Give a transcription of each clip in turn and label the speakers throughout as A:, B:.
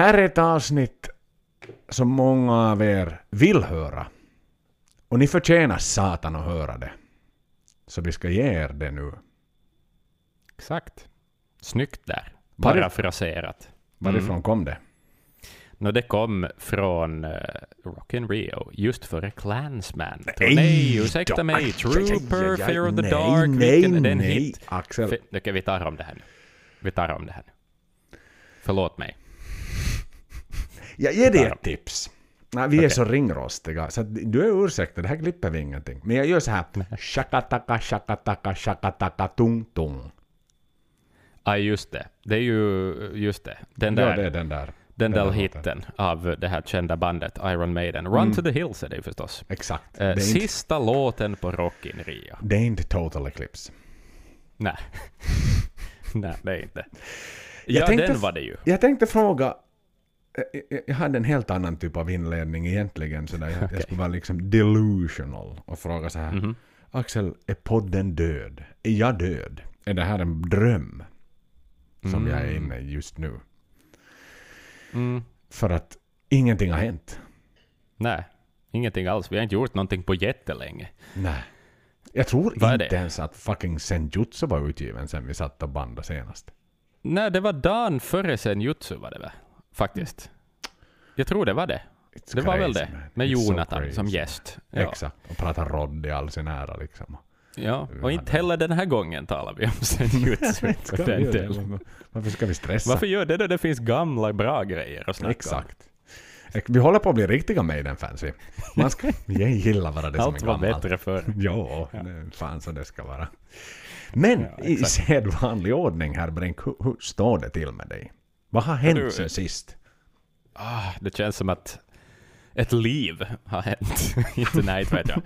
A: Här är ett avsnitt som många av er vill höra. Och ni förtjänar satan att höra det. Så vi ska ge er det nu.
B: Exakt. Snyggt där.
A: Var det-
B: Parafraserat.
A: Varifrån kom det?
B: Nå, det kom från uh, Rock in Rio, just före Clansman.
A: Nej
B: nej, ursäkta
A: då.
B: mig. Trooper, Fear of the
A: nej,
B: Dark.
A: nej,
B: vilken, är en
A: nej,
B: hit.
A: Axel.
B: Okej, vi tar om det här nu. Vi tar om det här nu. Förlåt mig.
A: Jag ger dig ett tips. Nej, vi är
B: Okej.
A: så ringrostiga, så att du är ursäktad, det här klipper vi ingenting. Men jag gör så här. Shakataka, shakataka, shakataka, tung, tung.
B: Ja, just det. Det är ju just det. Den
A: Ja,
B: där,
A: det är den där.
B: den
A: där
B: där hitten av det här kända bandet Iron Maiden. Run
A: Mm.
B: to the Hills är det ju förstås.
A: Exakt.
B: Eh,
A: det, är inte,
B: sista låten på Rock in Rio.
A: det är inte total eclipse.
B: Nej. Nej, det är inte.
A: Jag
B: Ja,
A: tänkte
B: den var det ju.
A: Jag tänkte fråga, jag- jag hade en helt annan typ av inledning egentligen. Så där jag, jag
B: Okej.
A: skulle vara liksom delusional och fråga så här.
B: Mhm.
A: Axel, är podden död? Är jag död? Är det här en dröm? Som jag är
B: Mm.
A: inne i just nu.
B: Mm.
A: För att ingenting har hänt.
B: Nej, ingenting alls. Vi har inte gjort någonting på jättelänge.
A: Nej. Jag tror
B: Vad
A: inte ens att fucking Senjutsu var utgiven sen vi satt och bandade senast.
B: Nej, det var dagen före Senjutsu var det väl? Faktiskt. Jag tror det var det.
A: It's
B: Det var väl
A: crazy,
B: det.
A: man.
B: Med
A: It's so
B: Jonathan
A: crazy.
B: som gäst. Ja.
A: Exakt. Och prata rodd i all sin ära liksom.
B: ja. Och inte heller den här gången talar vi om Senjutsu.
A: Det? Varför ska vi stressa?
B: Varför gör det när det finns gamla bra grejer att snacka om?
A: Exakt. Vi håller på att bli riktiga Maiden-fans. Man ska, jag gillar bara det som
B: Allt
A: är
B: var
A: gammalt.
B: bättre förr.
A: Ja, det är fan så det ska vara. Men
B: Ja,
A: i sedvanlig ordning här Brink, hur, hur står det till med dig? Vad har hänt
B: du-
A: sen sist?
B: Ah, det känns som att ett liv har hänt. inte nej, vet jag.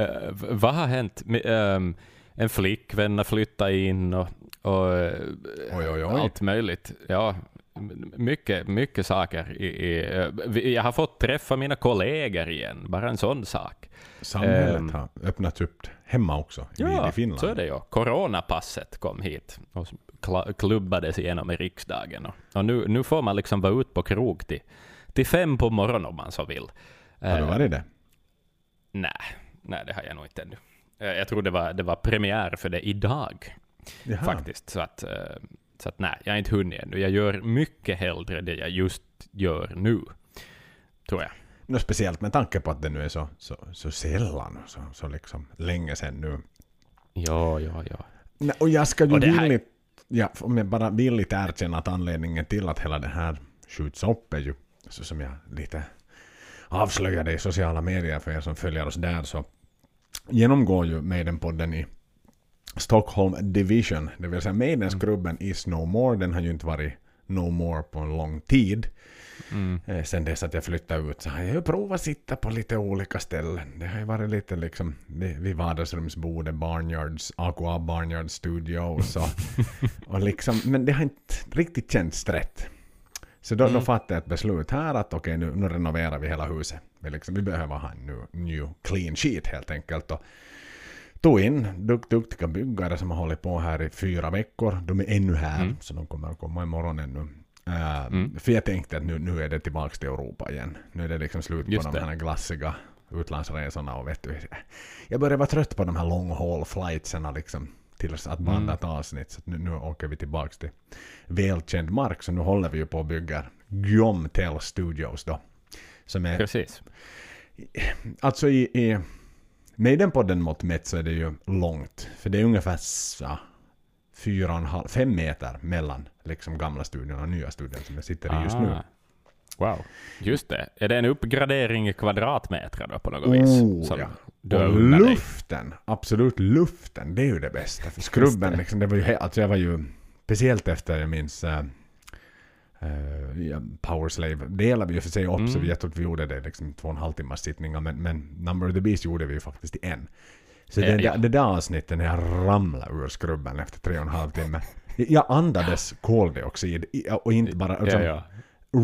B: Eh, vad har hänt? Ehm, en flickvän har flyttat in och, och eh,
A: Oj, oj, oj.
B: allt möjligt. Ja, mycket, mycket saker. I, i, eh, jag har fått träffa mina kollegor igen, bara en sån sak.
A: Samhället
B: Ehm.
A: har öppnat upp hemma också
B: Ja,
A: i Finland.
B: så är det ju. Coronapasset kom hit och klubbades igenom i riksdagen. Och, nu, nu får man liksom vara ute på krog till, till fem på morgonen om man så vill.
A: Har du
B: Eh,
A: varit det?
B: Nej, nej, det har jag nog inte ännu. Eh, Jag tror det var, det var premiär för det idag,
A: Jaha.
B: faktiskt. Så att, eh, så att nej, jag har inte hunnit ännu. Jag gör mycket hellre det jag just gör nu, tror jag.
A: Nå, speciellt med tanke på att det nu är så, så, så sällan och så, så liksom länge sedan nu.
B: Ja, ja, ja.
A: Nej, och jag ska ju villigt, ja, om jag bara villigt erkänna att anledningen till att hela det här skjuts upp är ju, så som jag lite avslöjade i sociala medier för er som följer oss där, så genomgår ju Maiden-podden i Stockholm Division, det vill säga Maidensklubben is no more, den har ju inte varit no more på en lång tid.
B: Mm.
A: Eh, Sen dess att jag flyttade ut så har jag ju provat sitta på lite olika ställen. Det har ju varit lite liksom vid vardagsrumsbordet, Barnyards, Aqua Barnyard Studios och, och liksom, men det har inte riktigt känts rätt. Så då, då
B: Mm.
A: fattade jag ett beslut här att okej nu, nu renoverar vi hela huset. Vi, liksom, vi behöver ha en new, new clean sheet helt enkelt. Och tog in dukt, duktiga byggare som har hållit på här i fyra veckor. De är ännu här,
B: Mm.
A: så de kommer att komma imorgon ännu. Uh,
B: Mm.
A: För jag tänkte att nu, nu är det tillbaka till Europa igen. Nu är det liksom slut
B: Just
A: på de
B: det.
A: här glassiga utlandsresorna och vet du. Jag börjar vara trött på de här long haul flightserna liksom. Till att banda
B: Mm.
A: ett avsnitt. Så nu, nu åker vi tillbaka till välkänd mark. Så nu håller vi ju på att bygga Guillaume Tell Studios då. Som är
B: Precis.
A: Alltså i, i Maiden-podden mått mätt så är det ju långt. För det är ungefär så, fyra och en halv, fem meter mellan liksom gamla studion och nya studion som jag sitter i just nu.
B: Ah. Wow. Just det. Är det en uppgradering i kvadratmeter då på något vis?
A: Oh,
B: Som
A: ja. Och
B: unnar dig?
A: luften, absolut luften, det är ju det bästa. För skrubben,
B: det.
A: liksom, det var ju, alltså jag var ju, speciellt efter jag minns uh, ja, Powerslave delade vi ju för sig upp, så
B: Mm.
A: vi, jag tror att vi gjorde det liksom två och en halv timmas sittningar, men, men Number of the Beast gjorde vi ju faktiskt i en. Så
B: Ja,
A: det,
B: ja.
A: där, det där avsnittet när jag ramlade ur skrubben efter tre och en halv timme, jag andades koldioxid, och inte bara... Alltså,
B: Ja, ja.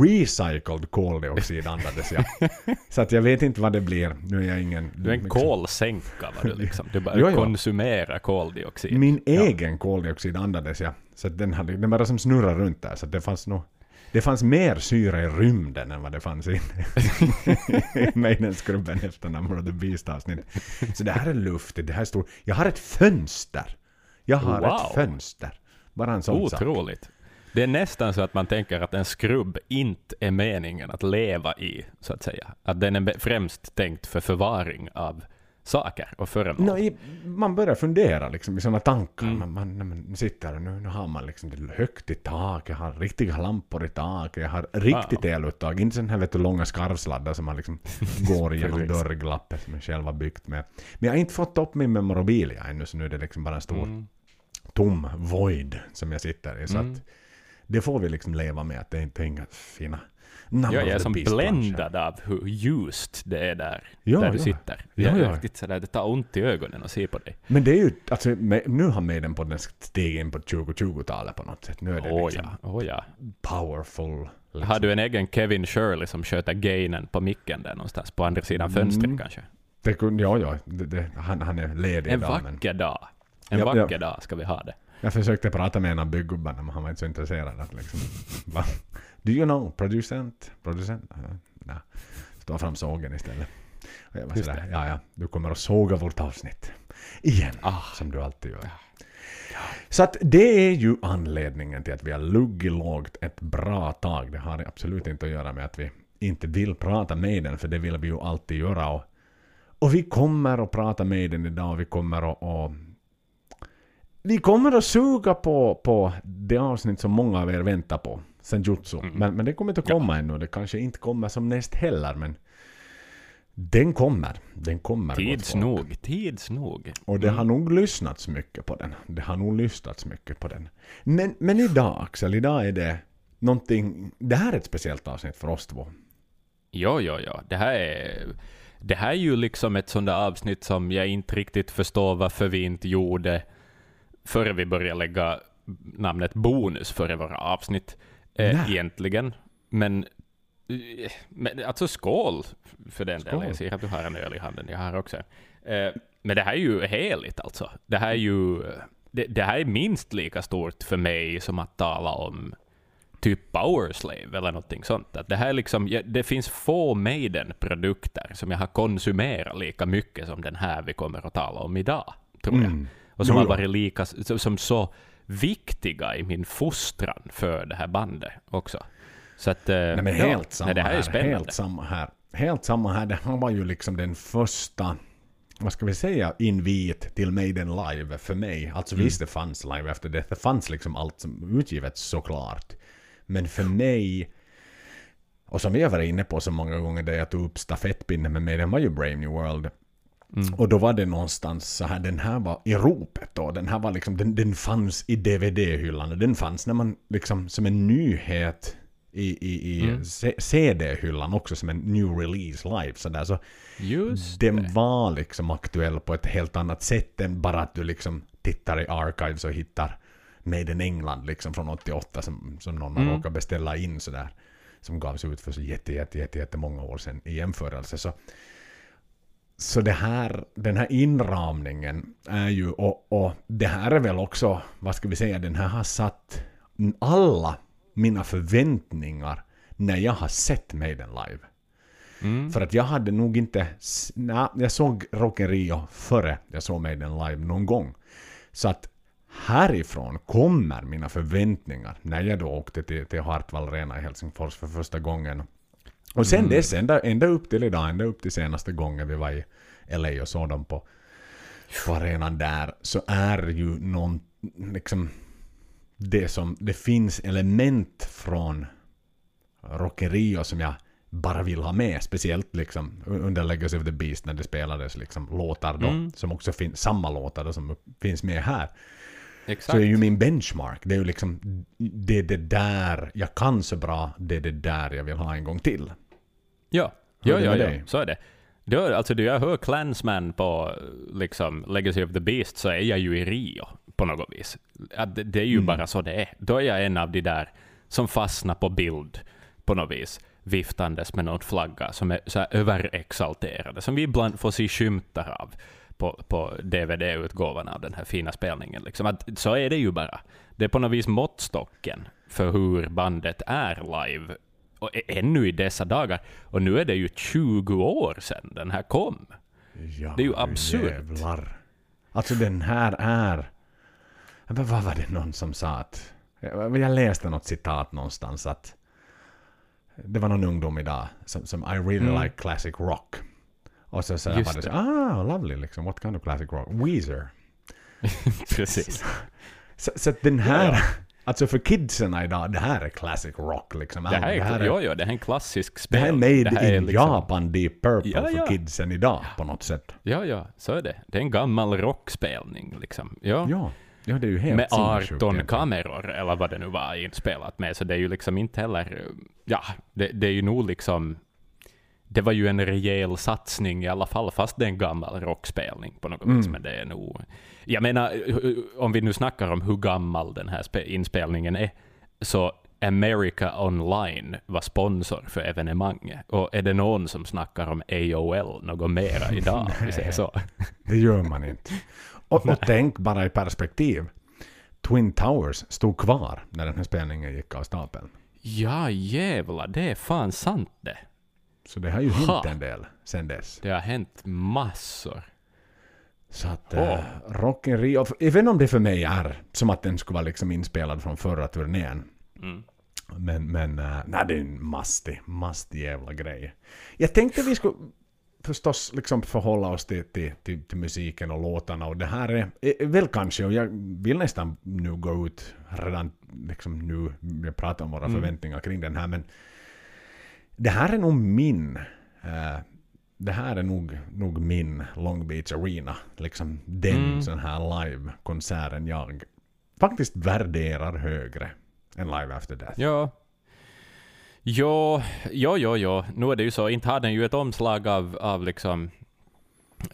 A: Recycled koldioxid andades jag. så att jag vet inte vad det blir. Nu är jag ingen...
B: Du är en
A: liksom-
B: kolsänka var du liksom. Du bara
A: Jo, jo.
B: konsumerar koldioxid.
A: Min
B: Ja.
A: egen koldioxid andades jag. Så att den, hade, den bara som snurrade runt där. Så att det fanns nog... det fanns mer syre i rymden än vad det fanns i, i Maidenskrubben efter Number of the Beast-avsnitt. Så det här är luftigt, det här är stort. Jag har ett fönster! Jag har
B: Wow.
A: ett fönster. Bara en sån sak.
B: Otroligt. Det är nästan så att man tänker att en skrubb inte är meningen att leva i, så att säga. Att den är främst tänkt för förvaring av saker och föremål.
A: No, i, man börjar fundera liksom, i sådana tankar.
B: Mm.
A: Man, man, man sitter och nu, nu har man liksom det högt i tak, jag har riktiga lampor i taket, jag har riktigt eluttag. Inte sån här vet du, långa skarvsladdar som man liksom går
B: Precis.
A: dörrglappet som jag själv har byggt med. Men jag har inte fått upp min memorabilia ännu så nu är det liksom bara en stor
B: Mm.
A: tom void som jag sitter i. Så
B: Mm.
A: att det får vi liksom leva med att det inte är inga fina
B: jag är som bländad av hur ljust det är där,
A: Ja,
B: där du
A: ja.
B: sitter.
A: Ja,
B: Jag
A: ja.
B: riktigt sådär, det tar ont i ögonen att se på dig.
A: Men det är ju, alltså nu har Maiden på den stigit in på 2020-talet på något sätt. Nu är det
B: Åh
A: liksom
B: ja, åh ja.
A: powerful. Liksom.
B: Har du en egen Kevin Shirley som sköter gainen på micken där någonstans, på andra sidan
A: Mm.
B: fönstret kanske?
A: Det ja, ja, det, det, han, han är ledig
B: En
A: idag, men
B: vacker dag. En
A: Ja, ja.
B: vacker dag ska vi ha det.
A: jag försökte prata med en av byggubbarna men han var inte så intresserad. Att liksom? Do you know producent? Producent? Ja, nej. Stå fram sågen istället. Och jag var sådär, ja ja, du kommer att såga vårt avsnitt. Igen.
B: Ah.
A: Som du alltid gör. Så att det är ju anledningen till att vi har luggit lågt ett bra tag. Det har absolut inte att göra med att vi inte vill prata med den, för det vill vi ju alltid göra. Och, och vi kommer att prata med den idag vi kommer att... Och, vi kommer att suga på, på det avsnitt som många av er väntar på. Senjutsu.
B: Mm.
A: Men, men det kommer inte att komma ännu. Det kanske inte kommer som näst heller, men den kommer. Den kommer.
B: Tids nog, tids nog.
A: Och det
B: Mm.
A: har nog lyssnats mycket på den. Det har nog lyssnats mycket på den. Men, men idag Axel, idag är det någonting... Det här är ett speciellt avsnitt för oss två.
B: Jo, jo, jo. Det här är, det här är ju liksom ett sånt där avsnitt som jag inte riktigt förstår varför vi inte gjorde före vi började lägga namnet bonus före våra avsnitt eh, egentligen. Men, eh, men alltså skål för den
A: Skål.
B: delen. Jag ser att du har en öl i handen. Jag har också. Eh, men det här är ju heligt alltså. Det här är ju det, det här är minst lika stort för mig som att tala om typ Powerslave eller någonting sånt. Att det, här är liksom, det finns få Maiden-produkter som jag har konsumerat lika mycket som den här vi kommer att tala om idag, tror jag.
A: Mm.
B: Och som
A: Jo,
B: har varit lika, som, som så viktiga i min fostran för det här bandet också. Så att, eh,
A: Nej men
B: ja,
A: helt samma
B: nej, det här är
A: här.
B: spännande.
A: Helt samma här. Helt samma här. Det här var ju liksom den första, vad ska vi säga, invit till Maiden live för mig. Alltså
B: Mm.
A: visst det fanns live efter det. Det fanns liksom allt som utgivet såklart. Men för mig, och som vi har varit inne på så många gånger där jag tog upp stafettpinnen med Maiden var ju Brave New World.
B: Mm.
A: Och då var det någonstans så här, den här var i ropet då. Den här var liksom, den, den fanns i DVD-hyllan den fanns när man liksom som en nyhet i, i, i
B: Mm.
A: CD-hyllan också som en new release live. Så, där. så
B: Just
A: den
B: det.
A: var liksom aktuell på ett helt annat sätt än bara att du liksom tittar i archives och hittar Made in England liksom från 88 som, som någon har
B: Mm.
A: råkat beställa in sådär. Som gavs ut för så jätte, jätte, jätte, jätte många år sedan i jämförelse. Så, så det här, den här inramningen är ju, och, och det här är väl också, vad ska vi säga, den här har satt alla mina förväntningar när jag har sett Maiden live.
B: Mm.
A: För att jag hade nog inte... Nej, jag såg Rock Rio före jag såg Maiden live någon gång. Så att härifrån kommer mina förväntningar när jag då åkte till, till Hartwall Arena i Helsingfors för första gången. Och sen
B: Mm.
A: dess, ända, ända upp till idag, ända upp till senaste gången vi var i LA och såg dem på, på arenan där, så är ju någon, liksom, det som, det finns element från Rock in Rio som jag bara vill ha med. Speciellt liksom under Legacy of the Beast när det spelades liksom låtar då.
B: Mm.
A: Som också finns, samma låtar då som finns med här.
B: Exakt.
A: Så är ju min benchmark. Det är ju liksom, det är det där jag kan så bra, det är det där jag vill ha en gång till.
B: Ja, ja, ja, ja. så är det. Då, alltså, då jag hör Clansman på liksom, Legacy of the Beast så är jag ju i Rio på något vis. Det, det är ju
A: Mm.
B: bara så det är. Då är jag en av de där som fastnar på bild på något vis viftandes med någon flagga som är så överexalterade, som vi ibland får se skymtar av på, på DVD-utgåvan av den här fina spelningen. Liksom. Att, så är det ju bara. Det är på något vis måttstocken för hur bandet är live och ännu i dessa dagar. Och nu är det ju 20 år sedan den här kom.
A: Ja,
B: Det är ju absurt.
A: Jävlar. Alltså den här är... Men vad var det någon som sa att... Jag jag läste något citat någonstans att... Det var någon ungdom idag som, som I really
B: Mm.
A: like classic rock. Och så, så
B: Just
A: var det
B: det.
A: ah, lovely liksom, what kind of classic rock? Weezer.
B: Precis.
A: Så, så den här,
B: Ja,
A: alltså för kidsen idag, det här är classic rock liksom.
B: Det här är,
A: det här är,
B: jo, jo, det här är en klassisk
A: det
B: spel.
A: här är made
B: Det här är
A: in
B: liksom-
A: Japan Deep Purple
B: Ja,
A: för
B: ja.
A: kidsen idag på något sätt.
B: Ja, ja, så är det. Det är en gammal rockspelning liksom. Ja.
A: Ja, ja det är ju helt
B: med
A: sinnessjukt
B: 18
A: egentligen.
B: kameror, eller vad det nu var inspelat med, så det är ju liksom inte heller... Ja, det, det är ju nog liksom... Det var ju en rejäl satsning i alla fall, fast det är en gammal rockspelning på något vis,
A: Mm.
B: men det är nog... Jag menar, om vi nu snackar om hur gammal den här spe- inspelningen är, så America Online var sponsor för evenemanget. Och är det någon som snackar om AOL något mera idag, om vi säger så?
A: Det gör man inte. Och, och tänk bara i perspektiv. Twin Towers stod kvar när den här spelningen gick av stapeln.
B: Ja, jävlar, det är fan sant det.
A: Så det har ju
B: Ha.
A: hänt en del sen dess.
B: Det har hänt massor.
A: Så att
B: Oh.
A: uh, Rock in Rio, även om det för mig är som att den skulle vara liksom inspelad från förra turnén.
B: Mm.
A: Men, men uh, nej, det är en mastig, mastig jävla grej. Jag tänkte vi skulle förstås liksom förhålla oss till, till, till, till musiken och låtarna och det här är, är väl kanske, och jag vill nästan nu gå ut redan liksom nu, jag pratar om våra
B: Mm.
A: förväntningar kring den här, men det här är nog min eh, det här är nog, nog min Long Beach Arena. Liksom den
B: Mm.
A: sån här live-konserten jag faktiskt värderar högre än Live After Death.
B: Ja. Jo, jo, jo, jo. Nu är det ju så, inte har den ju ett omslag av, av liksom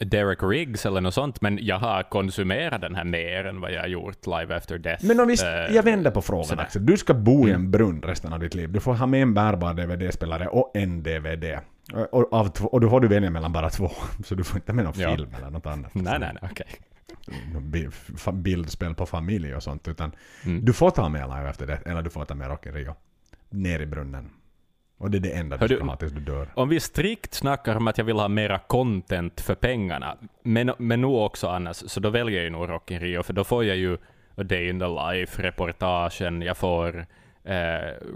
B: Derek Riggs eller något sånt, men jag har konsumerat den här mer än vad jag har gjort live after death.
A: Men om vi,
B: Eh,
A: jag vänder på frågan
B: sådär.
A: Axel. Du ska bo i en
B: Mm.
A: brunn resten av ditt liv. Du får ha med en bärbar DVD-spelare och en DVD. Och, och, av två, och då får du välja mellan bara två. Så du får inte med någon
B: Ja.
A: film eller något annat.
B: Nej, nej, nej, okej.
A: Fa- Bildspel på familj och sånt. Utan
B: Mm.
A: du får ta med Live After Death eller du får ta med Rock in Rio. Ner i brunnen. Och det är det enda
B: Hör
A: du
B: du-
A: ska ha tills du dör.
B: Om vi strikt snackar om att jag vill ha mera content för pengarna, men, men nog också annars, så då väljer jag nog Rock in Rio, för då får jag ju A Day in the Life-reportagen, jag får eh,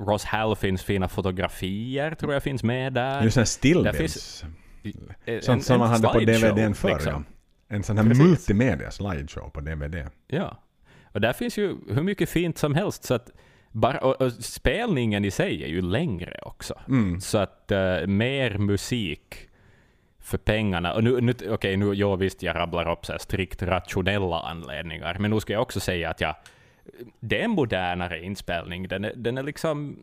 B: Ross Halfins fina fotografier, tror jag finns med där.
A: Just en stillbilds.
B: En-
A: Sånt som man hade på DVDn förr.
B: liksom.
A: Ja. En sån här
B: Precis.
A: multimedia slideshow på DVD.
B: Ja. Och där finns ju hur mycket fint som helst, så att bara, och, och spelningen i sig är ju längre också.
A: Mm.
B: Så att eh, mer musik för pengarna. Och nu, nu, okej, nu, ja, visst, jag rabblar upp så strikt rationella anledningar, men nu ska jag också säga att jag, det är en modernare inspelning. Den är, den är liksom...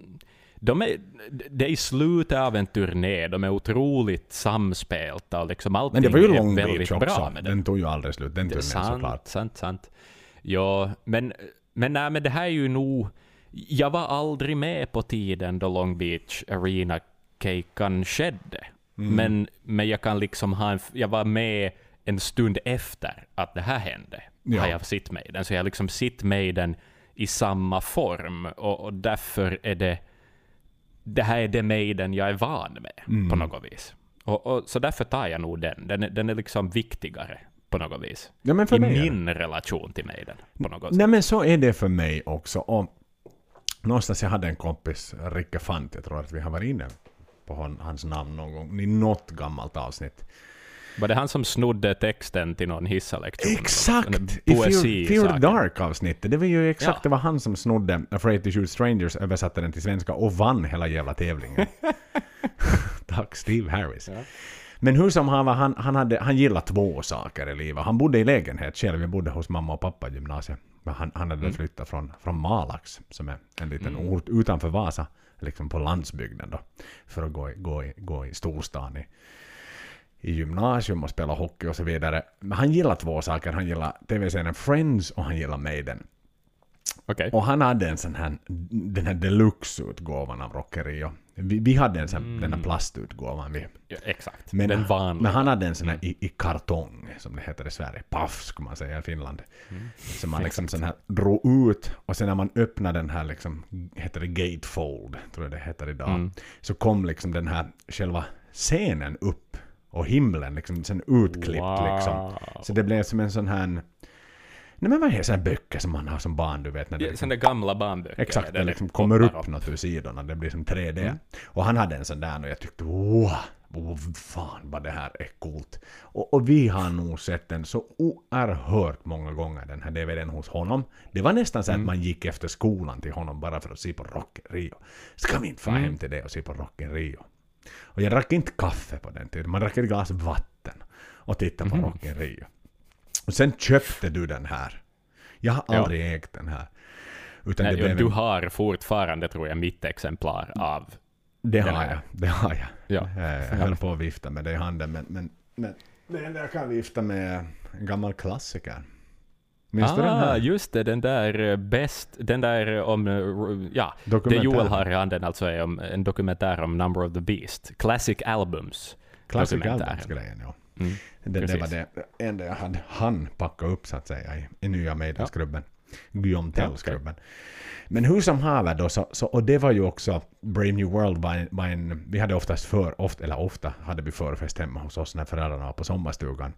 B: De är, det är i slutet av en turné, de är otroligt samspelta och liksom allting
A: Men det var ju
B: är
A: Long
B: väldigt bra
A: också.
B: med
A: Den tog ju aldrig slut, den turnén såklart.
B: sant, sant, sant. Ja, men, men, nej, men det här är ju nog... Jag var aldrig med på tiden då Long Beach Arena-kejkan skedde.
A: Mm.
B: Men, men jag kan liksom ha en, Jag var med en stund efter att det här hände.
A: Ja.
B: Har jag sitt med den. Så jag har liksom sitt med den i samma form. Och, och därför är det... Det här är det Maiden jag är van med
A: Mm.
B: på något vis. Och, och, så därför tar jag nog den. Den den är liksom viktigare på något vis.
A: Ja,
B: I min relation till Maiden på något sätt.
A: Nej men så är det för mig också. Och någonstans jag hade en kompis, Ricke Fant, jag tror att vi har varit inne på hon, hans namn någon gång, i något gammalt avsnitt.
B: Var det han som snodde texten till någon hissalektion?
A: Exakt! I Fear, Fear. Dark-avsnittet. Det var ju exakt,
B: Ja.
A: det var han som snodde Afraid to Shoot Strangers, översatte den till svenska och vann hela jävla tävlingen. Tack Steve Harris.
B: Ja.
A: Men hur som han var, han, han, hade, han gillade två saker i livet. Han bodde i lägenhet själv, jag bodde hos mamma och pappa i gymnasiet. Men han, han hade
B: Mm.
A: flyttat från, från Malax, som är en liten
B: Mm.
A: ort utanför Vasa, liksom på landsbygden då, för att gå i, gå i, gå i storstan i, i gymnasium och spela hockey och så vidare. Men han gillar två saker. Han gillar tv-serien Friends och han gillar Maiden.
B: Okej.
A: Och han hade en sån här, den här deluxe-utgåvan av Rock in Rio. Vi, vi hade en sån, den här plastutgåvan. Vi,
B: Ja, exakt.
A: men,
B: Den vanliga.
A: men han hade en sån här i, i kartong, som det heter i Sverige. Paff, skulle man säga i Finland. Som man liksom sån här drog ut och sen när man öppnade den här, liksom, heter det gatefold, tror jag det heter idag.
B: Mm.
A: Så kom liksom den här själva scenen upp och himlen liksom sen utklippt
B: Wow.
A: liksom. Så det blev som en sån här... Nej men vad heter sådana böcker som man har som barn, du vet när det
B: Ja,
A: liksom,
B: Sådana gamla barnböcker.
A: Exakt,
B: där
A: det liksom kommer
B: poppar
A: upp något ur sidorna, det blir som 3D.
B: Mm.
A: Och han hade en sån där och jag tyckte wow, oh, fan vad det här är coolt. Och, och vi har nog sett den så oerhört många gånger, den här DVDn hos honom. Det var nästan så att
B: Mm.
A: man gick efter skolan till honom bara för att se på Rock Rio. Ska vi inte få
B: Mm.
A: hem till det och se på Rock Rio? Och jag drack inte kaffe på den tiden, man drack ett glas vatten och tittade på
B: Mhm.
A: Rock Rio. Och sen köpte du den här. Jag har
B: Ja.
A: aldrig ägt den här. Utan
B: Nej,
A: blev
B: du har fortfarande, tror jag, mitt exemplar av...
A: det
B: den
A: har
B: här.
A: jag. Det har jag.
B: Ja.
A: Eh, Jag höll på att vifta med det i handen, men, men, men det enda jag kan vifta med är en gammal klassiker. Minns du den
B: ah,
A: här?
B: just det, den där eh, bäst, den där eh, om, ja, det. Joel har i handen alltså är om, en dokumentär om Number of the Beast. Classic Albums.
A: Classic. Albums-grejen, ja.
B: Mm.
A: Det, det var det enda jag hade han packa upp så att säga i, i nya Maidensklubben. Guillaume
B: Ja,
A: Tells-klubben. Men hur som haver då, så, så, och det var ju också, Brave New World var en, var en vi hade oftast för, ofta, eller ofta hade vi förfest hemma hos oss när föräldrarna var på sommarstugan.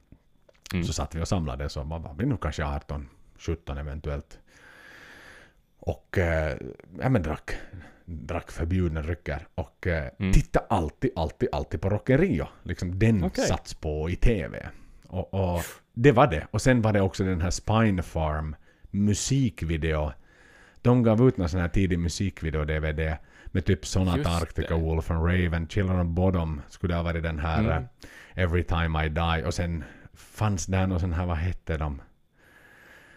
B: Mm.
A: Så satt vi och samlades och man var vi nog kanske 18, 17 eventuellt. Och eh, ja, men drack, drack förbjudna drycker. Och eh,
B: Mm.
A: tittade alltid, alltid, alltid på Rock in Rio. Liksom den
B: Okej.
A: satts på i TV. Och, och det var det. Och sen var det också den här Spine Farm musikvideo. De gav ut någon sån här tidig musikvideo-DVD med typ Sonat Arctica. Wolf and Raven, Children of Bodom skulle ha varit den här
B: Mm.
A: eh, Every Time I Die. Och sen fanns där någon sån här, vad hette de?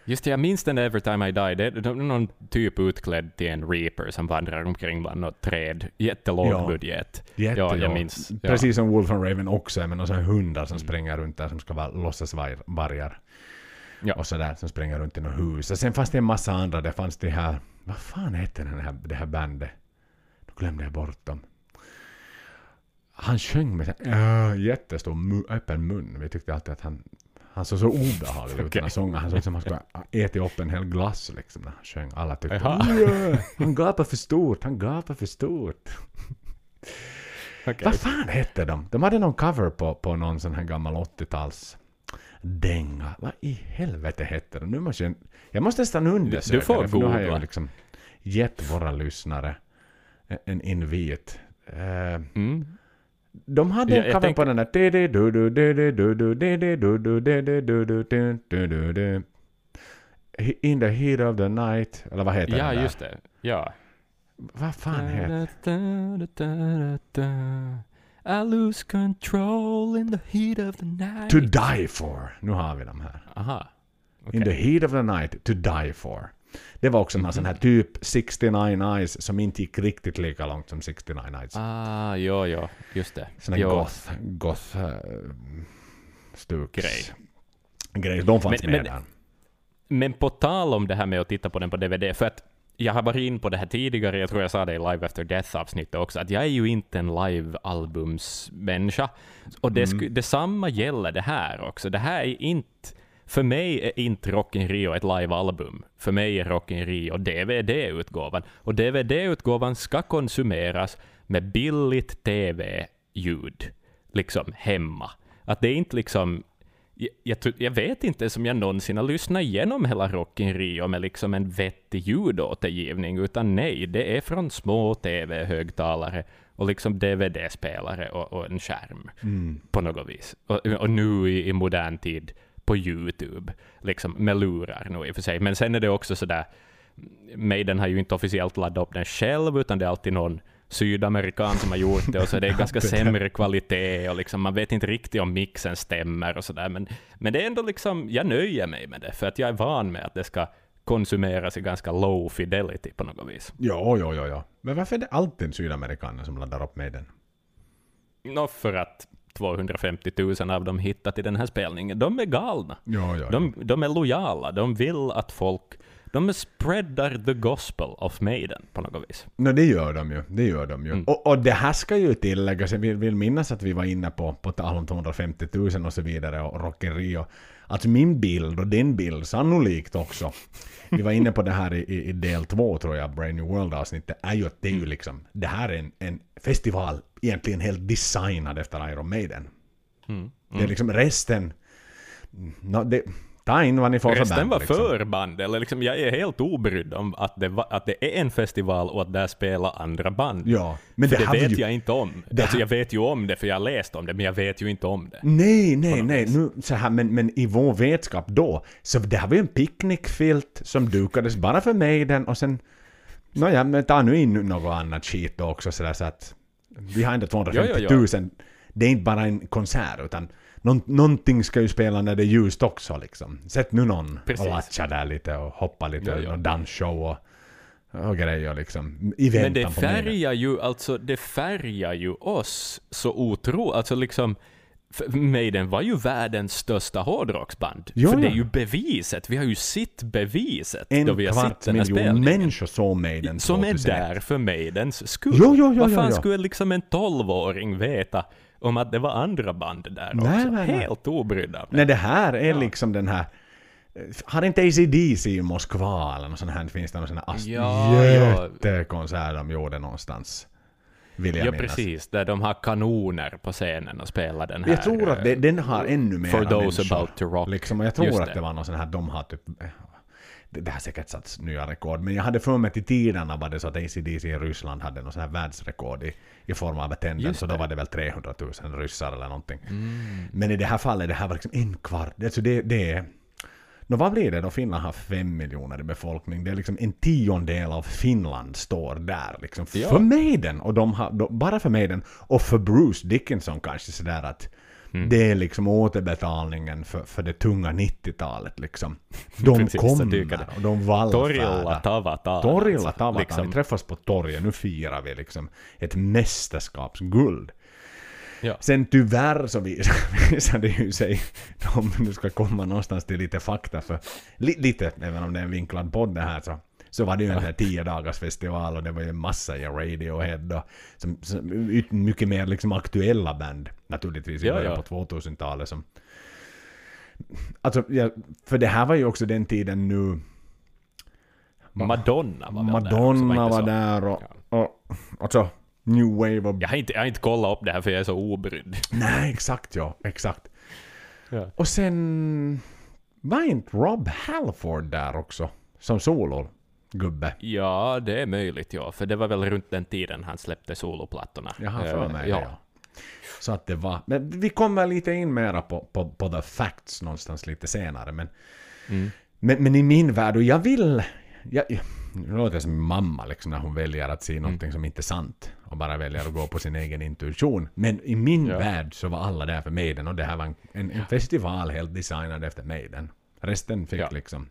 B: Just det, jag minns den där Every Time I Die. Det är någon typ utklädd till en reaper som vandrar omkring bland något träd. Jättelåg
A: Ja.
B: budget.
A: Jätte,
B: ja, jag
A: ja.
B: minns. Ja.
A: Precis som Wolf and Raven också är med några hundar som
B: Mm.
A: springer runt där som ska vara låtsasvargar.
B: Ja.
A: Och sådär som springer runt i något hus. Och sen fanns det en massa andra. Det fanns det här... Vad fan hette den här, det här bandet? Då glömde jag bort dem. Han sjöng med äh, jättestor mu- öppen mun. Vi tyckte alltid att han... Han såg så obehaglig ut när han såg. Han såg ut som att han skulle äta upp en hel glass liksom när han sjöng. Alla tyckte. "Yeah, han gapar för stort, han gapar för stort.
B: Okej.
A: Vad fan hette de? De hade någon cover på, på någon sån här gammal 80-tals dänga. Vad i helvete hette de? Nu måste jag, jag måste nästan undersöka
B: Du får
A: för nu har jag
B: googla.
A: liksom gett våra lyssnare en- invit. Eh,
B: Mm.
A: De hade en cover på den där... In the heat of the night, eller vad heter den Ja,
B: just det. Ja.
A: Vad fan heter
B: I lose control in the heat of the night.
A: To die for. Nu har vi dem här.
B: Aha. Okay.
A: In the heat of the night, to die for. Det var också någon sån här typ 69 Eyes som inte gick riktigt lika långt som 69 Nights.
B: Ah, jo, jo, just det.
A: Sån här
B: Jo.
A: goth, goth uh, stuks.
B: Grej.
A: Grej. De fanns
B: Men-
A: med
B: men-
A: där.
B: Men på tal om det här med att titta på den på DVD, för att jag har varit in på det här tidigare, jag tror jag sa det i Live After Death-avsnittet också, att jag är ju inte en live-albumsmänniska. Och det
A: Mm.
B: detsamma gäller det här också. Det här är inte... För mig är inte Rock in Rio ett live-album. För mig är Rock in Rio DVD-utgåvan. Och DVD-utgåvan ska konsumeras med billigt TV-ljud. Liksom hemma. Att det är inte liksom... Jag, jag, jag vet inte som jag någonsin har lyssnat igenom hela Rock in Rio med liksom en vettig ljudåtergivning, utan nej, det är från små TV-högtalare och liksom DVD-spelare och, och en skärm
A: Mm.
B: på något vis. Och, och nu i, i modern tid på YouTube, liksom med lurar nu i och för sig. Men sen är det också sådär, Maiden har ju inte officiellt laddat upp den själv, utan det är alltid någon sydamerikan som har gjort det, och så är det ganska sämre kvalitet, och liksom, man vet inte riktigt om mixen stämmer och sådär. Men, men det är ändå liksom, jag nöjer mig med det, för att jag är van med att det ska konsumeras i ganska low fidelity på något vis.
A: Ja, ja, ja, ja. Men varför är det alltid sydamerikaner som laddar upp med den?
B: Nå, för att 250 000 av dem hittat i den här spelningen, de är galna.
A: Ja, ja, ja.
B: De, de är lojala, de vill att folk de spreadar the gospel of Maiden på något vis.
A: No, det gör de ju. Det gör de ju.
B: Mm.
A: Och, och det här ska ju tilläggas, jag vill, vill minnas att vi var inne på, på tal om 250 000 och så vidare och Rock in Rio. Alltså min bild och din bild sannolikt också. Vi var inne på det här i, i, del två tror jag, Brain New World avsnittet, är ju att det är ju liksom, det här är en, en festival egentligen helt designad efter Iron Maiden.
B: Mm.
A: Det är liksom resten, no, det, ta in vad ni får för
B: Resten
A: band.
B: var
A: liksom.
B: förband, eller liksom, jag är helt obrydd om att det, att det är en festival och att där spelar andra band.
A: Ja, men
B: för
A: det
B: det, vet
A: ju-
B: jag inte om.
A: det
B: Alltså, jag vet ju om det för jag har läst om det, men jag vet ju inte om det.
A: Nej, nej, nej.
B: vis.
A: Nu, så här, men, men i vår vetskap då, så det här var ju en picknickfilt som dukades bara för Maiden och sen... Nåja, men ta nu in något annat skit också sådär så att... Vi har ändå 250
B: Ja,
A: 000.
B: ja, ja.
A: Det är inte bara en konsert utan någon, någonting ska ju spela när det är ljust också liksom. Sätt nu någon
B: Precis.
A: och latcha där lite och hoppa lite
B: Ja,
A: och
B: ja.
A: någon dansshow och, och grejer liksom. I väntan
B: Men det färgar ju, alltså, det färgar ju oss så otro, alltså liksom Maiden var ju världens största hårdrocksband.
A: Ja,
B: för det
A: ja.
B: är ju beviset, vi har ju sett beviset då
A: En
B: vi har
A: kvart miljon
B: spelningen.
A: människor såg Maiden
B: Som är
A: 2001.
B: där för Maidens skull.
A: Jo, jo, jo,
B: Vad
A: jo,
B: fan
A: jo.
B: skulle liksom en tolvåring veta om att det var andra band där
A: Nej,
B: också?
A: nej, nej.
B: Helt obrydd av det.
A: Nej, det här är liksom den här... Har inte ACDC i Moskva eller något sånt här? Finns det någon sån här
B: Ja, ja.
A: jättekonsert de gjorde någonstans? Vill jag
B: Ja,
A: minnas.
B: precis. Där de har kanoner på scenen och spelar den här...
A: Jag tror att det, den har ännu mer
B: For those
A: människor.
B: about to rock.
A: Liksom, jag tror
B: Just
A: att
B: det.
A: det var någon sån här, de har typ... Det, har säkert satts nya rekord, men jag hade för mig till tiderna var det så att ACDC i Ryssland hade någon sån här världsrekord i, i form av attendance, så då var det väl 300 000 ryssar eller någonting.
B: Mm.
A: Men i det här fallet, det här var liksom en kvart. Alltså det, det är... Nå, vad blir det då? Finland har fem miljoner i befolkning. Det är liksom en tiondel av Finland står där. Liksom,
B: Ja.
A: För Maiden! Och de har, de, bara för Maiden. Och för Bruce Dickinson kanske sådär att
B: Mm.
A: det är liksom återbetalningen för, för det tunga 90-talet liksom. De
B: Precis,
A: kommer och de
B: Torilla
A: vallfärdar. Torilla. Tavatar.
B: Liksom,
A: Vi träffas på torget. Nu firar vi liksom ett mästerskapsguld.
B: Ja.
A: Sen tyvärr så det ju sig, om nu ska komma någonstans till lite fakta, för li, lite, även om det är en vinklad podd det här, så, så var det ju en här tio dagars festival och det var ju en massa i Radiohead och som, som, mycket mer liksom aktuella band naturligtvis i
B: Ja,
A: början
B: ja.
A: på 2000-talet som... Alltså, ja, för det här var ju också den tiden nu...
B: Madonna var där
A: Madonna
B: inte
A: var
B: så?
A: där och, och alltså New Wave och...
B: Jag har, inte, jag har inte kollat upp det här för jag är så obrydd.
A: Nej, exakt ja, exakt.
B: Ja.
A: Och sen var inte Rob Halford där också? Som solo-gubbe?
B: Ja, det är möjligt ja. För det var väl runt den tiden han släppte soloplattorna.
A: Jag har för
B: Eh,
A: mig
B: ja.
A: det ja. Så att det var... Men vi kommer lite in mera på, på, på the facts någonstans lite senare. Men,
B: Mm.
A: men, men i min värld, och jag vill... Jag, nu låter jag som min mamma liksom, när hon väljer att
B: Mm.
A: se någonting som inte är sant och bara väljer att gå på sin egen intuition. Men i min
B: Ja.
A: värld så var alla där för Maiden och det här var en, en, en festival helt designad efter Maiden. Resten fick
B: Ja.
A: liksom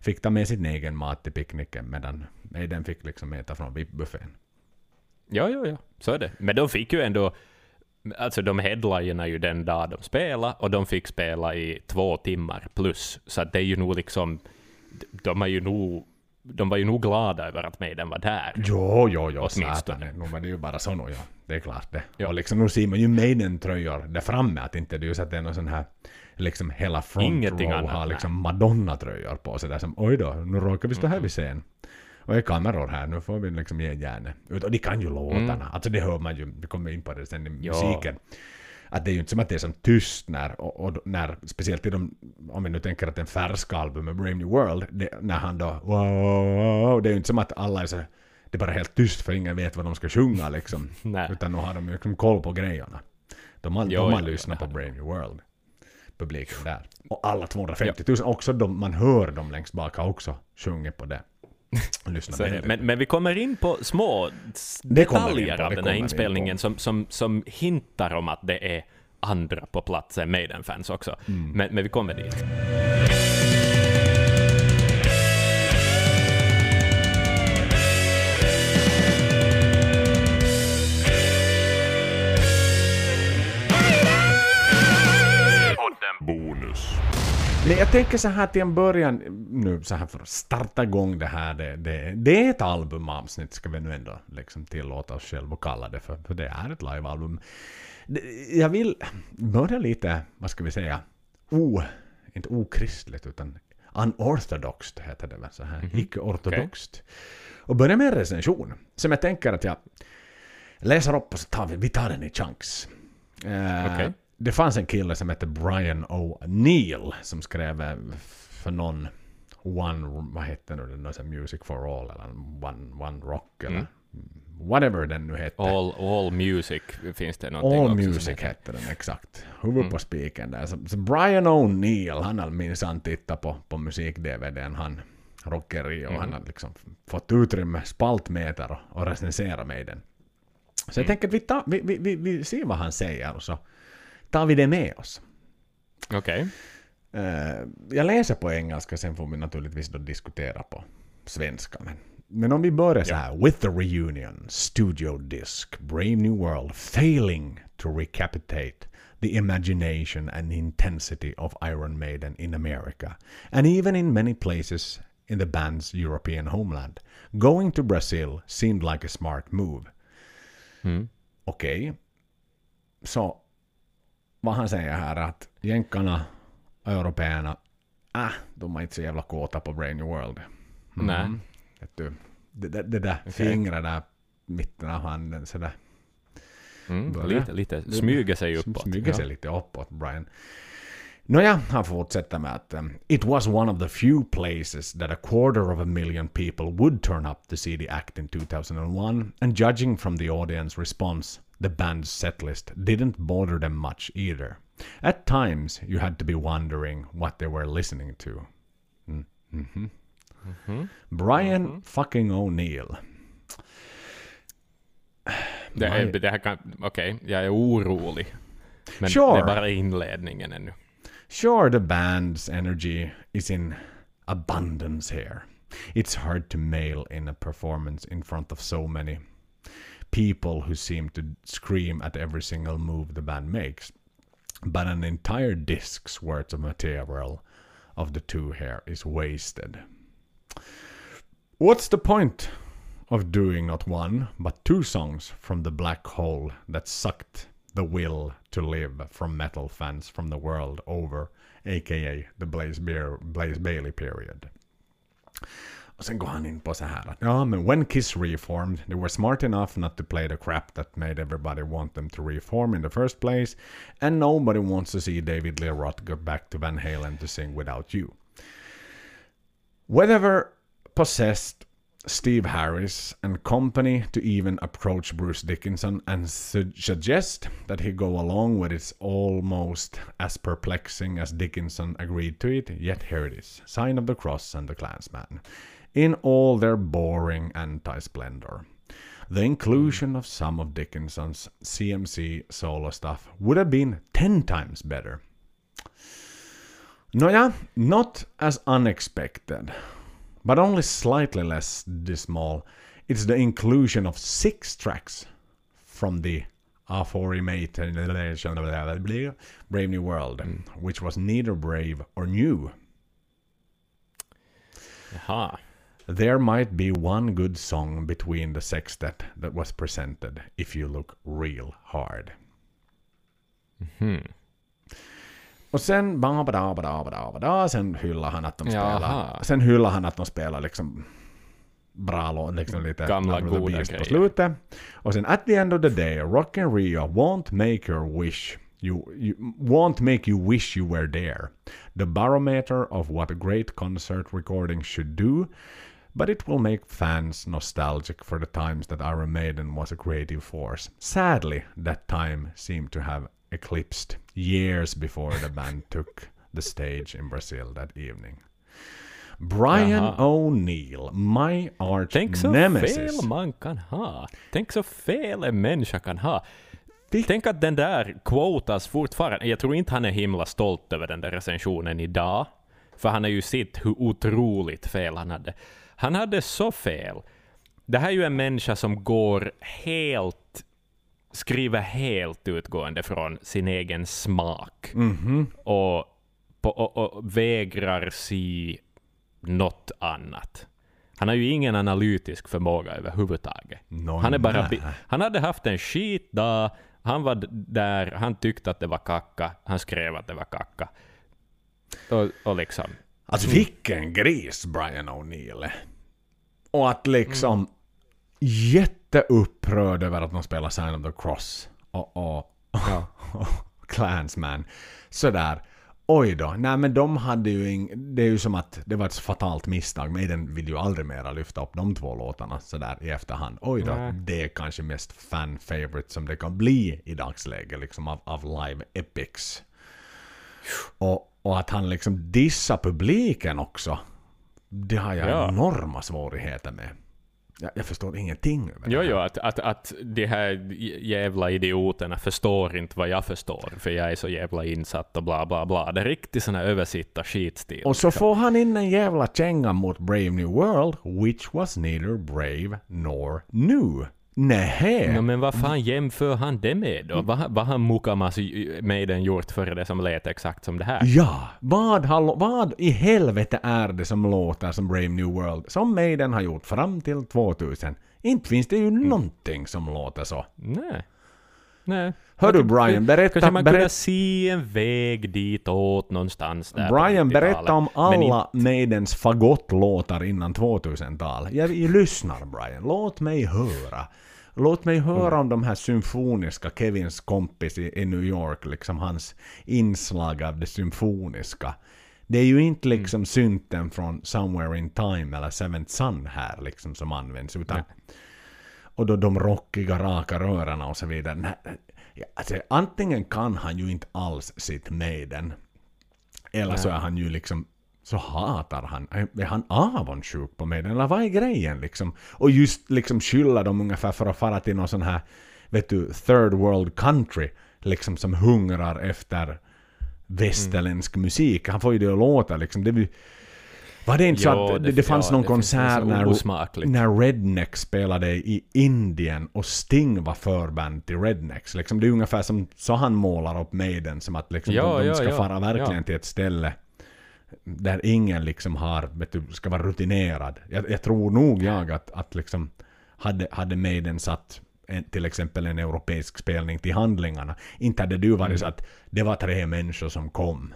A: fick ta med sin egen mat till picknicken medan Maiden fick liksom äta från VIP-buffén.
B: Ja, ja, ja. Så är det. Men de fick ju ändå... Alltså de headlinerna ju den dag de spelade och de fick spela i två timmar plus. Så det är ju nog liksom... De är ju nog... De var ju nog glada över att Maiden var där.
A: Jo, jo, jo,
B: Åtminstone.
A: satan. Nu var det ju bara så nu, ja. Det är klart det.
B: Ja.
A: Och liksom, nu ser man ju Maiden-tröjor där framme, att inte det är ju så att det är någon sån här, liksom hela front
B: Ingenting
A: row
B: annat,
A: har liksom Madonna-tröjor på sig där som, oj då, nu råkar vi stå här vid scen. Och är kameror här, nu får vi liksom ge järnet. Och de kan ju låtarna,
B: Mm.
A: alltså det hör man ju, vi kommer in på det sen i
B: Ja.
A: Att det är ju inte som att det är som tyst när, och, och när, speciellt i de, om vi nu tänker att den färska albumet Brave New World, det, när han då wow, wow, wow, det är ju inte som att alla är så, det är bara helt tyst för ingen vet vad de ska sjunga liksom. Utan nu har de ju liksom koll på grejerna. De har,
B: Jo,
A: de har lyssnat på Brave New World. Publiken där. Och alla 250 000, också de, man hör dem längst bak har också sjungit på det.
B: Men, men vi kommer in på små detaljer
A: på,
B: av den här inspelningen som, som, som hintar om att det är andra på platsen Maiden-fans också.
A: Mm.
B: Men, men vi kommer dit.
A: Men jag tänker så här till en början, nu så här för att starta igång det här, det, det, det är ett albumavsnitt ska vi nu ändå liksom tillåta oss själva att kalla det för, för det är ett livealbum. Jag vill börja lite, vad ska vi säga, o, inte okristligt utan unorthodoxt heter det väl så här, icke-ortodoxt. Och börja med en recension som jag tänker att jag läser upp och så tar vi, vi tar den i chunks. Eh,
B: Okej.
A: Det fanns en kille som hette Brian O'Neill som skrev för någon One, vad hette nu den, någon Music for All eller One, one Rock eller whatever den nu hette.
B: All, all Music finns det någonting
A: All
B: också
A: Music
B: heter.
A: hette den exakt. Huvud på spiken där. Så, så Brian O'Neill, han har minsann tittat på, på musik-DVDn, han rockeri och han har liksom fått utrymme, spaltmeter och, och recensera mig den. Så jag tänker att vi, tar, vi, vi, vi, vi ser vad han säger och så tar vi det med oss.
B: Okej.
A: Eh, jag läser på engelska, sen får vi naturligtvis då diskutera på svenska. Men, men om vi börjar så här. With the reunion, studio disc, Brave New World failing to recapitate the imagination and intensity of Iron Maiden in America, and even in many places in the band's European homeland. Going to Brazil seemed like a smart move.
B: Mm.
A: Okej. Så vad han säger här är att jänkarna, européerna, äh, de är inte så jävla kåta på Brain New World. Mm.
B: Nej.
A: Vet du, det, det, det där fingret där, mitten av handen sådär.
B: Mm.
A: Börja.
B: Lite, lite smyger sig uppåt.
A: Smyger sig
B: ja.
A: lite uppåt, Brian. Nåja, han fortsätter med att um, It was one of the few places that a quarter of a million people would turn up to see the act in 2001, and judging from the audience response, the band's setlist didn't bother them much either. At times, you had to be wondering what they were listening to. Mm, mhm. Brian fucking O'Neill.
B: Det, är, det här kan... Okej, jag är orolig. Men
A: Sure.
B: det är bara inledningen ännu.
A: Sure, the band's energy is in abundance here. It's hard to mail in a performance in front of so many people who seem to scream at every single move the band makes. But an entire disc's worth of material of the two here is wasted. What's the point of doing not one, but two songs from the black hole that sucked the will to live from metal fans from the world over, aka the Blaze, Beer, Blaze Bailey period? Och sen går han in på så här att ja, men when Kiss reformed, they were smart enough not to play the crap that made everybody want them to reform in the first place, and nobody wants to see David Lee Roth go back to Van Halen to sing without you. Whatever possessed Steve Harris and company to even approach Bruce Dickinson and su- suggest that he go along with it's almost as perplexing as Dickinson agreed to it, yet here it is. Sign of the Cross and the Clansman. In all their boring anti-splendor. The inclusion of some of Dickinson's CMC solo stuff would have been ten times better. Nåja, not as unexpected, but only slightly less dismal. It's the inclusion of six tracks from the aforementioned Brave New World, mm. which was neither brave or new.
B: Jaha.
A: There might be one good song between the sextet that was presented if you look real hard.
B: Hmm.
A: Och sen ba, ba, ba, ba, ba, sen hyllar han att de
B: Jaha.
A: spelar. Sen hyllar han att de spelar liksom bra låt, liksom lite
B: Gamla goda
A: Beast på slutet. Och sen at the end of the day, Rock and Rio won't make your wish you, you won't make you wish you were there. The barometer of what a great concert recording should do, but it will make fans nostalgic for the times that Iron Maiden was a creative force. Sadly, that time seemed to have eclipsed years before the band took the stage in Brazil that evening. Brian
B: Jaha.
A: O'Neill, my arch
B: Tänk så
A: nemesis.
B: fel man kan ha. Tänk så fel en människa kan ha. Tänk att den där quotas fortfarande. Jag tror inte han är himla stolt över den där recensionen idag. För han har ju sett hur otroligt fel han hade. Han hade så fel. Det här är ju en människa som går helt skriver helt utgående från sin egen smak.
A: Mhm.
B: Och på, och, och vägrar se något annat. Han har ju ingen analytisk förmåga överhuvudtaget. Han, är bara
A: nej.
B: han hade haft en skitdag, han var där, han tyckte att det var kacka, han skrev att det var kacka. Och, och liksom...
A: Alltså vilken gris Brian O'Neill är. Och att liksom jätteupprörd över att de spelar Sign of the Cross och, och,
B: Ja.
A: och Clansman. Sådär. Oj då. Nej men de hade ju ing, Det är ju som att det var ett fatalt misstag. Maiden vill ju aldrig mera lyfta upp de två låtarna sådär i efterhand. Oj då.
B: Nej.
A: Det är kanske mest fan favorite som det kan bli i dagsläget liksom av, av live epics. Och, och att han liksom dissar publiken också. Det har jag
B: Ja.
A: enorma svårigheter med. Jag, jag förstår ingenting över
B: Jo,
A: det här.
B: jo, att, att, att de här jävla idioterna förstår inte vad jag förstår, för jag är så jävla insatt och bla bla bla. Det är riktigt sån här översitta skitstil.
A: Och så får han in en jävla känga mot Brave New World, which was neither brave nor new. Nähä.
B: Ja, men vad fan jämför han det med då? Vad, vad har Mukamas Maiden gjort för det som lät exakt som det här?
A: Ja, vad, har, vad i helvete är det som låter som Brave New World som Maiden har gjort fram till 2000? Inte finns det ju
B: Mm.
A: någonting som låter så.
B: Nej. Nej.
A: Hör du Brian, berätta,
B: Kanske man kunde se en väg ditåt någonstans där
A: Brian
B: 90-talet.
A: berätta om alla Maidens fagottlåtar innan 2000-tal. Jag, jag lyssnar Brian, låt mig höra. Låt mig höra
B: Mm.
A: om de här symfoniska, Kevins kompis i, i New York, liksom hans inslag av det symfoniska. Det är ju inte
B: Mm.
A: liksom synten från Somewhere in Time eller Seventh Sun här liksom som används, utan
B: Nej.
A: och då de rockiga raka rörarna och så vidare. Nej, alltså, antingen kan han ju inte alls sitt Maiden. Eller så är han ju liksom så hatar han. Är han avundsjuk på Maiden? Eller vad är grejen liksom? Och just liksom skylla dem ungefär för att fara till någon sån här, vet du, third world country. Liksom som hungrar efter västerländsk musik. Han får ju det att låta liksom. Det var det inte så
B: Jo,
A: att det,
B: det-
A: fanns
B: ja,
A: någon
B: det
A: konsert
B: så
A: när,
B: osmakligt.
A: när Redneck spelade i Indien och Sting var förband till Rednecks. Liksom, det är ungefär som så han målar upp Maiden som att liksom,
B: Ja,
A: de, de ska
B: ja,
A: fara verkligen till ett ställe där ingen liksom har, du, ska vara rutinerad. Jag, jag tror nog jag att, att liksom hade, hade Maiden satt en, till exempel en europeisk spelning till handlingarna. Inte hade du varit
B: Mm.
A: så att det var tre människor som kom.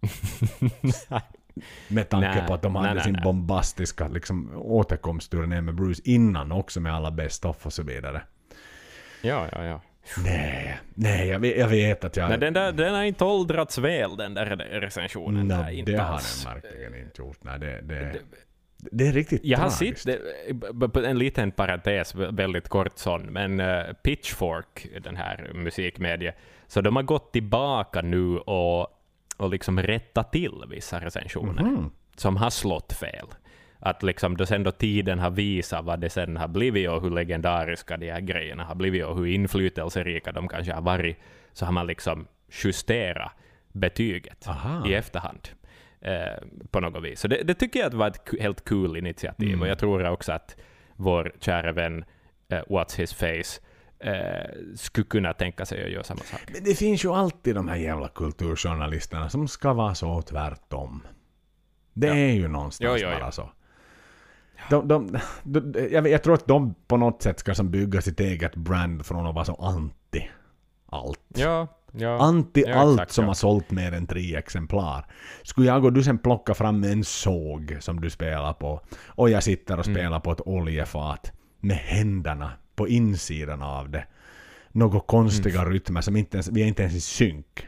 A: Med tanke
B: Nej,
A: på att de hade
B: nej,
A: sin
B: nej.
A: bombastiska liksom, återkomstturné med Bruce innan också med alla best of och så vidare.
B: Ja, ja, ja.
A: Nej, nej jag vet, jag vet att jag...
B: Nej, den, där, den har inte åldrats väl, den där recensionen.
A: Nej,
B: Nej, inte
A: det har den verkligen inte gjort. Nej, det, det, det är riktigt
B: Jag har sett, det- b- en liten parentes, väldigt kort sån, men eh, Pitchfork, den här musikmediet, så de har gått tillbaka nu och, och liksom rättat till vissa recensioner
A: Mhm.
B: som har slått fel. Att liksom då sen då tiden har visat vad det sen har blivit och hur legendariska de här grejerna har blivit och hur inflytelserika de kanske har varit, så har man liksom justerat betyget
A: Aha.
B: i efterhand. Eh, på något vis. Så det, det tycker jag var ett helt kul initiativ.
A: Mm.
B: Och jag tror också att vår kära vän eh, What's His Face eh, skulle kunna tänka sig att göra samma sak.
A: Men det finns ju alltid de här jävla kulturjournalisterna som ska vara så tvärtom. Det
B: Ja.
A: är ju någonstans
B: Jo, jo, jo.
A: bara så. De, de, de, jag, jag tror att de på något sätt ska som bygga sitt eget brand från att vara så anti allt.
B: Ja, ja.
A: Anti
B: ja,
A: allt
B: exakt,
A: som har sålt mer än tre exemplar. Skulle jag och du sen plocka fram en såg som du spelar på och jag sitter och
B: Mm.
A: spelar på ett oljefat med händerna på insidan av det. Några konstiga
B: Mm.
A: rytmer som inte ens, vi är inte ens i synk.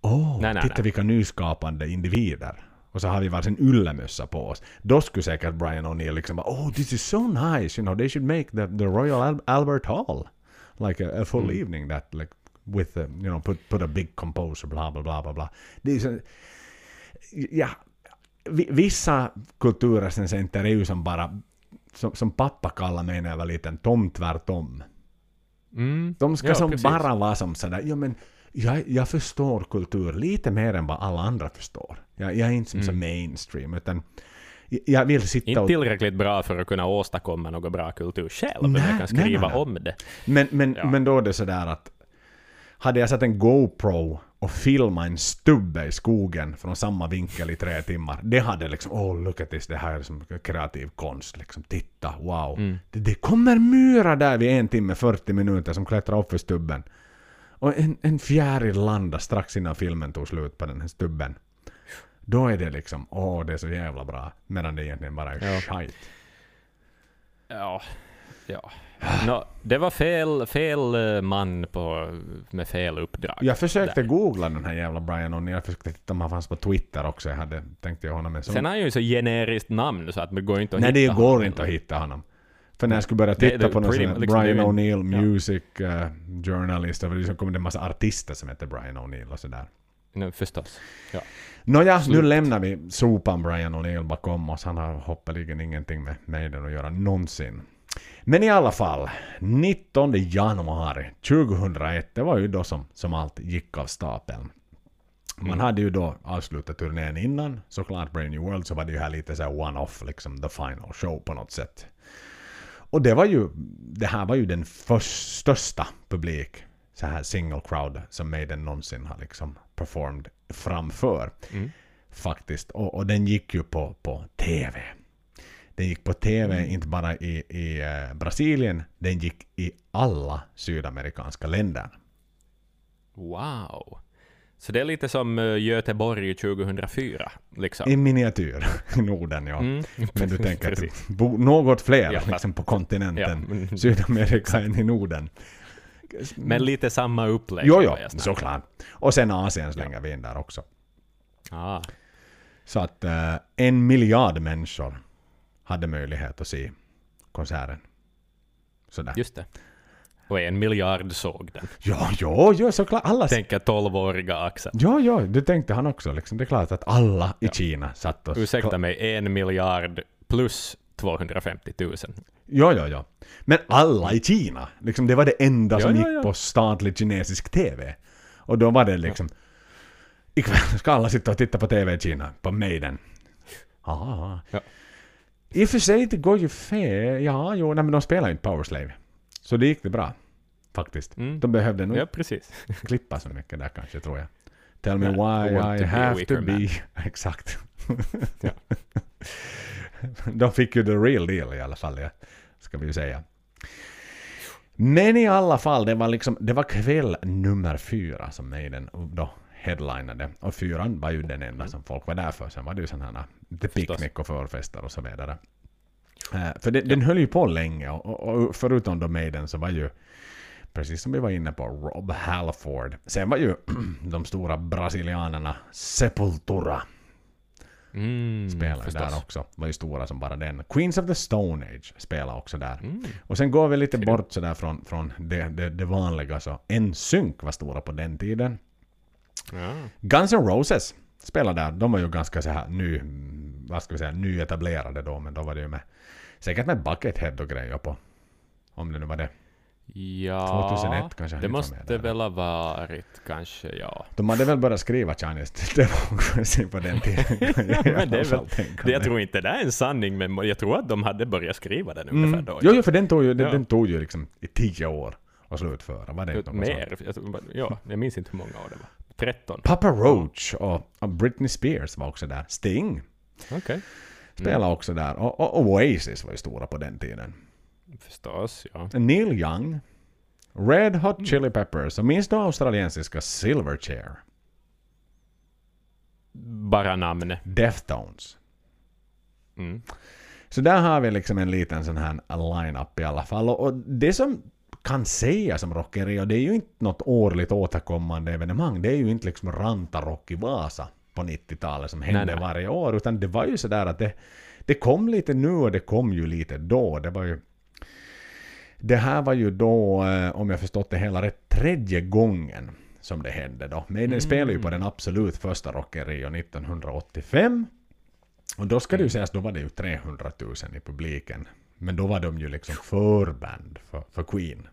A: Åh,
B: Nej, nej,
A: titta
B: nej.
A: vilka nyskapande individer. Och så har vi varsin yllemössa på oss. Då skulle säkert Brian O'Neill liksom bara Oh, this is so nice, you know, they should make the, the Royal Al- Albert Hall. Like a, a full
B: Mm.
A: evening that like with the, you know, put, put a big composer, bla bla bla bla bla. Det är så, ja, vi- vissa kulturrecensenter är ju som bara, som, som pappa kallade mig när jag var liten, tom tvärtom.
B: Mm.
A: De ska
B: Ja,
A: som
B: precis.
A: bara vara som sådär, ja men jag, jag förstår kultur lite mer än vad alla andra förstår. Jag, jag är inte som så mainstream, utan jag- vill sitta
B: Mm. Inte
A: och...
B: tillräckligt bra för att kunna åstadkomma något bra kultur själv, men
A: Nej,
B: jag kan skriva
A: nej, nej.
B: om det.
A: Men, men,
B: Ja.
A: men då är det sådär att hade jag satt en GoPro och filma en stubbe i skogen från samma vinkel i tre timmar. Det hade liksom, oh look at this, det här är som kreativ konst. Liksom, titta, wow.
B: Mm.
A: Det, det kommer myra där vid en timme 40 minuter som klättrar upp för stubben. Och en, en fjäril landade strax innan filmen tog slut på den här stubben. Då är det liksom, åh det är så jävla bra. Medan det egentligen bara är
B: Ja.
A: skit.
B: Ja. ja. Nå, det var fel, fel eh, man på, med fel uppdrag.
A: Jag försökte
B: Där.
A: googla den här jävla Brian O'Neill. Jag försökte titta om han fanns på Twitter också. Jag hade tänkt göra honom en sån.
B: Sen har han ju så generiskt namn så att det går inte att
A: Nej, det
B: hitta
A: går
B: honom.
A: inte att hitta honom. För när jag skulle börja titta
B: det-
A: på någon
B: pretty
A: sån
B: liksom,
A: Brian O'Neill
B: ja.
A: Music uh, Journalist, och så kom det en massa artister som heter Brian O'Neill och sådär.
B: Nej, förstås. Ja.
A: Nåja, nu lämnar vi sopan Brian O'Neill bakom oss. Han har hoppeligen ingenting med Maiden att göra någonsin. Men i alla fall, 19 januari 2001, det var ju då som, som allt gick av stapeln. Man
B: Mm.
A: hade ju då avslutat turnén innan, såklart Brave New World, så var det ju här lite så här one-off, liksom the final show på något sätt. Och det var ju, det här var ju den först, största publik, så här single crowd, som Maiden någonsin har liksom performed framför
B: Mm.
A: faktiskt. Och, och den gick ju på, på TV. Den gick på TV
B: Mm.
A: inte bara i, i eh, Brasilien, den gick i alla sydamerikanska länder.
B: Wow. Så det är lite som uh, Göteborg 2004, liksom.
A: I miniatyr i Norden, ja.
B: Mm.
A: Men du tänker att bor något fler
B: Ja,
A: liksom på kontinenten
B: Ja,
A: Sydamerika än i Norden.
B: men lite samma upplägg.
A: Jo, jo, såklart. Och sen Asien slänger vi in där också.
B: Ah,
A: Så att eh, en miljard människor hade möjlighet att se konserten. Sådär.
B: just det. Och en miljard såg den.
A: Ja, ja, ja, såklart. Alla...
B: Tänker 12-åriga Axel.
A: Ja, ja, det tänkte han också. Liksom. Det är klart att alla i
B: Ja.
A: Kina satt och...
B: Ursäkta mig, en miljard plus 250 000.
A: Ja, ja, ja. Men alla i Kina. Liksom, det var det enda
B: Ja,
A: som
B: ja,
A: gick på statlig kinesisk TV. Och då var det liksom... Ikväll ska alla sitta och titta på TV i Kina. På Maiden. Ah.
B: Ja.
A: I och för sig, det går ju fel. Ja, jo, nej, men de spelar ju inte Powerslave. Så det gick det bra. Faktiskt.
B: Mm.
A: De behövde nog
B: Ja, precis.
A: klippa så mycket där kanske, tror jag. Tell me why
B: I
A: have to be...
B: man.
A: Exakt.
B: Ja.
A: De fick ju the real deal i alla fall, ja. ska vi ju säga. Men i alla fall, det var liksom, det var kväll nummer fyra som Maiden då headlinade. Och fyran var ju den enda som folk var där för. Sen var det ju sådana här
B: Förstås.
A: picknick och förfester och så vidare. Eh, för det, den höll ju på länge och, och, förutom då Maiden så var ju Precis som vi var inne på, Rob Halford. Sen var ju de stora brasilianerna Sepultura
B: Mm,
A: spelade
B: förstås.
A: där också. Var ju stora som bara den. Queens of the Stone Age spelade också där.
B: Mm.
A: Och sen går vi lite bort sådär från, från det, det, det vanliga så. En synk var stora på den tiden.
B: Ja.
A: Guns N' Roses spelade där. De var ju ganska så här ny, vad ska vi säga, nyetablerade då. Men då var det ju med, säkert med Buckethead och grejer på. Om det nu var det.
B: Ja,
A: 2001 kanske
B: det måste väl ha varit kanske, ja.
A: De hade väl börjat skriva Chinese Democracy på den tiden.
B: men det är väl, det, jag tror inte det är en sanning, men jag tror att de hade börjat skriva den
A: Mm.
B: ungefär då.
A: Jo, jo, för den tog ju, den,
B: Ja.
A: den tog ju liksom i tio år att slutföra. Var det inte?
B: Mer. Jag, ja, jag minns inte hur många år det var. 13?
A: Papa Roach och, Britney Spears var också där. Sting
B: Okej.
A: Spelade också där. Och, och Oasis var ju stora på den tiden.
B: Förstås, ja.
A: Neil Young. Red
B: Mm.
A: Hot Chili Peppers. Och minns du australiensiska Silverchair?
B: Bara namn.
A: Deftones.
B: Mm.
A: Så där har vi liksom en liten sån här line-up i alla fall. Och, och det som kan sägas om rockeri, och det är ju inte något årligt återkommande evenemang. Det är ju inte liksom Rantarock i Vasa på 90-talet som hände
B: Nej, nej.
A: varje år. Utan det var ju sådär att det, det kom lite nu och det kom ju lite då. Det var ju... Det här var ju då, eh, om jag förstått det hela rätt, tredje gången som det hände då. Men den
B: Mm.
A: spelade ju på den absolut första Rock Rio 1985. Och då ska det
B: Mm.
A: ju sägas, då var det ju 300 000 i publiken. Men då var de ju liksom förband för, för Queen.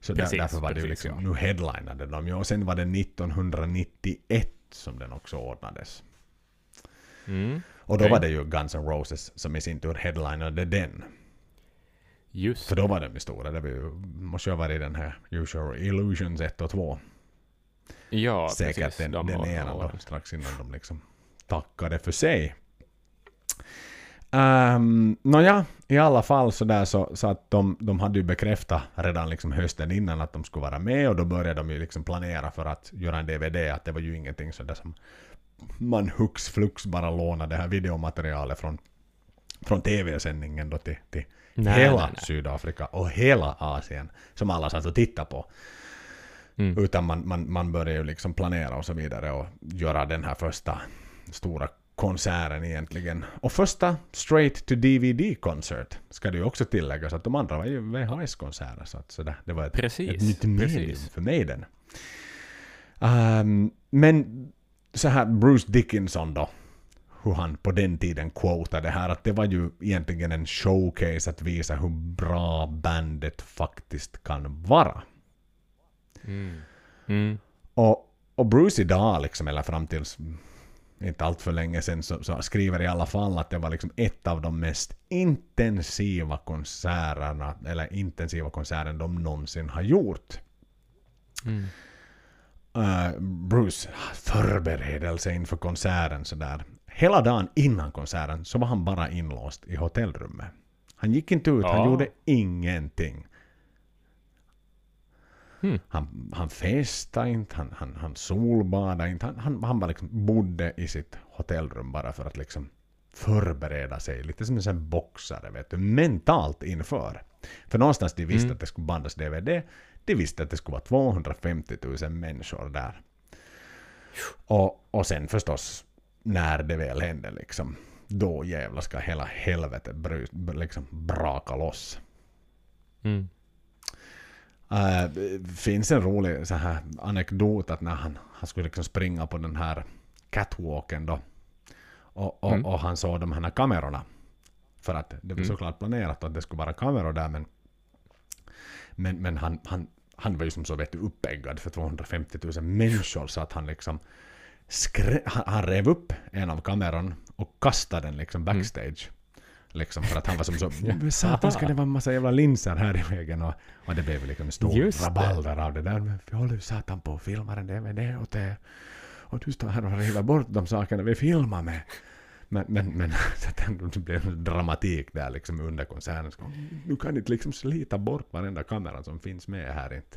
A: Så där,
B: Precis,
A: därför var det ju
B: precis,
A: liksom,
B: ja.
A: nu headlinade de ju. Och sen var det 1991 som den också ordnades.
B: Mm.
A: Och då
B: Okej.
A: var det ju Guns N' Roses som i sin tur headlinade den.
B: Just
A: För då var de ju stora. Det var ju, måste ju ha varit den här Usual Illusions 1 och 2.
B: Ja,
A: säkert
B: precis.
A: den,
B: De
A: den då,
B: åren.
A: strax innan de liksom tackade för sig. Um, Nåja, i alla fall så där så, så att de, de hade ju bekräftat redan liksom hösten innan att de skulle vara med och då började de ju liksom planera för att göra en DVD, att det var ju ingenting sådär som man hux flux bara lånade det här videomaterialet från, från TV-sändningen då till, till
B: Nej,
A: hela
B: nej, nej.
A: Sydafrika och hela Asien som alla satt och tittade på.
B: Mm.
A: Utan man, man, man börjar ju liksom planera och så vidare och göra den här första stora konserten egentligen. Och första straight to DVD-konsert ska det ju också tilläggas att de andra var ju VHS-konserter så att sådär, det var ett,
B: Precis,
A: ett nytt medium
B: precis.
A: för mig den. Ehm, men så här Bruce Dickinson då, hur han på den tiden quotade det här att det var ju egentligen en showcase att visa hur bra bandet faktiskt kan vara.
B: Mm. Mm.
A: Och, och Bruce idag, liksom, eller fram tills inte allt för länge sedan, så, så skriver i alla fall att det var liksom ett av de mest intensiva konserterna, eller intensiva konserten de någonsin har gjort.
B: Mm.
A: Uh, Bruce förberedelse inför konserten sådär. Hela dagen innan konserten så var han bara inlåst i hotellrummet. Han gick inte ut, han
B: Ja.
A: gjorde ingenting.
B: Hmm.
A: Han, han festade inte, han, han, han solbadade inte. Han, han, han bara liksom bodde i sitt hotellrum bara för att liksom förbereda sig. Lite som en sån boxare, vet du. Mentalt inför. För någonstans de visste
B: Mm.
A: att det skulle bandas DVD. De visste att det skulle vara 250 000 människor där. Och, och sen förstås, när det väl hände liksom. Då jävlar ska hela helvetet bry- liksom braka loss.
B: Mm.
A: Uh, finns en rolig så här anekdot att när han, han skulle liksom springa på den här catwalken då och, och,
B: Mm.
A: och han såg de här kamerorna. För att det var
B: Mm.
A: såklart planerat att det skulle vara kameror där men men, men han, han, han var ju som så vet du uppeggad för 250 000 människor så att han liksom skrä, han, han rev upp en av kameran och kastade den liksom backstage. Liksom för att han var som så "Men Satan ska det vara en massa jävla linser här i vägen och, och det blev liksom en stor
B: Just det.
A: rabalder av det där. Men vi håller ju satan på och filmar en DVD och det och du står här och river bort de sakerna vi filmar med. Men, men, men det blev en dramatik där liksom under konserten. Så, Du kan inte liksom slita bort varenda kamera som finns med här inte.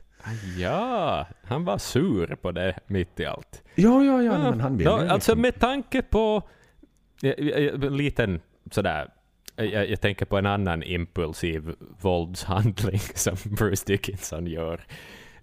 B: Ja, han var sur på det mitt i allt.
A: Ja, ja, ja, men han vill
B: Nå,
A: ju
B: Alltså
A: liksom-
B: med tanke på ja, ja, ja, en liten sådär jag, jag tänker på en annan impulsiv våldshandling som Bruce Dickinson gör.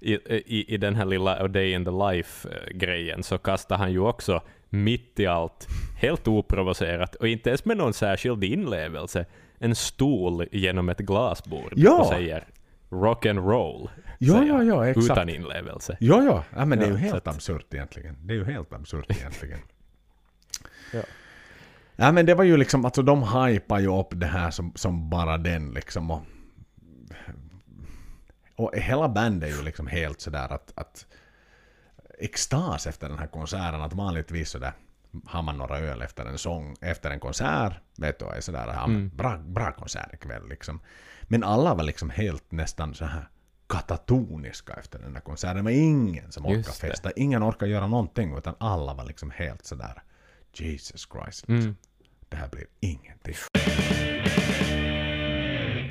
B: I, i, I den här lilla A Day in the Life-grejen så kastar han ju också mitt i allt, helt oprovocerat och inte ens med någon särskild inlevelse, en stol genom ett glasbord
A: Ja!
B: och säger rock and roll.
A: Ja, ja, ja, exakt.
B: Utan inlevelse.
A: Ja, ja, ja men det är ju helt absurt egentligen. Det är ju helt absurt egentligen.
B: Ja.
A: Ja men det var ju liksom, alltså de hypar ju upp det här som, som bara den liksom och, och hela bandet är ju liksom helt sådär att, att extas efter den här konserten, att vanligtvis sådär har man några öl efter en sång, efter en konsert, vet du, är sådär, ja,
B: Mm.
A: bra, bra konsert ikväll liksom. Men alla var liksom helt nästan så här katatoniska efter den där konserten. Det var ingen som orkade festa, ingen orkade göra någonting, utan alla var liksom helt sådär Jesus Christ, liksom.
B: Mm.
A: Det här blir ingenting.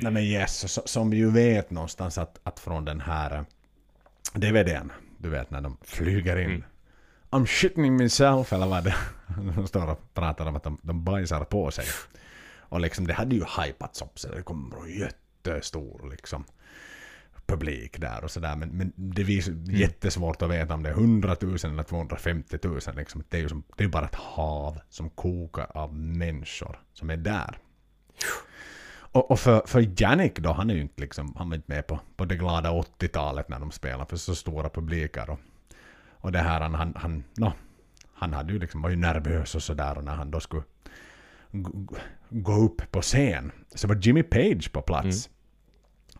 A: Nej men yes, så, som vi ju vet någonstans att, att från den här eh, DVDn, du vet när de flyger in.
B: Mm.
A: I'm shitting myself, eller vad det De står och pratar om att de, de bajsar på sig. Och liksom det hade ju hypats upp så det kommer en jättestor liksom publik där och sådär. Men, men det är
B: Mm.
A: jättesvårt att veta om det är 100 000 eller 250 000. Liksom. Det är ju som, det är bara ett hav som kokar av människor som är där. Och, och för, för Jannik då, han är ju inte liksom, han var inte med på, på det glada 80-talet när de spelar för så stora publiker. Och, och det här, han, han, han, no, han hade ju liksom, var ju nervös och sådär och när han då skulle gå, gå upp på scen så var Jimmy Page på plats.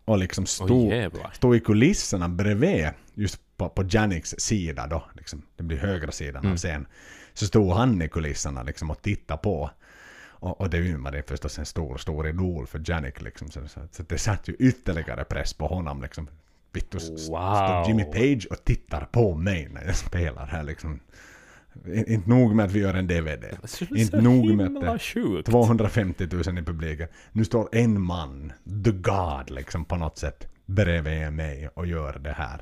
A: Och liksom stod,
B: jävlar.
A: stod i kulisserna bredvid, just på, på Janiks sida då, liksom, det blir högra sidan
B: Mm.
A: av scen. Så stod han i kulisserna liksom och tittade på. Och, och det var det förstås en stor, stor idol för Janik liksom. Så, så, så det satt ju ytterligare press på honom liksom. Vittu,
B: Wow.
A: står Jimmy Page och tittar på mig när jag spelar här liksom. Inte nog med att vi gör en DVD.
B: Så
A: Inte nog med att det
B: sjukt.
A: 250 000 i publiken. Nu står en man, the God, liksom på något sätt bredvid mig och gör det här.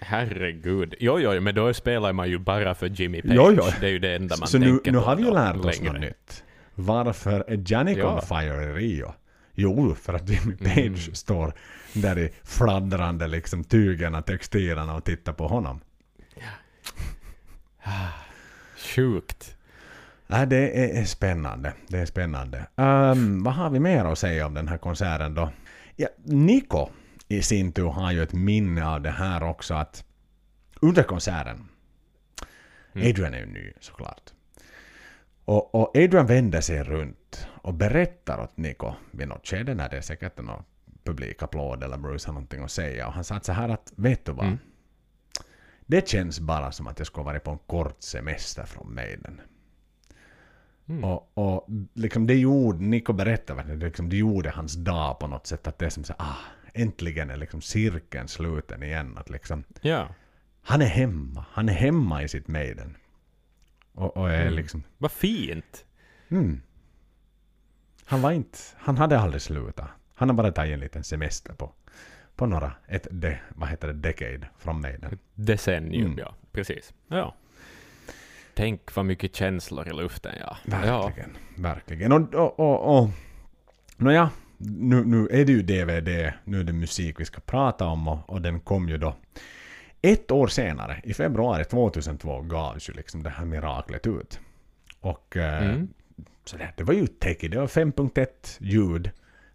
B: Herregud. Jo, jo, men då spelar man ju bara för Jimmy Page.
A: Jo, jo.
B: Det är ju det enda man
A: Så nu,
B: tänker
A: nu
B: på
A: har vi ju lärt oss
B: längre.
A: något nytt. Varför är Janik
B: Ja.
A: on fire i Rio? Jo, för att Jimmy Page
B: Mm.
A: står där i fladdrande liksom tygerna, textilerna och tittar på honom.
B: Sjukt.
A: Nej, det är, spännande. Det är spännande. Ehm, vad har vi mer att säga om den här konserten då? Ja, Nico i sin tur har ju ett minne av det här också att under konserten,
B: Mm.
A: Adrian är ju ny såklart. Och, och Adrian vänder sig runt och berättar åt Nico vid något skede när det är säkert någon publikapplåd eller Bruce har någonting att säga. Och han sa så här att, vet du vad?
B: Mm.
A: Det känns bara som att jag skulle varit på en kort semester från Maiden.
B: Mm.
A: Och, och liksom det gjorde, Nico berättade, det, liksom, det gjorde hans dag på något sätt. Att det är som så ah, äntligen är liksom cirkeln sluten igen. Att liksom,
B: Ja.
A: han är hemma. Han är hemma i sitt Maiden. Och, och är
B: Mm.
A: liksom,
B: Vad fint.
A: mm. Han var inte, han hade aldrig slutat. Han har bara tagit en liten semester på, på några, ett, de, vad heter det, decade från Maiden.
B: Decennium,
A: Mm.
B: ja. Precis. Ja. Tänk vad mycket känslor i luften, ja. Ja.
A: Verkligen, verkligen. Och, och, och, och nåja, nu, nu är det ju DVD, nu är det musik vi ska prata om och, och den kom ju då ett år senare, i februari 2002, gavs ju liksom det här miraklet ut. Och eh,
B: Mm.
A: så det, det var ju techie, det var 5.1 ljud.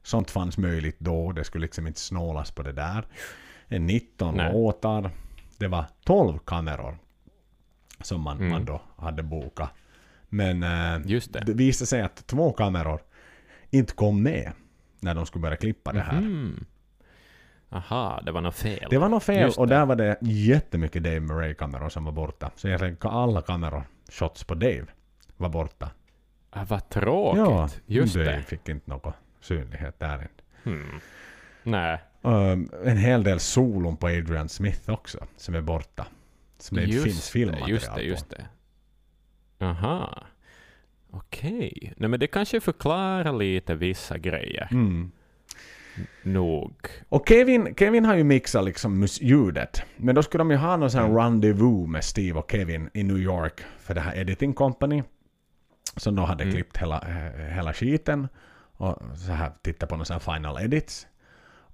A: Sånt fanns möjligt då, det skulle liksom inte snålas på det där. En 19
B: Nej.
A: låtar. Det var 12 kameror som man,
B: Mm.
A: man då hade bokat. Men eh,
B: Just det.
A: det visade sig att två kameror inte kom med när de skulle börja klippa det här.
B: Mhm. Aha, det var något fel.
A: Det var något fel
B: Just
A: och
B: det.
A: där var det jättemycket Dave Murray-kameror som var borta. Så egentligen alla kameror, shots på Dave, var borta.
B: Ah, vad tråkigt. Just
A: Dave
B: det.
A: fick inte någon synlighet där inte.
B: Hmm. Nej.
A: Um, en hel del solon på Adrian Smith också, som är borta. Som det inte finns filmmaterial
B: det, just det,
A: på.
B: just det. Aha. Okej. Nej men det kanske förklarar lite vissa grejer.
A: Mm.
B: Nog.
A: Och Kevin, Kevin har ju mixat liksom ljudet. Men då skulle de ju ha någon sån här
B: Mm.
A: rendezvous med Steve och Kevin i New York för det här editing company. Som då hade
B: Mm.
A: klippt hela, eh, hela skiten. Och så här titta på några här final edits.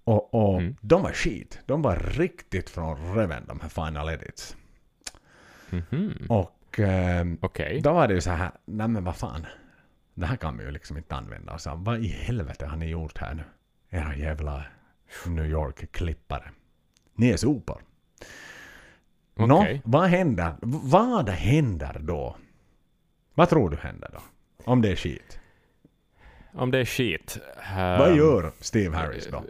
A: Och, och
B: Mm.
A: de var skit. De var riktigt från röven de här final edits.
B: Mhm.
A: Och ehm,
B: Okej.
A: då var det ju så här, nej men vad fan. Det här kan vi ju liksom inte använda. Och så, vad i helvete har ni gjort här nu? Era jävla New York-klippare. Ni är sopor. Nå,
B: Okej.
A: vad händer? Vad händer då? Vad tror du händer då? Om det är skit.
B: Om det är skit.
A: vad
B: ehm,
A: gör Steve Harris då?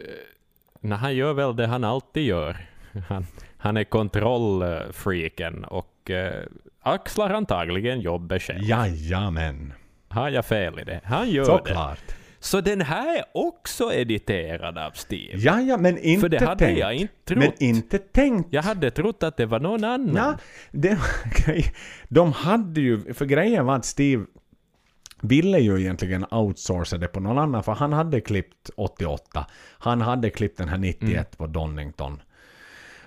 B: Nej, han gör väl det han alltid gör. Han, han är kontrollfreaken och eh, axlar antagligen jobbet själv.
A: Jajamän.
B: Har jag fel i det? Han gör det.
A: Såklart.
B: Så den här är också editerad av Steve?
A: Jaja, men inte
B: För det hade
A: tänkt.
B: jag inte trott.
A: Men inte tänkt.
B: Jag hade trott att det var någon annan.
A: Ja, det. De hade ju, för grejen var att Steve ville ju egentligen outsourca det på någon annan, för han hade klippt 88. Han hade klippt den här 91
B: Mm.
A: på Donington.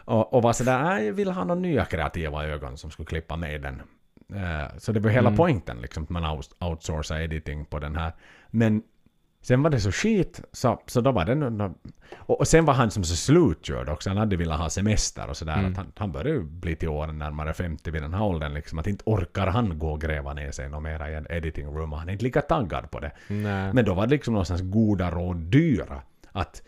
A: Och, och var sådär, "Nej, jag vill ha några nya kreativa ögon som skulle klippa med den. Eh, så det var hela
B: Mm.
A: poängen, liksom, att man out, outsourcar editing på den här. Men sen var det så skit, så, så då var det nog... Och, och sen var han som så slutkörd också, han hade velat ha semester och sådär.
B: Mm.
A: Att han, han började bli till åren närmare 50 vid den här åldern, liksom, att inte orkar han gå och gräva ner sig något mera i en editing room och han är inte lika taggad på det.
B: Nej.
A: Men då var det liksom någonstans goda råd dyra. Att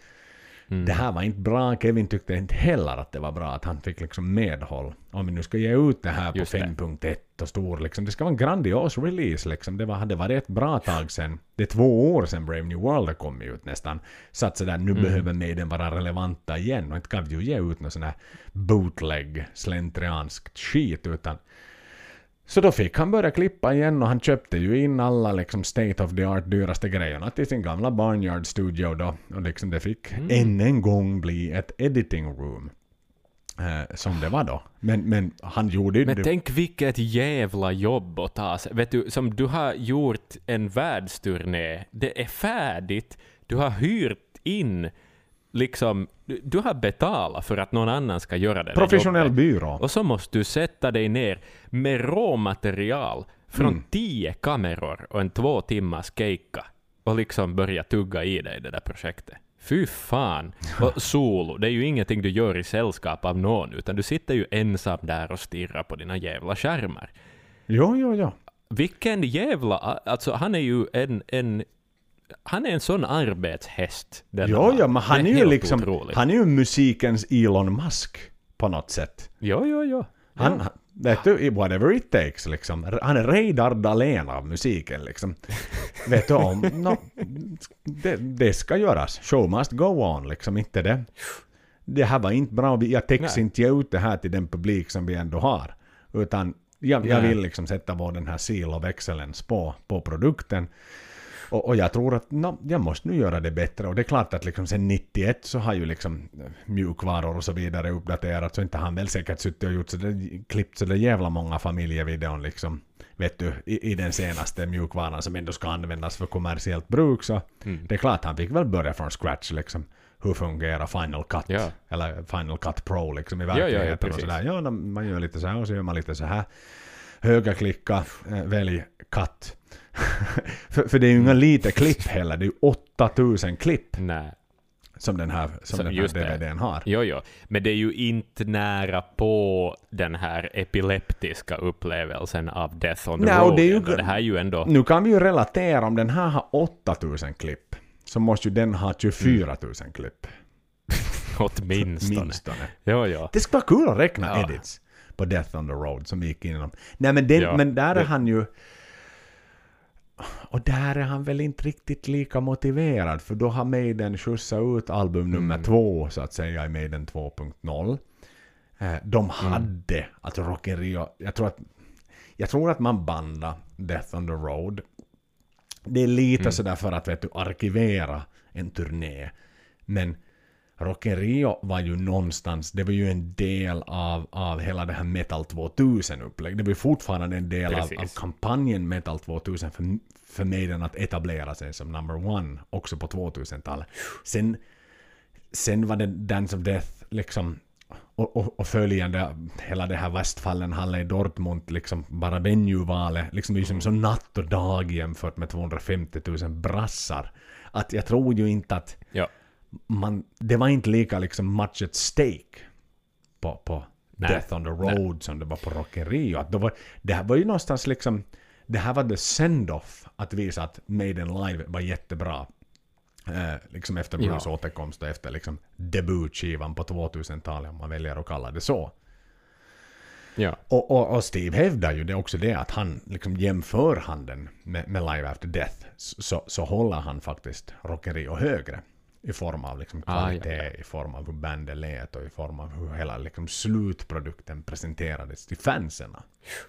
B: Mm.
A: det här var inte bra, Kevin tyckte inte heller att det var bra att han fick liksom medhåll. Om vi nu ska ge ut det här på
B: Just det.
A: 5.1 och stor liksom, det ska vara en grandios release liksom. Det var, hade varit ett bra tag sen. Det är två år sedan Brave New World har kommit ut nästan. Så att sådär, nu
B: Mm.
A: behöver Maiden vara relevanta igen och inte kan vi ju ge ut någon sån här bootleg, slentrianskt skit utan Så då fick han börja klippa igen och han köpte ju in alla liksom state of the art dyraste grejerna till sin gamla Barnyard Studio då. Och liksom det fick
B: Mm.
A: än en gång bli ett editing room. Eh, som det var då. Men, men han gjorde ju
B: Men
A: det.
B: tänk vilket jävla jobb att ta sig. Vet du, som du har gjort en världsturné, det är färdigt, du har hyrt in, liksom, du, har betalat för att någon annan ska göra det
A: Professionell
B: jobbet.
A: byrå.
B: Och så måste du sätta dig ner med råmaterial från
A: Mm.
B: tio kameror och en två timmars keikka och liksom börja tugga i dig det där projektet. Fy fan! Och solo, det är ju ingenting du gör i sällskap av någon, utan du sitter ju ensam där och stirrar på dina jävla skärmar.
A: Jo, jo, jo.
B: Vilken jävla... Alltså han är ju en... en han är en sån arbetshäst.
A: Jo, jo, men han
B: Det
A: är ju liksom,
B: otroligt.
A: han är ju musikens Elon Musk på något sätt.
B: Jo, jo, jo.
A: Han, han- vet du, whatever it takes liksom. Han är Reidar Dahlén av musiken liksom. vet du om, no, det, det ska göras. Show must go on liksom, inte det. Det här var inte bra, jag täcks inte ge ut det här till den publik som vi ändå har. Utan jag, jag vill liksom sätta vår den här seal of excellence på, på produkten. Och, och jag tror att no, jag måste nu göra det bättre. Och det är klart att liksom sen 91 så har ju liksom eh, mjukvaror och så vidare uppdaterats. Så inte har han väl säkert suttit och gjort så där, klippt så där jävla många familjevideon liksom. Vet du, i, i den senaste mjukvaran som ändå ska användas för kommersiellt bruk. Så
B: Mm.
A: det är klart han fick väl börja från scratch liksom. Hur fungerar Final Cut?
B: Ja.
A: Eller Final Cut Pro liksom i
B: ja, ja,
A: verkligheten. och sådär. Ja, man gör lite så här och så gör man lite så här. Högerklicka, eh, välj cut. för, för det är ju inga lite klipp heller, det är ju 8000 klipp
B: Nej.
A: som den här, som
B: Så
A: den här
B: just det.
A: DVDn har.
B: Jo, jo. Men det är ju inte nära på den här epileptiska upplevelsen av Death on the
A: Nej,
B: Road.
A: det är ju-
B: det här är ju ändå...
A: Nu kan vi ju relatera, om den här har 8000 klipp, så måste ju den ha 24 000 klipp.
B: Åtminstone.
A: Minstone.
B: Jo, jo.
A: Det skulle vara kul att räkna
B: Ja.
A: edits på Death on the Road som vi gick igenom. Nej men, den,
B: Ja,
A: men där är
B: det-
A: han ju... Och där är han väl inte riktigt lika motiverad för då har Maiden skjutsat ut album nummer
B: Mm.
A: två så att säga i Maiden 2.0. Eh, De hade, alltså Rock in Rio, jag tror att jag tror att man bandar Death on the Road. Det är lite
B: Mm.
A: sådär för att vet du, arkivera en turné. Men Rock in Rio var ju någonstans, det var ju en del av, av hela det här Metal 2000-upplägget. Det var ju fortfarande en del av, av kampanjen Metal 2000 för, för Maiden att etablera sig som number one också på 2000-talet. Sen, sen var det Dance of Death liksom och, och, och följande, hela det här Westfallen-hallen i Dortmund, liksom bara venue-valet, liksom det är ju som så natt och dag jämfört med 250 000 brassar. Att jag tror ju inte att
B: Ja.
A: Man, det var inte lika liksom much at stake på, på
B: Nej.
A: Death on the Road som det var på Rock Rio. Att det, var, det här var ju någonstans liksom, det här var the send-off att visa att Maiden Live var jättebra. Eh, liksom efter
B: Ja.
A: Bruce återkomst och efter liksom debutskivan på 2000-talet om man väljer att kalla det så.
B: Ja.
A: Och, och, och Steve hävdar ju det också det att han liksom jämför han den med, med Live After Death så, så håller han faktiskt Rock Rio högre. I form av liksom
B: Ah,
A: kvalitet,
B: ja,
A: i form av hur bandet lät och i form av hur hela liksom slutprodukten presenterades till fansen.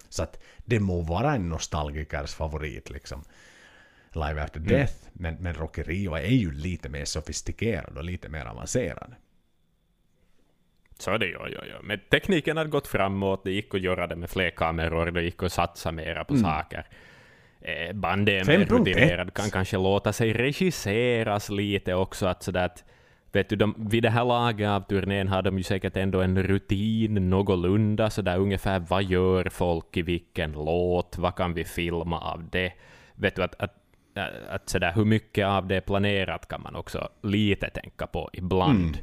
A: Så att det må vara en nostalgikers favorit liksom. Live After
B: Mm.
A: Death, men, men Rock in Rio är ju lite mer sofistikerad och lite mer avancerad.
B: Så är det ju, jo, jo. Men tekniken har gått framåt, det gick att göra det med fler kameror, det gick att satsa mera på saker. Eh, bandet är mer
A: 5.1.
B: rutinerad, kan kanske låta sig regisseras lite också. Att sådär att, vet du, de, vid det här laget av turnén har de ju säkert ändå en rutin någorlunda, sådär ungefär vad gör folk i vilken låt, vad kan vi filma av det? Vet du, att, att, att sådär, hur mycket av det är planerat kan man också lite tänka på ibland.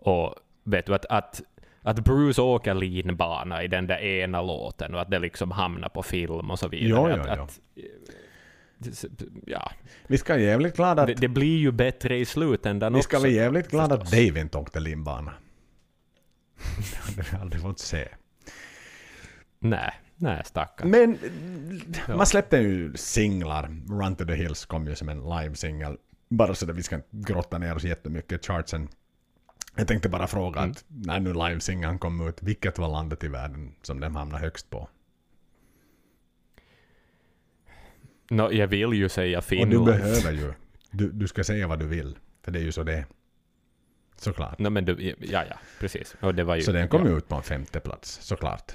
B: Och vet du, att, att, att Bruce åker linbana i den där ena låten och att det liksom hamnar på film och så vidare.
A: Jo, jo,
B: att,
A: jo.
B: Att, ja,
A: Vi ska vara jävligt glada att
B: det, det blir ju bättre i slutändan
A: Vi ska
B: också.
A: vara jävligt glada att. Dave inte åkte linbana. Det hade vi aldrig fått se.
B: Nej, nej stackarn.
A: Men
B: Ja.
A: man släppte ju singlar. Run to the Hills kom ju som en live-singel. Bara så att vi ska grotta ner oss jättemycket i chartsen. Jag tänkte bara fråga
B: Mm.
A: att när nu live-singeln kom ut, vilket var landet i världen som den hamnade högst på?
B: Nå, jag vill ju säga
A: Och du
B: Finland.
A: behöver ju. Du, du ska säga vad du vill. För det är ju så det är. Såklart.
B: Nå, men du, ja, ja, precis. Och det var ju...
A: Så den kom
B: ja.
A: ut på en femte plats, såklart.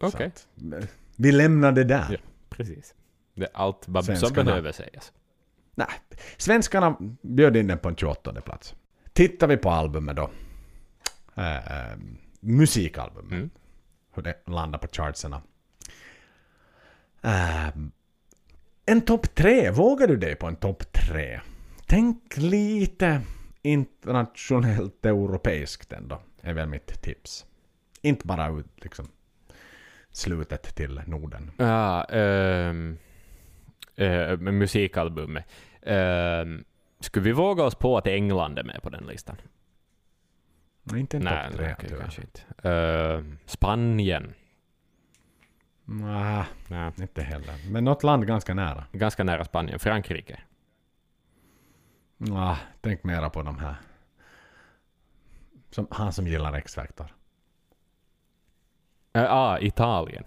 A: Så
B: Okej,
A: att, eh, Vi lämnar det där.
B: Ja. precis. Det är allt vad som behöver sägas.
A: Nej, svenskarna bjöd in den på en 28 plats. Tittar vi på albumet då. Äh, musikalbumet.
B: Mm.
A: Hur det landar på chartserna. Äh, en topp tre. Vågar du dig på en topp tre? Tänk lite internationellt europeiskt ändå. Är väl mitt tips. Inte bara ut liksom slutet till Norden.
B: Ja, eh, med musikalbumet. Um, skulle vi våga oss på att England är med på den listan?
A: Nej, inte en
B: nej,
A: topp tre.
B: nej kanske inte. Ehm, Spanien?
A: Nej, inte heller. Men något land ganska nära.
B: ganska nära Spanien. Frankrike?
A: Ah, tänk mera på de här. Som, han som gillar X-Factor.
B: Ja, ah, Italien.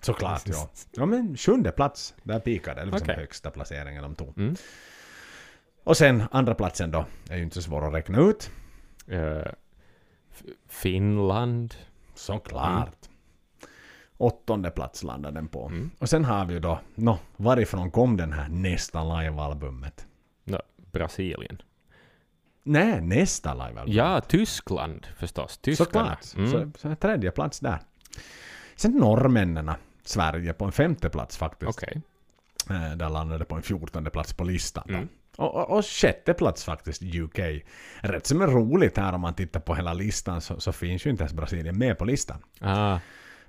A: Såklart, ja. Ja men sjunde plats, där pikade liksom
B: Okej.
A: högsta placeringen de tog.
B: Mm.
A: Och sen andra platsen då, är ju inte så svår att räkna ut.
B: Eh, Finland?
A: Såklart. Åttonde plats landade den på.
B: Mm.
A: Och sen har vi ju då, nå, varifrån kom den här nästa livealbumet?
B: No, Brasilien?
A: Nej, nästa livealbum.
B: Ja, Tyskland förstås. Tyskarna.
A: Såklart.
B: Mm.
A: Så, så tredje plats där. Sen norrmännen, Sverige på en femte plats faktiskt.
B: Okej.
A: Eh, Där landade på en fjortonde plats på listan.
B: Mm.
A: Och, och, och sjätte plats faktiskt UK. Rätt som är roligt här om man tittar på hela listan så, så finns ju inte ens Brasilien med på listan.
B: Ah,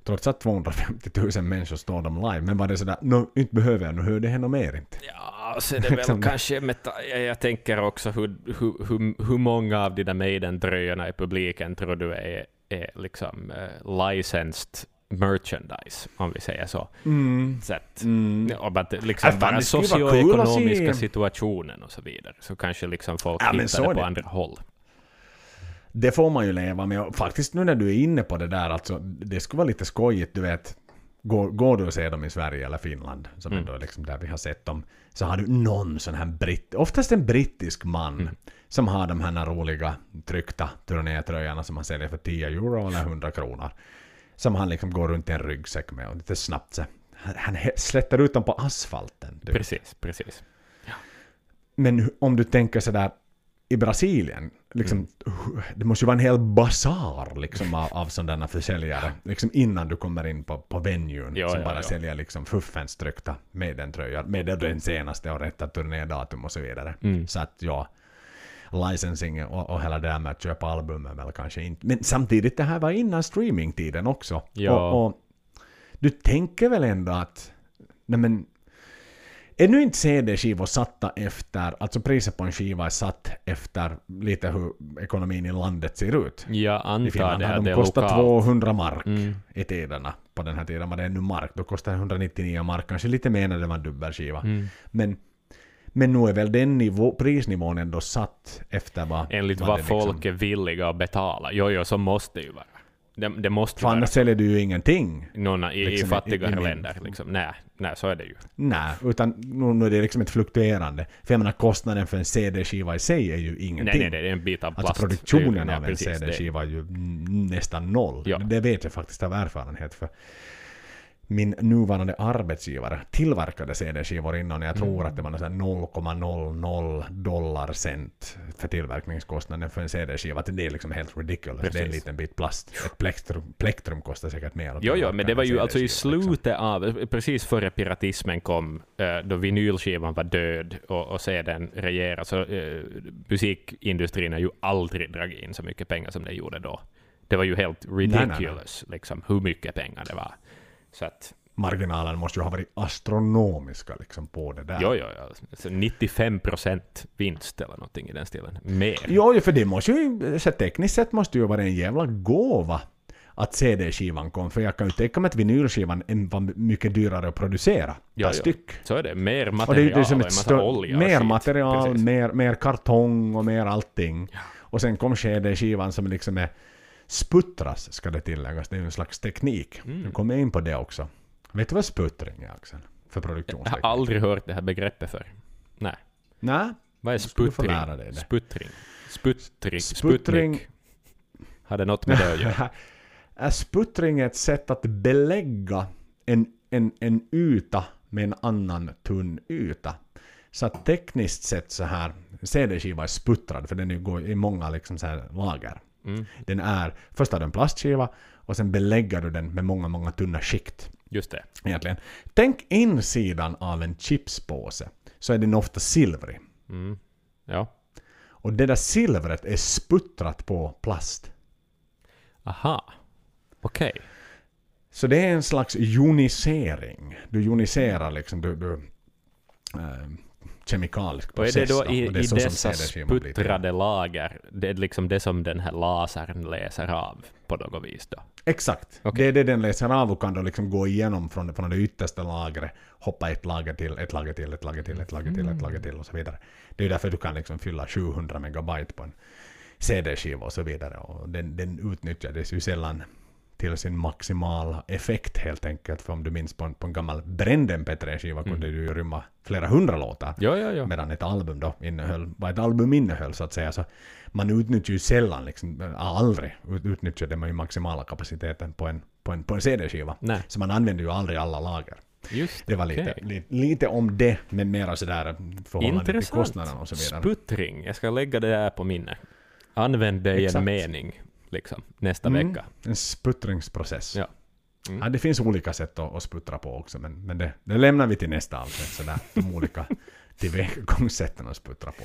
A: Trots att 250 000 människor står de live. Men var det sådär, no, inte behöver jag, nu hör det hända mer inte.
B: Ja, så är det väl kanske med, jag, jag tänker också hur, hur, hur, hur många av de där Maiden-tröjorna i publiken tror du är, är liksom uh, licensed merchandise, om vi säger så. Så att,
A: Mm.
B: och bara, liksom
A: Äh, fan,
B: bara
A: det skulle vara kul att
B: socioekonomiska
A: se-
B: situationen och så vidare, så kanske liksom folk
A: Ja,
B: hittar
A: så
B: det på
A: det.
B: andra håll.
A: Det får man ju leva med. Och faktiskt nu när du är inne på det där, alltså, det skulle vara lite skojigt, du vet. Går, går du och ser dem i Sverige eller Finland, som
B: Mm.
A: ändå liksom där vi har sett dem, så har du någon sån här britt, oftast en brittisk man,
B: Mm.
A: som har de här roliga tryckta turnétröjorna som han säljer för 10 euro eller 100 kronor. Som han liksom går runt i en ryggsäck med och lite snabbt så. Han, han slätter ut dem på asfalten. Du.
B: Precis, precis.
A: Men hu- om du tänker sådär i Brasilien, liksom, det måste ju vara en hel basar liksom, av, av sådana försäljare liksom, innan du kommer in på, på venuen
B: Ja,
A: som
B: ja,
A: bara
B: ja.
A: säljer liksom, fuffens tryckta med den tröjan, med den senaste och rätta turnédatum och så vidare.
B: Mm.
A: Så att ja, licensing och, och hela det där med att köpa album är väl kanske inte... Men samtidigt, det här var innan streamingtiden också.
B: Ja.
A: Och, och du tänker väl ändå att... Nej men... Är nu inte CD-skivor satta efter, alltså priset på en skiva är satt efter lite hur ekonomin i landet ser ut?
B: Jag antar det det
A: de
B: lokalt.
A: 200 mark
B: Mm.
A: i tiderna. På den här tiden var det ännu mark. Då kostade det 199 mark, kanske lite mer när det var en dubbelskiva.
B: Mm.
A: Men, men nu är väl den nivå, prisnivån ändå satt efter vad...
B: Enligt
A: vad
B: vad
A: liksom-
B: folk är villiga att betala. Jo, jo, så måste det ju vara. Det, det måste
A: För annars säljer du ju ingenting.
B: några i,
A: liksom
B: i
A: i-
B: fattigare
A: i min-
B: länder. Liksom. Nej, nej, så är det ju.
A: Nej, utan nu, nu är det liksom ett fluktuerande. För jag menar kostnaden för en CD-skiva i sig är ju ingenting.
B: Nej, nej, det är en bit av plast.
A: Alltså produktionen
B: Ja,
A: av en CD-skiva är ju nästan noll.
B: Ja.
A: Det vet jag faktiskt av erfarenhet. För min nuvarande arbetsgivare tillverkade CD-skivor innan. Jag
B: Mm.
A: tror att det var någon sån här 0,00 dollar cent för tillverkningskostnaden för en CD-skiva. Det är liksom helt ridiculous. Det är en
B: Precis.
A: liten bit plast. Ett plektrum, plektrum kostar säkert mer.
B: Jo, jo, men det var ju alltså i
A: liksom.
B: slutet av, precis före piratismen kom, eh, då vinylskivan var död och, och sedan regerade, så eh, musikindustrin har ju aldrig dragit in så mycket pengar som den gjorde då. Det var ju helt
A: nej, nej.
B: ridiculous, liksom, hur mycket pengar det var. Så att,
A: Marginalen måste ju ha varit astronomiska liksom på det där.
B: jo, jo, jo. Så 95 procent vinst eller någonting i den stilen. Mer.
A: Jo, för det måste ju, så tekniskt sett måste ju vara en jävla gåva att CD-skivan kom. För jag kan ju tänka mig att vinylskivan var mycket dyrare att producera
B: Ja,
A: per
B: ja.
A: styck.
B: Så är det. Mer
A: Och
B: material
A: det är
B: och en
A: ett stö-
B: olja och
A: mer
B: skit.
A: material,
B: Precis.
A: mer, mer kartong och mer allting. Och sen kom CD-skivan som liksom är sputtras, ska det tilläggas. Det är ju en slags teknik.
B: Mm.
A: Nu kommer in på det också. Vet du vad sputtring är, Axel? för
B: Jag har
A: produktionsteknik.
B: aldrig hört det här begreppet för. Nej.
A: Nej,
B: Vad är
A: Du
B: sputtring?
A: dig det.
B: Sputtring. Sputtring.
A: Sputtring-.
B: Har det något med det att göra?
A: är sputtring ett sätt att belägga en, en, en yta med en annan tunn yta. Så att tekniskt sett så här, CD-skiva är sputtrad för den går i många liksom så här lager.
B: Mm.
A: Den är, först har du en plastskiva och sen belägger du den med många, många tunna skikt.
B: Just det.
A: Egentligen. Tänk insidan av en chipspåse så är den ofta silvrig.
B: Mm. Ja.
A: Och det där silvret är sputtrat på plast.
B: Aha. Okej.
A: Så det är en slags jonisering. Du joniserar liksom, du, du äh, kemikalisk
B: Och är
A: process.
B: det då
A: då,
B: i,
A: det
B: i dessa sputtrade lager, det är liksom det som den här lasern läser av på något vis då?
A: Exakt.
B: Okej.
A: Det är det den läser av och kan då liksom gå igenom från, från det yttersta lagret, hoppa ett lager till, ett lager till, ett lager till, ett lager till, ett lager till och så vidare. Det är därför du kan liksom fylla 700 megabyte på en CD-skiva och så vidare. Och den, den utnyttjades ju sällan till sin maximala effekt helt enkelt. För om du minns på en, på en gammal bränd MP3-skiva kunde du ju rymma flera hundra låtar.
B: Ja, ja, ja.
A: Medan ett album då innehöll, vad ett album innehöll så att säga. Så man utnyttjar ju sällan, liksom, äh, aldrig ut- utnyttjade man ju maximala kapaciteten på en, på en, på en CD-skiva. Så man använder ju aldrig alla lager.
B: just
A: Det var lite,
B: okej.
A: lite, lite om det, men mera sådär förhållande till kostnaderna och så vidare.
B: Sputtring. Jag ska lägga det där på minne. Använd det i en mening, liksom, nästa
A: Mm.
B: vecka.
A: En sputtringsprocess.
B: Ja. Mm.
A: Ja, det finns olika sätt att, att sputtra på också, men, men det, det lämnar vi till nästa avsnitt. Sådär, de olika tillvägagångssätten att sputtra på.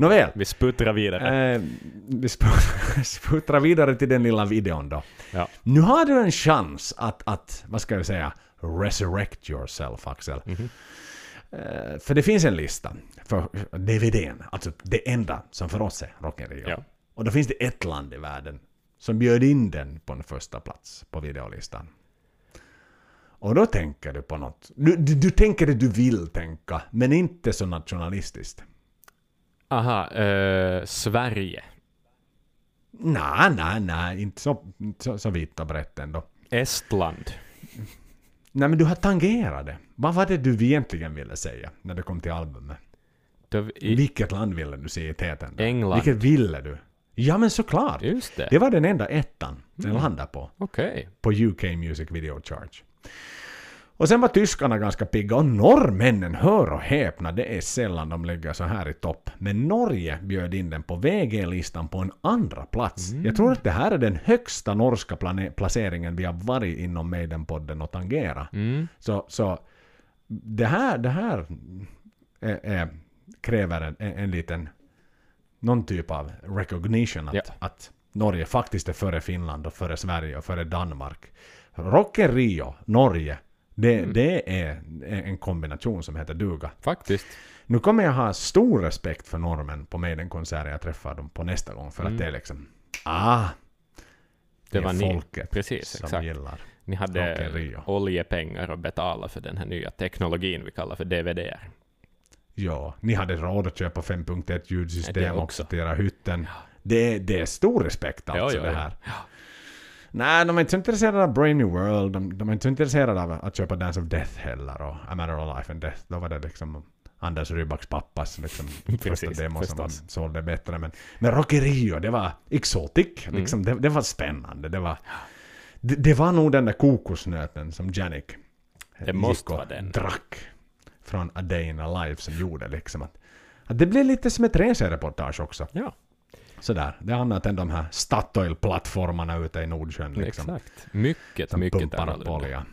A: Nåväl.
B: Vi sputtrar vidare.
A: Eh, vi sp- sputtrar vidare till den lilla videon då.
B: Ja.
A: Nu har du en chans att, att vad ska jag säga, resurrect yourself, Axel.
B: Mhm.
A: Eh, för det finns en lista för DVDn, alltså det enda som för oss är Rock Rio.
B: Ja.
A: Och då finns det ett land i världen som bjöd in den på en första plats på videolistan. Och då tänker du på något. Du, du, du tänker det du vill tänka, men inte så nationalistiskt.
B: Aha, eh, Sverige.
A: Nej, nej, nej, inte så, så, så vitt och brett ändå.
B: Estland.
A: Nej, men du har tangerat det. Vad var det du egentligen ville säga när det kom till albumet?
B: I,
A: Vilket land ville du se i täten? då?
B: England.
A: Vilket ville du? Ja, men såklart.
B: just det.
A: Det var den enda ettan den
B: Mm.
A: landade på.
B: Okej.
A: På UK Music Video Charge. Och sen var tyskarna ganska pigga och norrmännen, hör och häpna, det är sällan de ligger så här i topp. Men Norge bjöd in den på VG-listan på en andra plats.
B: Mm.
A: Jag tror att det här är den högsta norska placeringen vi har varit inom Maiden-podden och tangera.
B: Mm.
A: Så, så det här, det här är, är, kräver en, en liten någon typ av recognition att,
B: Ja.
A: att Norge faktiskt är före Finland och före Sverige och före Danmark. Rocken Rio, Norge, det,
B: Mm.
A: det är en kombination som heter duga.
B: Faktiskt.
A: Nu kommer jag ha stor respekt för normen på Maiden-konserter jag träffar dem på nästa gång för
B: Mm.
A: att det är liksom ah,
B: Det
A: är
B: var ni.
A: folket
B: Precis,
A: som
B: exakt.
A: gillar.
B: Ni hade oljepengar att betala för den här nya teknologin vi kallar för DVDR.
A: Ja, ni hade råd att köpa 5.1
B: Ja,
A: ljudsystem också till era hytten. Det, det är stor respekt alltså
B: Ja, ja,
A: det
B: ja.
A: här. Nej, de är inte så intresserade av Brave New World. De, de är inte så intresserade av att köpa Dance of Death heller och A Matter of Life and Death. Då var det liksom Anders Rybaks pappas liksom, första demo som sålde bättre. Men, men Rocky Rio, det var exotic.
B: Mm.
A: Liksom, det, det var spännande. Det var, det, det var nog den där kokosnöten som Janik
B: Det måste vara den.
A: drack från A Day in a Life som gjorde liksom att, att det blev lite som ett resereportage också.
B: Ja,
A: Sådär. Det är annat än de här Statoil-plattformarna ute i Nordsjön liksom.
B: exakt. Mycket,
A: Som
B: mycket
A: pumpar upp
B: annorlunda.
A: olja.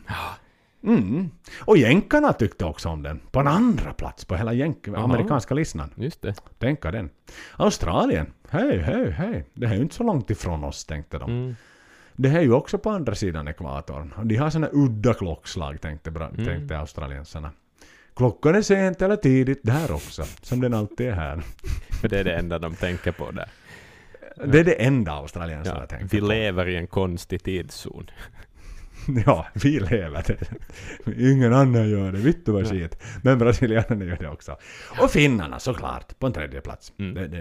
A: Mm. Och jänkarna tyckte också om den. På en andra plats på hela jänk
B: Jaha.
A: amerikanska listan.
B: Just det.
A: Tänka den. Australien. Hej, hej, hej. Det här är ju inte så långt ifrån oss, tänkte de.
B: Mm.
A: Det här är ju också på andra sidan ekvatorn. De har såna udda klockslag, tänkte,
B: Mm.
A: tänkte australiensarna. Klockan är sent eller tidigt där också, som den alltid är här.
B: För det är det enda de tänker på där.
A: Det är det enda australiensarna
B: Ja,
A: tänker
B: vi
A: på.
B: lever i en konstig tidszon.
A: Ja, vi lever det. Ingen annan gör det. Vittu vad skit. Men brasilianerna gör det också. Och finnarna såklart, på en tredje plats.
B: Mm.
A: Det, det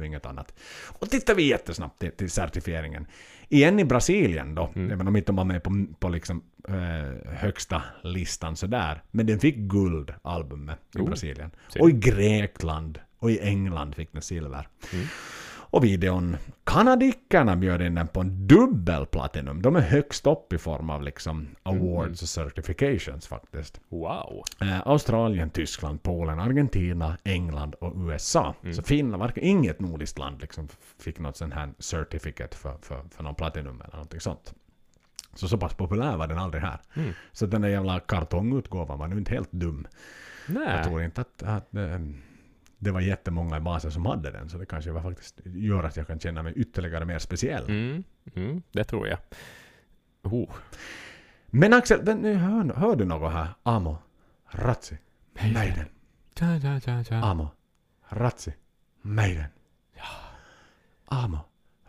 A: är inget annat. Och tittar vi jättesnabbt till, till certifieringen. Igen i Brasilien då,
B: Mm.
A: även om inte var med på, på liksom, eh, högsta listan sådär. Men den fick guld, albumet, i
B: Oh,
A: Brasilien.
B: ser
A: Och i Grekland och i England fick den silver.
B: Mm.
A: Och videon, kanadickarna bjöd in den på en dubbel platinum. De är högst upp i form av liksom awards och certifications faktiskt.
B: Wow.
A: Eh, Australien, Tyskland, Polen, Argentina, England och USA. Så Finland, varken, inget nordiskt land liksom fick något sånt här certificate för, för, för någon platinum eller någonting sånt. Så så pass populär var den aldrig här.
B: Mm.
A: Så den där jävla kartongutgåvan var nu inte helt dum. Jag
B: Nej.
A: tror inte att, att eh, det var jättemånga i basen som hade den, så det kanske var faktiskt gör att jag kan känna mig ytterligare mer speciell.
B: Mm. Mm. Det tror jag. Oh.
A: Men Axel, den, nu hör, hör du något här? Amo, Ratsi, Maiden.
B: Ja, ja, ja, ja.
A: Amo, Ratsi, Maiden. Amo,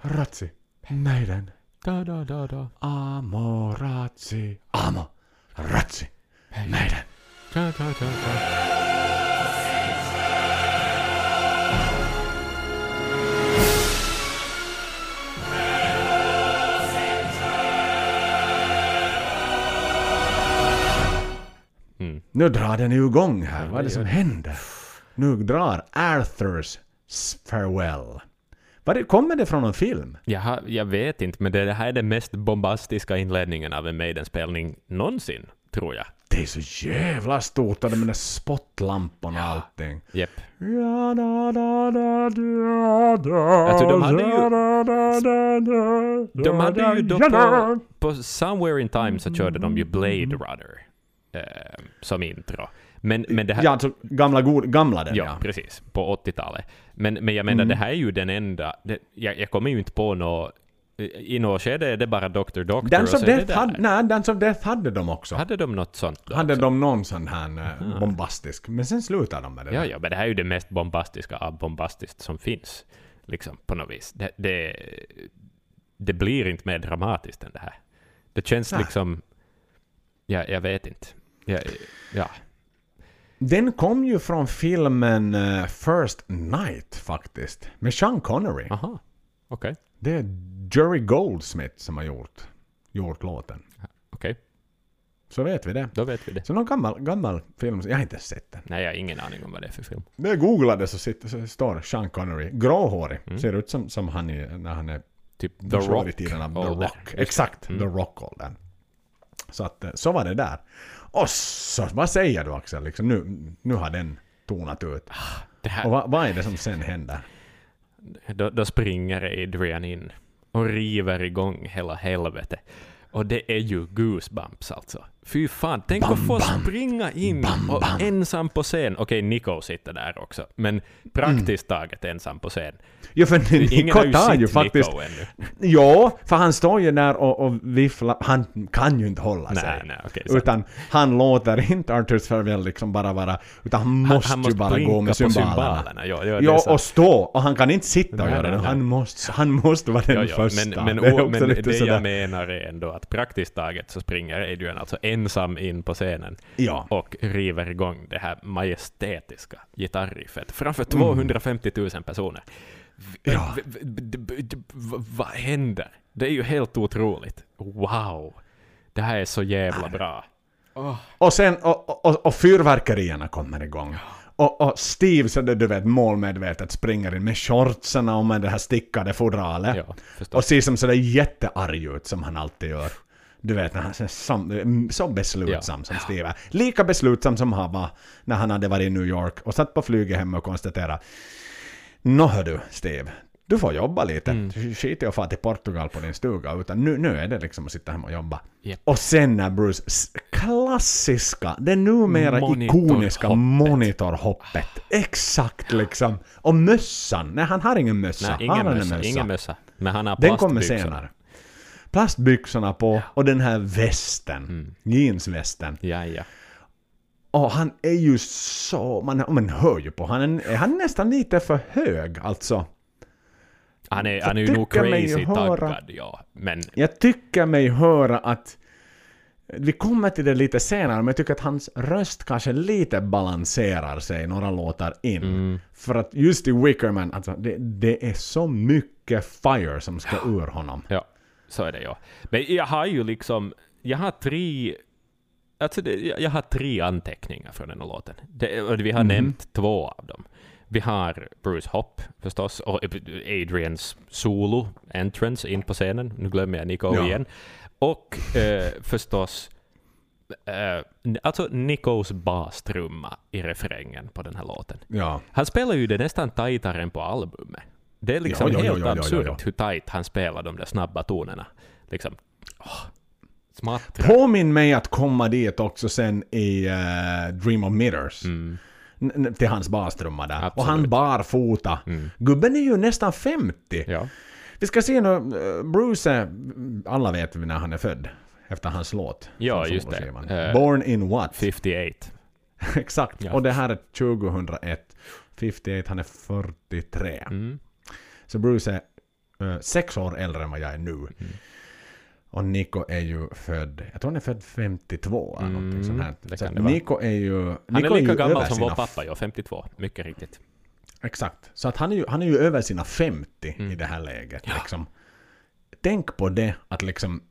A: Ratsi, Maiden.
B: Da, da, da, da.
A: Amo, Ratsi, Amo, Ratsi, Maiden.
B: Ja, ja, ja, ja.
A: Nu drar den ju igång här. Vad är det som händer? Nu drar Arthurs Farewell. Det, kommer det från någon film?
B: Jag, har, jag vet inte, men det, här är den mest bombastiska inledningen av en Maiden-spelning någonsin, tror jag.
A: Det är så jävla stort och de spottlamporna och allting. Ja, da,
B: Alltså, de hade ju- De hade ju då på, på Somewhere in Time så körde de ju Blade Runner eh, som intro. Men, men det här...
A: Ja, alltså gamla, god, gamla den
B: Ja,
A: ja.
B: precis. På 80-talet. Men, men jag menar,
A: Mm.
B: det här är ju den enda... Det, jag, jag kommer ju inte på något... I något skede är det bara Dr. Doctor är det
A: Death hade, nej, den som Death hade de också.
B: Hade de något sånt då
A: hade
B: också?
A: de någon sån här eh, bombastisk. Men sen slutade de med det.
B: Ja,
A: där.
B: ja, men det här är ju det mest bombastiska av bombastiskt som finns. Liksom, på något vis. Det, det, det blir inte mer dramatiskt än det här. Det känns
A: Nej.
B: liksom... Ja, jag vet inte. Ja, ja.
A: Den kom ju från filmen eh, First Night faktiskt. Med Sean Connery.
B: aha. Okej.
A: Det är Jerry Goldsmith som har gjort, gjort låten.
B: Okej,
A: Så vet vi det.
B: då vet vi det.
A: Så någon gammal, gammal film, jag har inte sett den.
B: Nej, jag har ingen aning om vad det är för film.
A: När jag googlade så, sitter, så står Sean Connery, gråhårig,
B: Mm.
A: ser ut som, som han är när han är
B: Typ The
A: förr i
B: Rock.
A: tiden av The
B: ålder.
A: Rock.
B: Det.
A: Exakt,
B: Mm.
A: The Rock-åldern. Så att, eh, så var det där. Och så, vad säger du Axel? Liksom, nu, nu har den tonat ut.
B: Det här,
A: Och vad, vad är det som sen händer?
B: då, då springer Adrian in och river igång hela helvetet. Och det är ju goosebumps alltså. Fy fan, tänk
A: Bam,
B: att få
A: bam.
B: springa in
A: Bam,
B: och ensam på scen. Okej, Nico sitter där också, men praktiskt taget ensam på scen.
A: Jo, för
B: Ingen
A: Nico
B: ju
A: tar ju faktiskt... Jo, för han står ju där och, och vifflar. Han kan ju inte hålla
B: Nej,
A: sig.
B: nej, sant.
A: Utan han låter inte Arthurs Farewell liksom bara vara... Utan han måste,
B: han måste
A: ju bara gå med
B: ja, det är
A: Ja,
B: sant.
A: och stå. Och han kan inte sitta och göra det. Han måste, han måste vara den
B: Ja, ja,
A: första.
B: Men, men,
A: det
B: men det jag menar är ändå att praktiskt taget så springer Adrian alltså ensam in på scenen
A: Ja.
B: och river igång det här majestätiska gitarriffet framför
A: Mm.
B: 250 000 personer.
A: Ja.
B: Vad händer? Det är ju helt otroligt. Wow! Det här är så jävla bra.
A: Och sen, och, och, och fyrverkerierna kommer igång. Och, och Steve, så det, du vet, målmedvetet springer in med shortsarna och med det här stickade fodralet.
B: Ja,
A: Och ser som sådär jättearg ut som han alltid gör. Du vet när han är så, så beslutsam som Steve. Lika beslutsam som han var när han hade varit i New York och satt på flyget hem och konstaterade Nå hör du Steve, du får jobba lite.
B: Mm.
A: Skit i att fara till Portugal på din stuga utan nu, nu är det liksom att sitta hemma och jobba.
B: Japp.
A: Och sen när Bruce, klassiska, det numera
B: Monitorhoppet.
A: ikoniska monitorhoppet. Exakt liksom. Och mössan, nej han har ingen mössa.
B: Nej, ingen
A: en
B: mössa, ingen mössa. Men han har
A: den kommer senare. Plastbyxorna på och den här västen.
B: Mm.
A: Jeansvästen.
B: Ja, ja.
A: Och han är ju så... Man, man hör ju på han är, han är nästan lite för hög alltså.
B: Han är, han är ju nog crazy
A: höra-
B: taggad, ja. Men
A: Jag tycker mig höra att vi kommer till det lite senare, men jag tycker att hans röst kanske lite balanserar sig några låtar in.
B: Mm.
A: För att just i Wickerman, alltså, det, det är så mycket fire som ska ur honom.
B: Ja, så är det ja. Men jag har ju liksom, jag har tre, alltså det, jag har tre anteckningar från den här låten. Det, och vi har
A: Mhm.
B: nämnt två av dem. Vi har Bruce Hopp förstås, och Adrians solo entrance in på scenen. Nu glömmer jag Nico
A: Ja.
B: igen. Och eh, förstås eh, alltså Nikos bastrumma i refrängen på den här låten.
A: Ja.
B: Han spelar ju det nästan tajtare än på albumet. Det är liksom
A: Ja, ja,
B: helt
A: ja,
B: absurt hur tajt han spelar de där snabba tonerna. Liksom, smattrar.
A: Påminn mig att komma dit också sen i eh, Dream of Mitters.
B: Mm,
A: till hans bastrumma där.
B: Absolut.
A: Och han barfota.
B: mm.
A: Gubben är ju nästan 50.
B: Ja.
A: Vi ska se nu, eh, Bruce alla vet när han är född. Efter hans låt.
B: Ja, just det. Eh,
A: Born in what?
B: 58.
A: Exakt.
B: Ja.
A: Och det här är 2001. 58, han är 43.
B: Mm.
A: Så Bruce är eh, sex år äldre än vad jag är nu.
B: Mm.
A: Och Nico är ju född, jag tror han är född 52 eller
B: Mm,
A: någonting sånt här.
B: det
A: Så
B: vara.
A: Nico är ju...
B: Han
A: Nico
B: är lika
A: ju
B: gammal som vår pappa, ja, 52. Mycket riktigt.
A: Exakt. Så att han är ju, han är ju över sina 50
B: Mm.
A: i det här läget.
B: Ja.
A: Liksom. Tänk på det att liksom...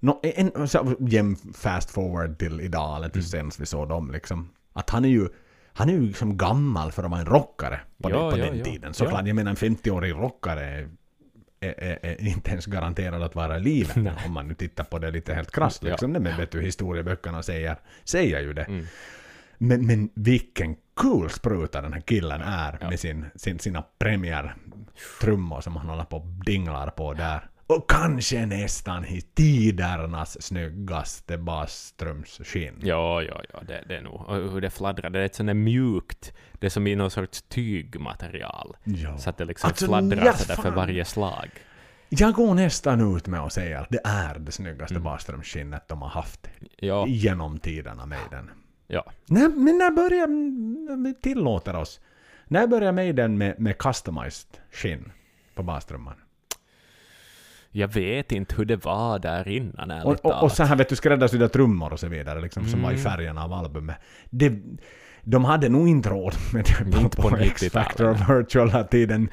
A: No, en, så, jäm fast forward till idag, eller till
B: Mm.
A: senast vi såg dem liksom. Att han är ju... Han är ju liksom gammal för att vara en rockare på,
B: Ja,
A: den, på
B: ja,
A: den
B: ja.
A: tiden. Såklart,
B: Ja.
A: jag menar en 50-årig rockare är, är, är, inte ens garanterad att vara i livet.
B: Nej.
A: om man nu tittar på det lite helt krasst.
B: Ja.
A: Liksom. Nej, Men vet du, historieböckerna säger, säger ju det.
B: Mm.
A: Men, men vilken cool spruta den här killen är
B: Ja.
A: med sin, sin, sina premiärtrummor som han håller på och dinglar på där. Och kanske nästan i tidernas snyggaste basströmsskinn.
B: Ja, ja, ja, det, det är nog. Och hur det fladdrar, det är ett sånt där mjukt, det är som i någon sorts tygmaterial.
A: Ja.
B: Så att det liksom
A: Alltså,
B: fladdrar
A: ja,
B: sådär för varje slag.
A: Jag går nästan ut med att säga att det är det snyggaste
B: Mm.
A: basströmsskinnet de har haft
B: Ja,
A: genom tiderna med den.
B: ja.
A: Nej, men när börjar vi tillåter oss? När börjar Maiden med, med customized skinn på basstrumman?
B: Jag vet inte hur det var där innan,
A: Och, och, och så här vet du, skräddarsydda trummor och så vidare liksom, som var i
B: Mm.
A: färgerna av albumet. Det, de hade nog inte råd med det
B: Inte på
A: på X-Factor och
B: 90-talet.
A: Virtual tiden.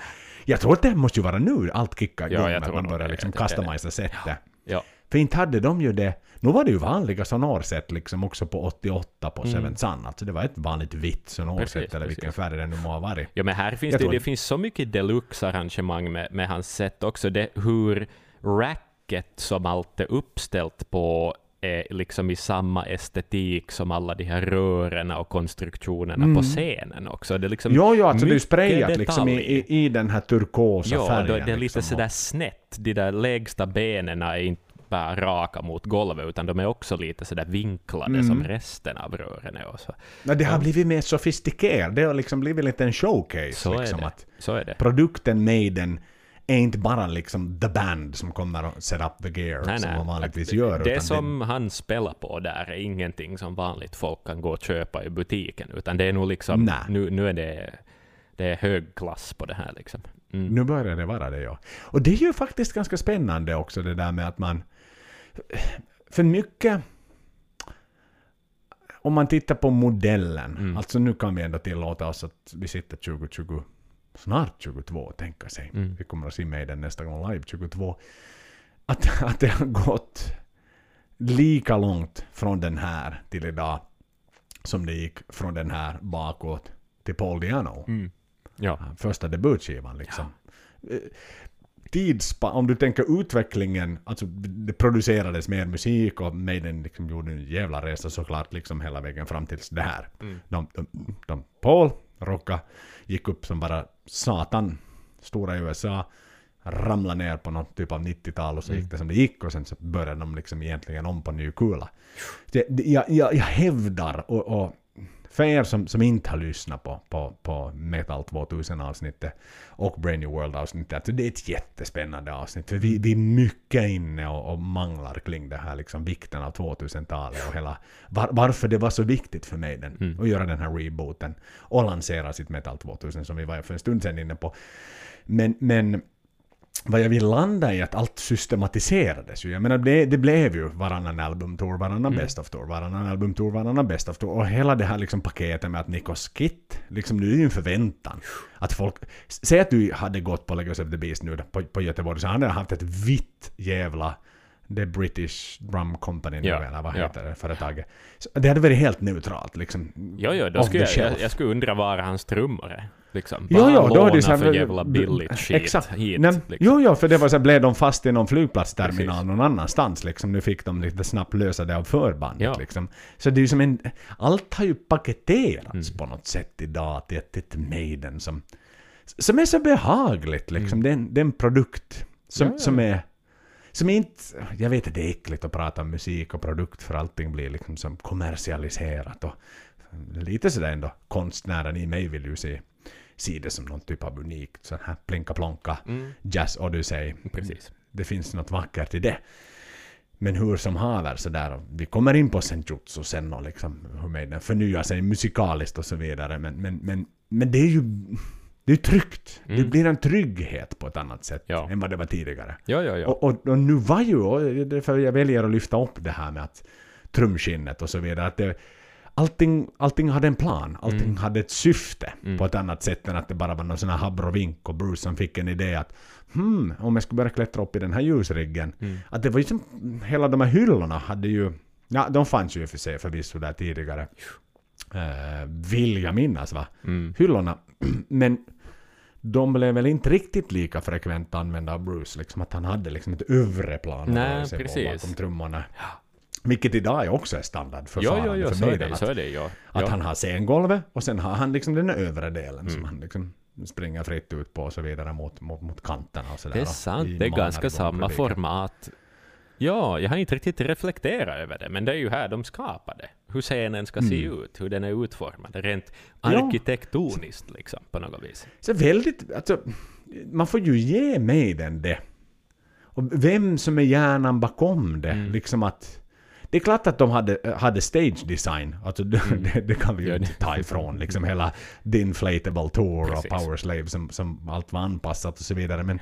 A: Jag tror att det måste ju vara nu allt kickar
B: Ja,
A: igång,
B: jag
A: att man börjar
B: det.
A: liksom customisa sättet.
B: Ja.
A: För inte hade de ju det. Nu var det ju vanliga sonorsätt liksom också på 88 på
B: Mm.
A: Seven Sun. Alltså det var ett vanligt vitt sonorsätt
B: Precis,
A: eller vilken färg det nu må ha varit.
B: Ja, men här finns
A: Jag
B: det,
A: tror-
B: det finns så mycket deluxe-arrangemang med, med hans sätt också. Det, hur racket som allt är uppställt på är liksom i samma estetik som alla de här rören och konstruktionerna
A: Mm.
B: på scenen också. Det är liksom
A: Jo, jo, alltså det är sprayat liksom i, i, i den här turkosa
B: Ja,
A: färgen.
B: då, det är lite
A: liksom.
B: sådär snett. De där lägsta benen är inte bara raka mot golvet, utan de är också lite sådär vinklade
A: Mm.
B: som resten av rören är. Och så.
A: Nej, det har
B: Ja.
A: blivit mer sofistikerat. Det har liksom blivit lite en showcase.
B: Så är
A: liksom,
B: det.
A: Att
B: Så är det.
A: produkten Maiden är inte bara liksom the band som kommer att set up the gear
B: Nej,
A: som
B: nej.
A: man vanligtvis
B: Det-
A: gör.
B: Det
A: utan
B: som han spelar på där är ingenting som vanligt folk kan gå och köpa i butiken, utan det är nog liksom,
A: Nej.
B: nu, nu är det, det är hög klass på det här liksom. Mm.
A: Nu börjar det vara det, ja. Och det är ju faktiskt ganska spännande också det där med att man... För mycket... Om man tittar på modellen,
B: Mm.
A: alltså nu kan vi ändå tillåta oss att vi sitter 2020, snart 22, och tänka sig.
B: Mm.
A: Vi kommer att se mig den nästa gång live 22. Att, att det har gått lika långt från den här till idag som det gick från den här bakåt till Paul Diano
B: Mm. Ja.
A: första debutskivan liksom. Eh, Tidsspa, om du tänker utvecklingen, alltså det producerades mer musik och Maiden liksom gjorde en jävla resa såklart liksom hela vägen fram tills det här.
B: Mm.
A: De, de, de Paul rocka gick upp som bara satan, stora i USA, ramlade ner på någon typ av 90-tal och så gick det som det gick och sen så började de liksom egentligen om på ny kula. Det, det, jag, jag, jag hävdar och, och för er som, som inte har lyssnat på, på, på Metal 2000 avsnittet och Brain New World avsnittet, alltså det är ett jättespännande avsnitt. För vi, vi är mycket inne och, och manglar kring det här liksom vikten av 2000-talet och hela var, varför det var så viktigt för mig den,
B: Mm.
A: att göra den här rebooten och lansera sitt Metal 2000 som vi var för en stund sedan inne på. Men, men vad jag vill landa i att allt systematiserades ju. Jag menar det, det blev ju varannan albumtour, varannan
B: Mm.
A: best of tour, varannan albumtour, varannan best of tour. Och hela det här liksom paketet med att Nikos Kit, liksom nu är ju en förväntan. Att folk, säg att du hade gått på Legos of the Beast nu på, på Göteborg så hade jag haft ett vitt jävla The British Drum Company nu,
B: Ja,
A: eller vad
B: ja.
A: heter det företaget. Så det hade varit helt neutralt liksom.
B: Jo, jo, då skulle jag, jag, jag skulle undra var hans trummor är. Liksom.
A: Jo, jo, då är det så här,
B: för jävla billigt skit
A: Exakt.
B: hit.
A: Nej,
B: liksom.
A: Jo, jo, för det var så här, blev de fast i någon flygplatsterminal
B: Precis.
A: någon annanstans liksom. Nu fick de lite snabbt lösa det av förbandet
B: Ja.
A: liksom. Så det är ju som en... Allt har ju paketerats
B: Mm.
A: på något sätt idag till ett, ett Maiden som... Som är så behagligt liksom. Det, är en, det är en produkt som,
B: Mm. Ja, ja,
A: som är... Som är inte... Jag vet att det är äckligt att prata om musik och produkt för allting blir liksom som kommersialiserat och lite sådär ändå. Konstnären i mig vill ju se, se det som någon typ av unikt sån här plinka-plonka
B: Mm,
A: jazz odyssey.
B: precis.
A: Det finns något vackert i det. Men hur som haver sådär, vi kommer in på senjutsu sen och liksom hur Maiden förnyar sig musikaliskt och så vidare. Men, men, men, men det är ju det är tryggt. Det
B: Mm.
A: blir en trygghet på ett annat sätt
B: Ja.
A: än vad det var tidigare.
B: Jo, jo, jo.
A: Och, och, och nu var ju, och det för jag väljer att lyfta upp det här med att trumskinnet och så vidare, att det, allting, allting hade en plan, allting
B: Mm.
A: hade ett syfte
B: Mm.
A: på ett annat sätt än att det bara var någon sån här habrovink och Bruce som fick en idé att hmm, om jag skulle börja klättra upp i den här ljusriggen.
B: Mm.
A: Att det var ju som, hela de här hyllorna hade ju, ja de fanns ju i och för sig förvisso där tidigare. Eh, vill jag minnas va?
B: Mm.
A: hyllorna. Men de blev väl inte riktigt lika frekvent använda av Bruce, liksom att han hade liksom ett övre plan
B: Nej,
A: sig
B: precis.
A: bakom trummorna. Vilket idag är också är standard för
B: så är
A: Maiden.
B: det,
A: Att,
B: det, jo.
A: att
B: jo.
A: han har scengolvet och sen har han liksom den övre delen som
B: Mm.
A: han liksom springer fritt ut på och så vidare mot, mot, mot kanterna och sådär.
B: Det är sant, det är ganska samma format. Ja, jag har inte riktigt reflekterat över det, men det är ju här de skapade. Hur scenen ska se
A: Mm.
B: ut, hur den är utformad, rent
A: Ja.
B: arkitektoniskt liksom, på något vis.
A: Så väldigt, alltså, man får ju ge Maiden det. Och vem som är hjärnan bakom det,
B: Mm.
A: liksom att... Det är klart att de hade, hade stage design, alltså det,
B: Mm.
A: det, det kan vi ju
B: Ja,
A: inte ta ifrån. Liksom hela The Inflatable Tour
B: Precis.
A: och Power Slave som, som allt var anpassat och så vidare. Men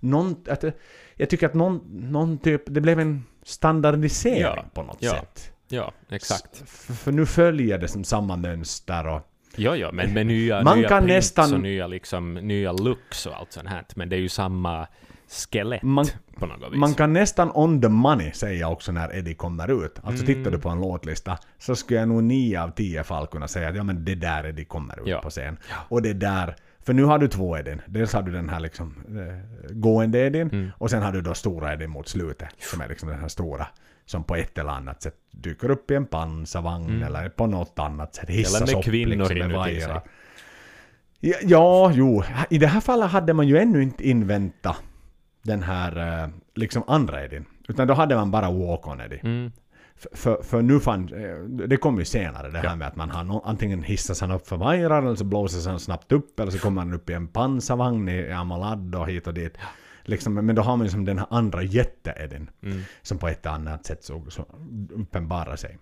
A: någon, att, det- jag tycker att någon, någon typ, det blev en standardisering
B: Ja,
A: på något
B: ja.
A: sätt.
B: Ja, exakt.
A: F- för nu följer det som samma mönster och
B: Jo, jo, men med nya,
A: Man
B: nya
A: kan nästan-
B: och nya, liksom, nya looks och allt sånt här. Men det är ju samma skelett
A: Man-
B: på något vis.
A: Man kan nästan on the money säga också när Eddie kommer ut. Alltså
B: Mm.
A: tittar du på en låtlista så skulle jag nog 9 av 10 fall kunna säga att ja men det där Eddie kommer ut
B: Ja.
A: på scen. Och det där, för nu har du två Edin. Dels har du den här liksom eh, gående Edin
B: Mm.
A: och sen har du då stora Edin mot slutet. Som är liksom den här stora. Som på ett eller annat sätt dyker upp i en pansarvagn
B: Mm.
A: eller på något annat sätt hissas
B: Eller med
A: upp
B: kvinnor
A: liksom,
B: inuti sig.
A: Ja, ja, jo. I det här fallet hade man ju ännu inte inväntat den här eh, liksom andra Edin. Utan då hade man bara walk-on Eddie.
B: Mm.
A: För, för, för nu fann, eh, det kom ju senare det här
B: Ja.
A: med att man har no, antingen hissas han upp för vajrar eller så blåses han snabbt upp eller så kommer han upp i en pansarvagn i Amalad och hit och dit. Liksom, men då har man ju som den här andra jätte-Edin
B: Mm.
A: som på ett annat sätt så, så uppenbarar sig.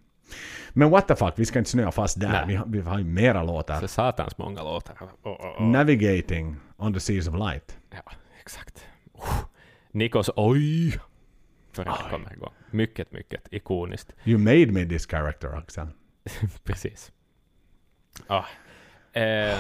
A: Men what the fuck, vi ska inte snöa fast där. Vi har, vi har ju mera låtar.
B: Så satans många låtar. Oh, oh, oh.
A: Navigating on the seas of light.
B: Ja, exakt. Oh. Nikos oj! För att det kommer igång. Mycket, mycket ikoniskt.
A: You made me this character, Axel.
B: Precis. Ah. Eh,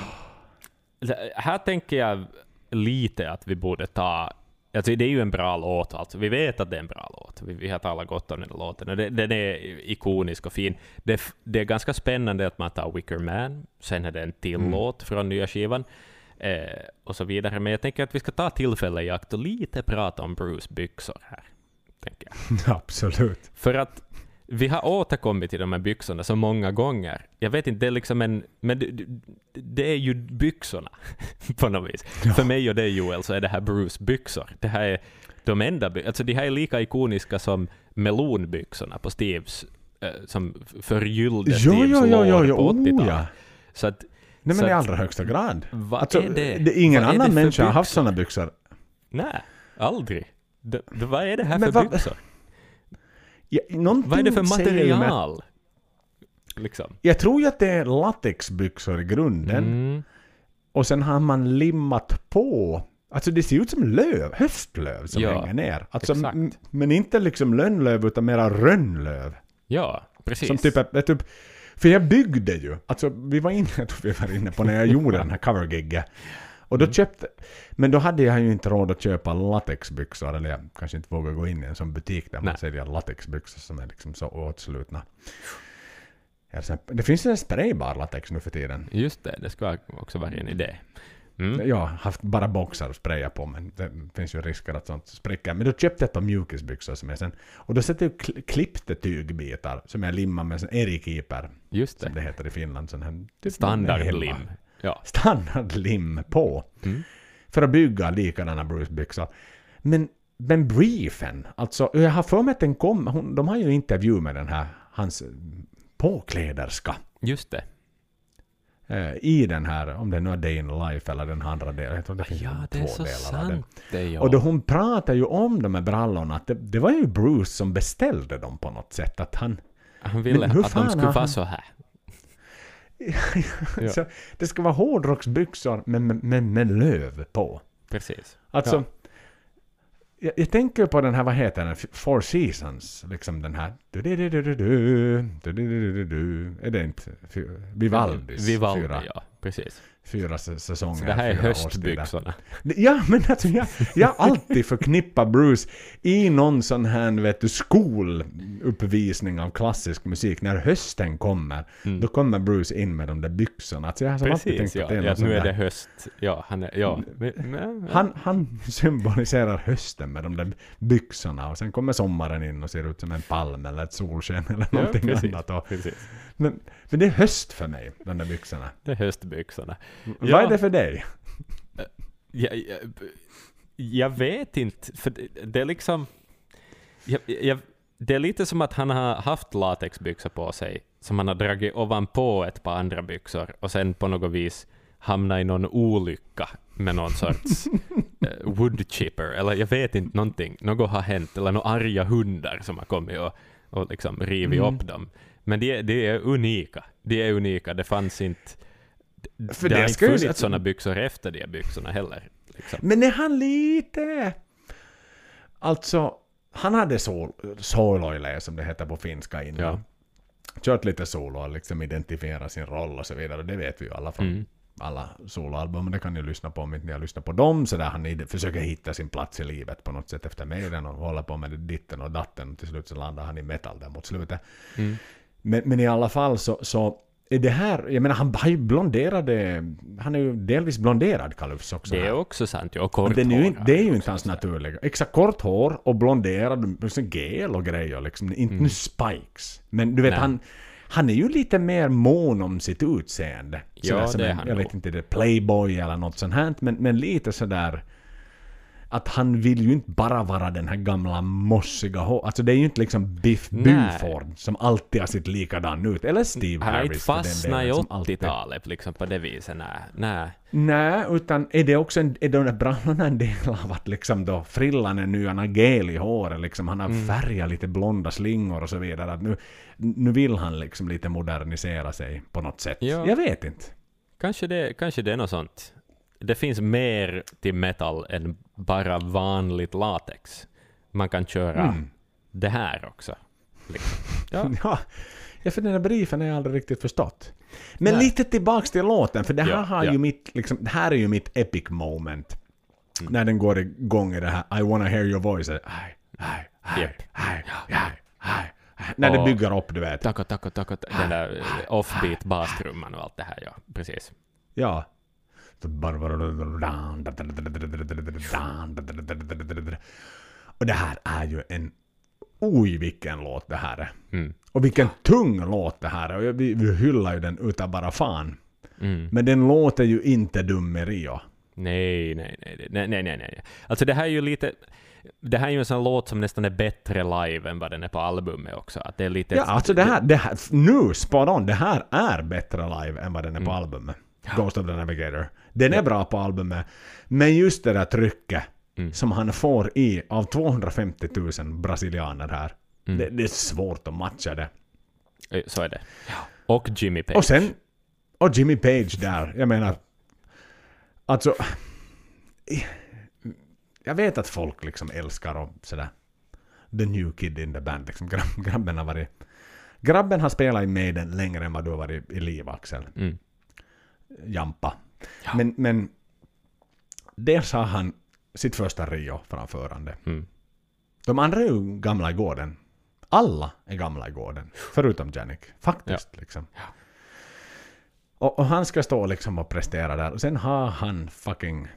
B: här tänker jag lite att vi borde ta... Alltså det är ju en bra låt, alltså. vi vet att det är en bra låt. Vi, vi har talat gott om den låten. Det, den är ikonisk och fin. Det, det är ganska spännande att man tar Wicker Man, sen är det en till
A: Mm.
B: låt från nya skivan, eh, och så vidare. Men jag tänker att vi ska ta tillfälle i akt och lite prata om Bruce byxor här. Tänker jag.
A: Absolut.
B: För att vi har återkommit till de här byxorna så många gånger. Jag vet inte, det är liksom en... Men det, det- är ju byxorna på något vis.
A: Ja.
B: För mig och dig Joel så är det här Bruce byxor. Det här är de enda by- Alltså de här är lika ikoniska som melonbyxorna på Steves eh, som förgyllde
A: Jo,
B: Steves
A: jo, jo,
B: lår
A: jo,
B: på 80-talet.
A: oh, ja.
B: Så att,
A: Nej men i allra högsta grad.
B: vad
A: Alltså,
B: är det?
A: det, ingen
B: Vad är
A: annan människa har haft sådana byxor.
B: Nej, aldrig. Det, vad är det här
A: Men
B: för
A: vad-
B: byxor?
A: Ja,
B: Vad är det för material? Liksom.
A: Jag tror ju att det är latexbyxor i grunden.
B: Mm.
A: Och sen har man limmat på Alltså det ser ut som löv, höstlöv som
B: Ja,
A: hänger ner. Alltså, men inte liksom lönnlöv utan mera rönnlöv.
B: Ja, precis.
A: Som typ, ett, typ, för jag byggde ju, alltså vi var inne, jag vi var inne på när jag gjorde den här covergigget. Och då
B: Mm.
A: köpte, men då hade jag ju inte råd att köpa latexbyxor, eller jag kanske inte vågar gå in i en sån butik där man
B: Nej.
A: säljer latexbyxor som är liksom så åtslutna. Det finns en spraybar latex nu för tiden.
B: Just det, det skulle också vara en idé. Mm.
A: Jag har haft bara boxar att spraya på men det finns ju risker att sånt spricker. Men då köpte jag ett par mjukisbyxor som jag sen... Och då sätter jag kl- klippte tygbitar som jag limmar med en erikeeper,
B: Just
A: som
B: det.
A: det heter i Finland. Sån här, typ
B: Standardlim. Ja.
A: Standardlim på.
B: Mm.
A: För att bygga likadana Bruce-byxor. Men, men briefen, alltså jag har för mig att den kom, hon, de har ju intervju med den här, hans påkläderska.
B: Just det.
A: Eh, I den här, om det nu är Day in Life eller den andra delen. Jag tror det finns
B: Ja, det
A: två
B: är så
A: delar
B: sant det, ja.
A: Och då hon pratar ju om de här brallorna, att det, det var ju Bruce som beställde dem på något sätt. Att han...
B: Han ville att de skulle vara så här.
A: Så det ska vara hårdrocksbyxor med, med, med, med löv på.
B: Precis.
A: Alltså,
B: Ja
A: jag, jag, tänker på den här, vad heter den, Four Seasons, liksom den här... Är det inte Vivaldis?
B: Vivaldi,
A: fyra?
B: ja, precis
A: fyra sä- säsonger?
B: Så det här är höstbyxorna.
A: Ja, men alltså jag, jag alltid förknippat Bruce i någon sån här, vet du, skoluppvisning av klassisk musik. När hösten kommer,
B: Mm.
A: då kommer Bruce in med de där byxorna. Alltså jag har alltid tänkt
B: Precis, ja.
A: att det är
B: ja. Nu är det höst. Ja, han är... Ja. Men, men,
A: Han, han symboliserar hösten med de där byxorna och sen kommer sommaren in och ser ut som en palm eller ett solsken eller
B: ja,
A: någonting
B: precis,
A: annat. Och,
B: precis.
A: Men, men det är höst för mig, de där byxorna.
B: Det är höstbyxorna.
A: Vad
B: Ja.
A: är det för dig?
B: Jag, jag, jag vet inte, för det, det är liksom... Jag, jag, det är lite som att han har haft latexbyxor på sig, som han har dragit ovanpå ett par andra byxor, och sen på något vis hamnat i någon olycka med någon sorts eh, woodchipper, eller jag vet inte någonting. Något har hänt, eller några arga hundar som har kommit och, och liksom rivit
A: Mm.
B: upp dem. Men de, är- de är unika. De är unika. Det fanns inte...
A: För
B: det,
A: det
B: har inte
A: ska ju-
B: funnits
A: alltså-
B: sådana byxor efter de byxorna heller. Liksom.
A: Men är han lite... Alltså, han hade sol, som det heter på finska innan.
B: Ja.
A: Kört lite solo och liksom identifiera sin roll och så vidare. Det vet vi ju alla från
B: Mm.
A: alla soloalbum. Det kan ni lyssna på om inte ni har lyssnat på dem. Så där han försöker hitta sin plats i livet på något sätt efter Maiden och håller på med ditten och datten. Och till slut så landar han i metal där mot slutet.
B: Mm.
A: Men, men i alla fall så, så är det här, jag menar han har ju blonderade, han är ju delvis blonderad Kalufs också.
B: Det
A: här.
B: är också sant, ja. Och kort
A: Men det är, ju,
B: hår
A: det är ju inte hans naturliga. Exakt kort hår och blonderad, liksom gel och grejer liksom. Inte
B: Mm.
A: nu spikes. Men du vet
B: Nej.
A: han, han är ju lite mer mån om sitt utseende.
B: Ja,
A: Sådär
B: det är han
A: Jag
B: nog.
A: vet inte, det är playboy eller något sånt här. Men, men lite sådär att han vill ju inte bara vara den här gamla mossiga hår. Alltså det är ju inte liksom Biff. Buford som alltid har sett likadan ut. Eller Steve
B: Han har
A: Harris
B: inte
A: för den
B: fastnat i
A: delen, som alltid-
B: 80-talet liksom på det viset. Nej. Nej.
A: Nej, utan är det också en, är de där brallorna en del av att liksom då frillan är nu, han har gel i håret, liksom, han har
B: Mm.
A: färgat lite blonda slingor och så vidare. Att nu, nu vill han liksom lite modernisera sig på något sätt.
B: Ja.
A: Jag vet inte.
B: Kanske det, kanske det är något sånt. Det finns mer till metal än bara vanligt latex. Man kan köra
A: Mm.
B: det här också. Liksom. Ja.
A: Ja. ja, för den här briefen har jag aldrig riktigt förstått. Men
B: Nej.
A: lite tillbaks till låten, för det här,
B: Ja,
A: har
B: ja.
A: ju mitt, liksom, det här är ju mitt epic moment.
B: Mm.
A: När den går igång i det här I wanna hear your voice. Aj, aj, aj,
B: Japp.
A: aj, aj, aj. När det bygger upp, du vet.
B: Taco, taco, taco, den där offbeat bastrumman och allt det här, ja. Precis.
A: Ja. Och det här är ju en... Oj, vilken låt det här är.
B: Mm.
A: Och vilken tung låt det här är. Och vi, vi hyllar ju den utav bara fan.
B: Mm.
A: Men den låter ju inte dum i Rio.
B: Nej, nej, nej, nej, nej, nej, nej. Alltså det här är ju lite... Det här är ju en sån låt som nästan är bättre live än vad den är på albumet också. Att det är lite...
A: Ja, alltså det här, det här, nu, spot on, det här är bättre live än vad den är på albumet. Ghost of the Navigator. Den är bra på albumet, men just det där trycket
B: Mm.
A: som han får i av 250 000 brasilianer här.
B: Mm.
A: Det, det är svårt att matcha det.
B: Eh, Så är det. Och Jimmy Page.
A: Och sen, och Jimmy Page där, jag menar, alltså, jag vet att folk liksom älskar och sådär the new kid in the band. Liksom, grabb, grabben har varit... Grabben har spelat i Maiden längre än vad du har varit i liv, Axel.
B: Mm.
A: Jampa.
B: Ja.
A: Men, men dels har han sitt första Rio-framförande.
B: Mm.
A: De andra är ju gamla i gården. Alla är gamla i gården. Förutom Janik. Faktiskt. Liksom.
B: Ja.
A: Och, och han ska stå liksom och prestera där. Och sen har han fucking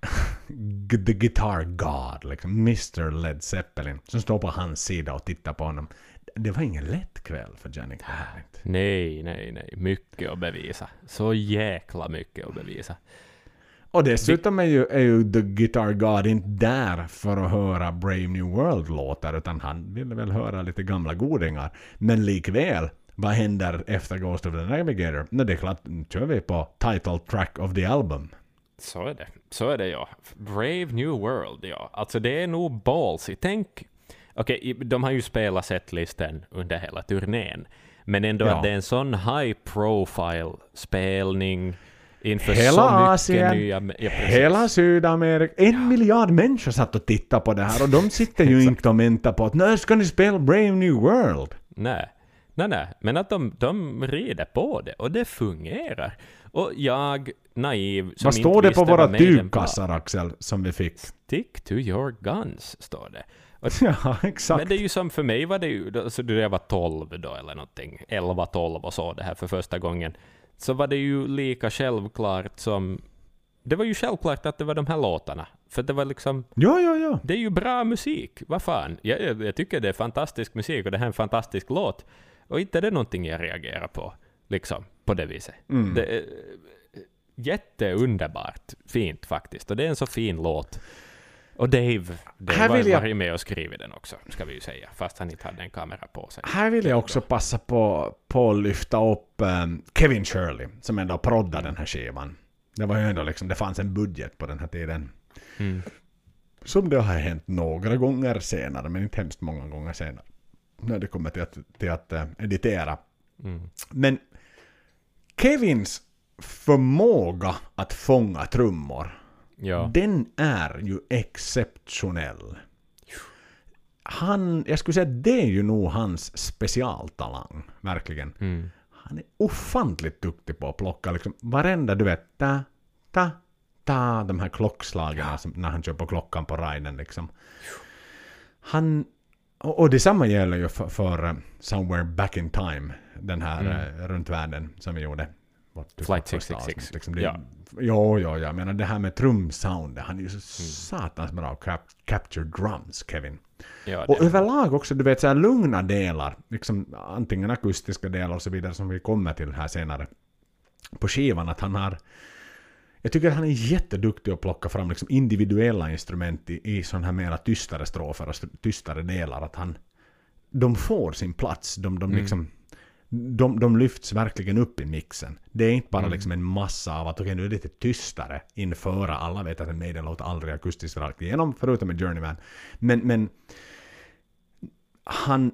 A: the guitar god, liksom Mr Led Zeppelin, som står på hans sida och tittar på honom. Det var ingen lätt kväll för inte.
B: Nej, nej, nej. Mycket att bevisa. Så jäkla mycket att bevisa.
A: Och dessutom är ju, är ju The Guitar God inte där för att höra Brave New World-låtar, utan han ville väl höra lite gamla godingar. Men likväl, vad händer efter Ghost of the Navigator? Nej, det är klart, nu kör vi på title track of the album.
B: Så är det. Så är det ja. Brave New World, ja. Alltså det är nog ballsy. Tänk... Okej, i- de har ju spelat setlisten under hela turnén. Men ändå
A: Ja.
B: att det är en sån high profile spelning inför
A: Hela
B: så mycket
A: Asien,
B: nya... Ja.
A: Hela Sydamerika, en miljard människor satt och tittade på det här och de sitter ju inte och väntar på att när ska ni spela Brave New World?
B: Nej. Nej, nej. Men att de, de rider på det och det fungerar. Och jag, naiv, som
A: Vad
B: inte
A: står det
B: visste
A: på våra tygkassar Axel, som vi fick?
B: Stick to your guns, står det.
A: Ja, exakt.
B: Men det är ju som för mig var det ju, alltså då jag var 12 då eller någonting, 11-12 och så det här för första gången, så var det ju lika självklart som, det var ju självklart att det var de här låtarna. För det var liksom,
A: Ja, ja, ja.
B: det är ju bra musik, vad fan. Jag, jag, jag tycker det är fantastisk musik och det här är en fantastisk låt. Och inte är det någonting jag reagerar på, liksom, på det viset.
A: Mm.
B: Det är jätteunderbart fint faktiskt, och det är en så fin låt. Och Dave, Dave
A: Här vill jag-
B: varit med och skrivit den också, ska vi ju säga, fast han inte hade en kamera på sig.
A: Här vill jag också passa på, på att lyfta upp ehm, Kevin Shirley, som ändå proddade den här skivan. Det var ju ändå liksom, det fanns en budget på den här tiden.
B: Mm.
A: Som det har hänt några gånger senare, men inte hemskt många gånger senare. När det kommer till att, till att eh, editera.
B: Mm.
A: Men Kevins förmåga att fånga trummor,
B: Ja.
A: den är ju exceptionell. Han, jag skulle säga att det är ju nog hans specialtalang, verkligen.
B: Mm.
A: Han är ofantligt duktig på att plocka liksom varenda, du vet, ta, ta, ta, de här klockslagen som, när han kör på klockan på riden liksom. Han, och, och detsamma gäller ju för, för eh, Somewhere Back in Time, den här
B: Mm.
A: eh, runt världen som vi gjorde.
B: Flight
A: första
B: 666,
A: avsnitt, Liksom, det,
B: ja.
A: Jo, jo, jag menar det här med trumsoundet, han är ju så satans bra cap, capture drums, Kevin.
B: Ja,
A: Och överlag också, du vet, så här lugna delar, liksom antingen akustiska delar och så vidare som vi kommer till här senare på skivan, att han har jag tycker att han är jätteduktig att plocka fram liksom individuella instrument i, i sådana här mera tystare strofer och st- tystare delar. Att han, de får sin plats. De, de,
B: Mm.
A: De, de lyfts verkligen upp i mixen. Det är inte bara
B: Mm.
A: liksom en massa av att okej nu är det lite tystare införa. Alla vet att en Maiden låter aldrig akustiskt rakt igenom förutom en Journeyman. Men, men han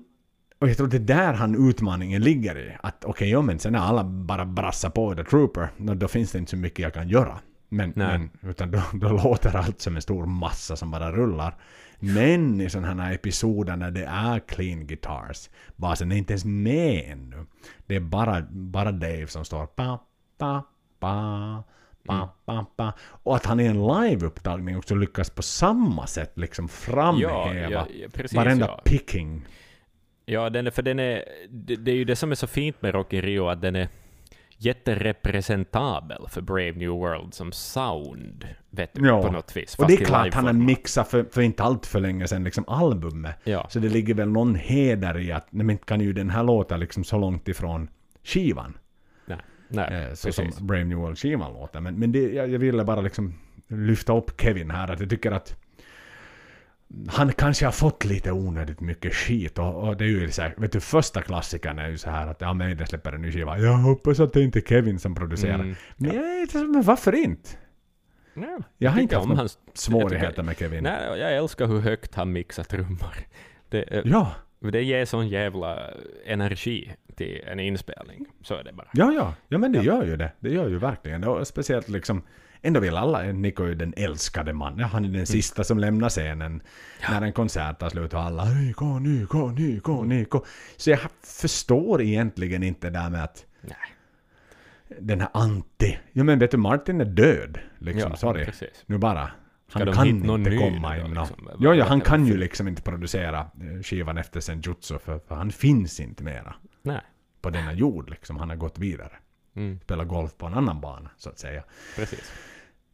A: och jag tror det är där han utmaningen ligger i. Att okej, ja, men sen när alla bara brassar på The Trooper, då, då finns det inte så mycket jag kan göra. Men, men utan då, då låter allt som en stor massa som bara rullar. Men i sådana här episoder när det är clean guitars, basen är inte ens med ännu. Det är bara, bara Dave som står pa, pa, pa, pa, pa, pa. Och att han i en liveupptagning också lyckas på samma sätt liksom framhäva
B: ja, ja, ja, precis,
A: varenda
B: ja.
A: picking.
B: Ja, den är, för den är, det, det är ju det som är så fint med Rock in Rio, att den är jätterepresentabel för Brave New World som sound, vet du,
A: Ja.
B: på något vis.
A: Och det är klart han har mixat för, för inte allt för länge sedan liksom albumet.
B: Ja.
A: Så det ligger väl någon heder i att nej, men kan ju den här låta liksom så långt ifrån skivan.
B: Nej, nej
A: Eh, så som
B: precis.
A: Brave New World-skivan låter. Men, men det, jag, jag ville bara liksom lyfta upp Kevin här. Att jag tycker att han kanske har fått lite onödigt mycket skit. Och, och det är ju så här, vet du, första klassikern är ju så här att ja, men det släpper en ny skiva. Jag hoppas att det inte är Kevin som producerar.
B: Mm,
A: Men, så- men varför inte?
B: Nej,
A: Jag har inte haft några
B: hans-
A: svårigheter
B: tycker-
A: med Kevin.
B: Nej, jag älskar hur högt han mixar trummor. Det,
A: Ja,
B: det ger sån jävla energi till en inspelning. Så är det bara.
A: ja, ja. Ja, men det
B: Ja.
A: gör ju det. Det gör ju verkligen. Och speciellt liksom ändå vill alla, Nico är ju den älskade mannen, han är den sista som lämnar scenen när en konsert tar slut och alla Nico, Nico, Nico, Nico. Så jag förstår egentligen inte det där med att
B: Nej.
A: den här anti, ja men vet du Martin är död, liksom,
B: Ja,
A: sorry.
B: precis.
A: Nu bara.
B: Ska
A: Han kan inte komma in.
B: liksom?
A: Jo, ja, han kan ju liksom inte producera eh, skivan efter Senjutsu för, för han finns inte mera
B: Nej.
A: på denna jord liksom. Han har gått vidare.
B: Mm,
A: Spelar golf på en annan bana, så att säga.
B: precis.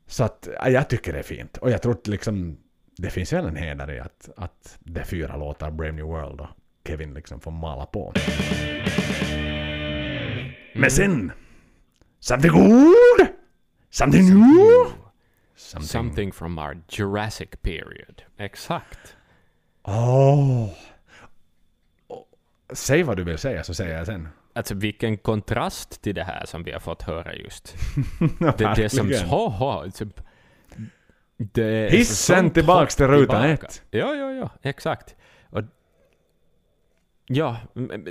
A: Så att ja, jag tycker det är fint. Och jag tror att liksom det finns väl en heder i att, att det är fyra låtar Brave New World och Kevin liksom får mala på. Men sen! Something good! Something new! Something...
B: Something from our Jurassic period. Exakt.
A: Åh! Åh, Säg vad du vill säga så säger jag sen.
B: Alltså vilken kontrast till det här som vi har fått höra just. Det, det som... Ha, ha, typ, det
A: Hissen tillbaks till ruta ett.
B: Ja, ja, ja, exakt. Och, ja, men,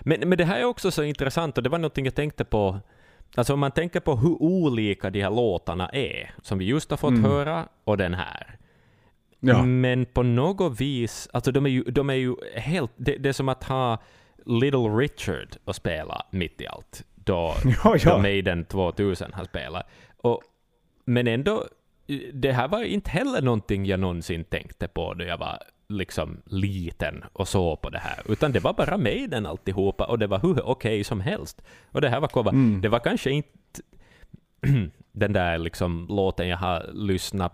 B: men, men det här är också så intressant och det var någonting jag tänkte på. Alltså om man tänker på hur olika de här låtarna är, som vi just har fått
A: Mm.
B: höra, och den här.
A: Ja.
B: Men på något vis, alltså de är ju, de är ju helt, det, det är som att ha Little Richard att spela mitt i allt, då,
A: Ja, ja.
B: då Maiden 2000 har spelat. Och, men ändå, det här var inte heller någonting jag någonsin tänkte på då jag var liksom liten och såg på det här, utan det var bara Maiden alltihopa och det var hur okej som helst. Och det här var kova.
A: Mm.
B: Det var kanske inte den där liksom låten jag har lyssnat...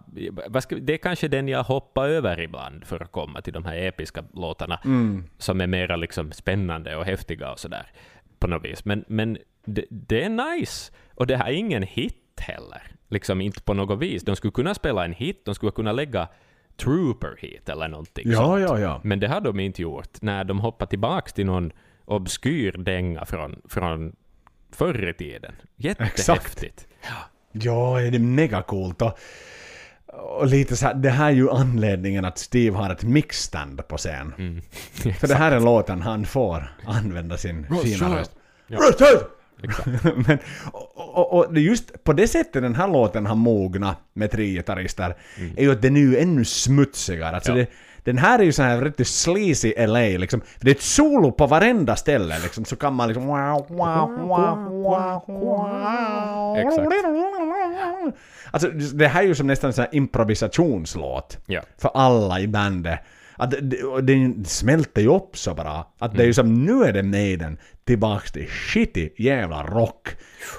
B: Det är kanske den jag hoppar över ibland för att komma till de här episka låtarna
A: Mm.
B: som är mera liksom spännande och häftiga och sådär på något vis. Men, men det, det är nice. Och det här är ingen hit heller. Liksom inte på något vis. De skulle kunna spela en hit, de skulle kunna lägga Trooper hit eller någonting
A: Ja,
B: sånt.
A: ja, ja.
B: Men det har de inte gjort. När de hoppar tillbaka till någon obskyr dänga från, från förr i tiden. Jättehäftigt.
A: Ja, det är mega coolt och, och lite så här, det här är ju anledningen att Steve har ett mixstand på scen.
B: Mm.
A: För det här är låten han får använda sin fina röst.
B: Ja.
A: Men, och, och, och just på det sättet den här låten har mognat med tre gitarrister är ju att den är ju ännu smutsigare. Alltså
B: Mm. Ja.
A: det, den här är ju så här riktigt sleazy LA liksom. Det är ett solo på varenda ställe liksom. Så kan man liksom...
B: Exakt.
A: Alltså det här är ju som nästan en sån improvisationslåt
B: Ja.
A: för alla i bandet. Att det smälter ju upp så bra. Att det är ju som nu är det Maiden tillbaks till shitty jävla rock.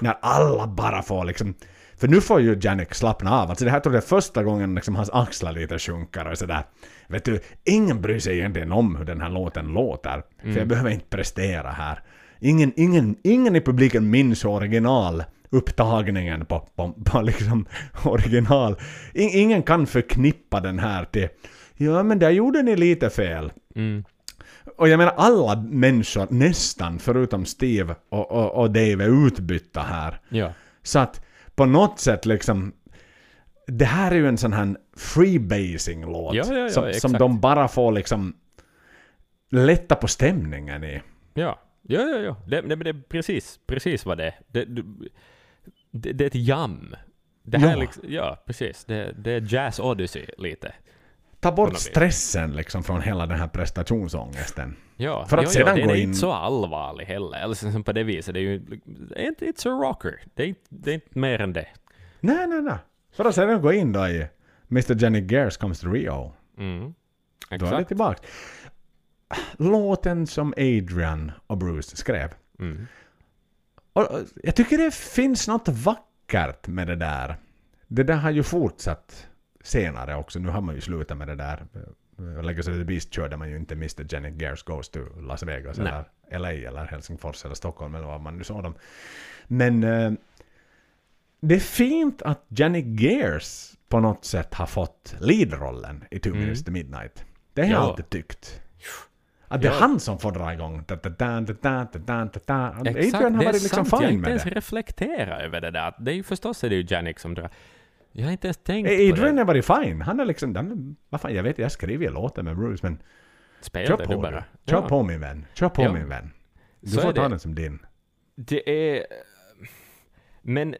A: När alla bara får liksom... För nu får ju Janik slappna av. Alltså det här tror jag är första gången liksom hans axlar lite sjunker och sådär. Vet du, ingen bryr sig egentligen om hur den här låten låter. För jag behöver inte prestera här. Ingen, ingen, ingen i publiken minns original upptagningen på, på, på liksom original. In, ingen kan förknippa den här till Ja men där gjorde ni lite fel.
B: Mm.
A: Och jag menar alla människor nästan förutom Steve och, och, och Dave är utbytta här.
B: Ja.
A: Så att på något sätt liksom det här är ju en sån här freebasing-låt
B: Ja, ja, ja,
A: som, som de bara får liksom lätta på stämningen i.
B: Ja, ja, ja. ja. Det, det, det är precis, precis vad det är. Det, det, det, är ett jam. Det här
A: Ja.
B: liksom, ja, precis. Det, det är Jazz Odyssey lite.
A: Ta bort stressen liksom från hela den här prestationsångesten.
B: Ja,
A: För att
B: ja,
A: sedan
B: ja, den
A: gå
B: är
A: in-
B: inte så allvarlig heller. Eller som på det viset. Det är ju det är inte it's a rocker. Det är, inte, det är inte mer än det.
A: Nej, nej, nej. För att sedan gå in då i Mr. Jenny Gears Comes to Rio.
B: Mm.
A: Då är det
B: Exakt.
A: tillbaka. Låten som Adrian och Bruce skrev.
B: Mm.
A: Och jag tycker det finns något vackert med det där. Det där har ju fortsatt senare också. Nu har man ju slutat med det där. Legacy of the Beast körde man ju inte Mr. Janet Gears Goes to Las Vegas
B: Nej.
A: eller LA eller Helsingfors eller Stockholm eller vad man nu såg dem. Men eh, det är fint att Janet Gears på något sätt har fått leadrollen i Two
B: Mm.
A: Minutes to Midnight. Det har jag
B: Ja.
A: alltid tyckt. Att det är
B: Ja.
A: han som får dra igång. Da, da, da, da, da, da, da, da.
B: Exakt,
A: Adrian har
B: det
A: varit liksom
B: sant. Jag har inte
A: med
B: ens
A: det.
B: reflekterat över det där. Det är ju förstås är det ju Janik som drar. Jag har inte ens tänkt
A: Adrian
B: på det.
A: har varit fine. Han är liksom... Den, vad fan, jag vet, jag skriver ju låten med Bruce, men kör
B: Spelade
A: på
B: du bara.
A: Kör
B: Ja.
A: på min vän. Kör på
B: Ja.
A: min vän. Du
B: Så
A: får ta
B: det.
A: den som din.
B: Det är... Men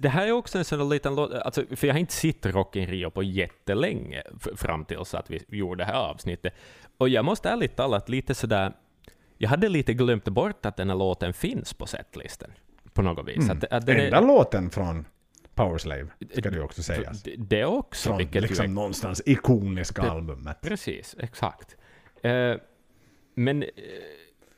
B: Det här är också en sån liten låt, alltså, för jag har inte sett Rock in Rio på jättelänge, fram tills att vi gjorde det här avsnittet. Och jag måste ärligt talat lite sådär, jag hade lite glömt bort att den här låten finns på setlisten. På något vis. Att, att den är-
A: Enda låten från Powerslave, ska det ju också sägas.
B: det, det också,
A: Från
B: vilket ju
A: liksom någonstans ikoniska albumet.
B: Precis, exakt. Eh, men eh,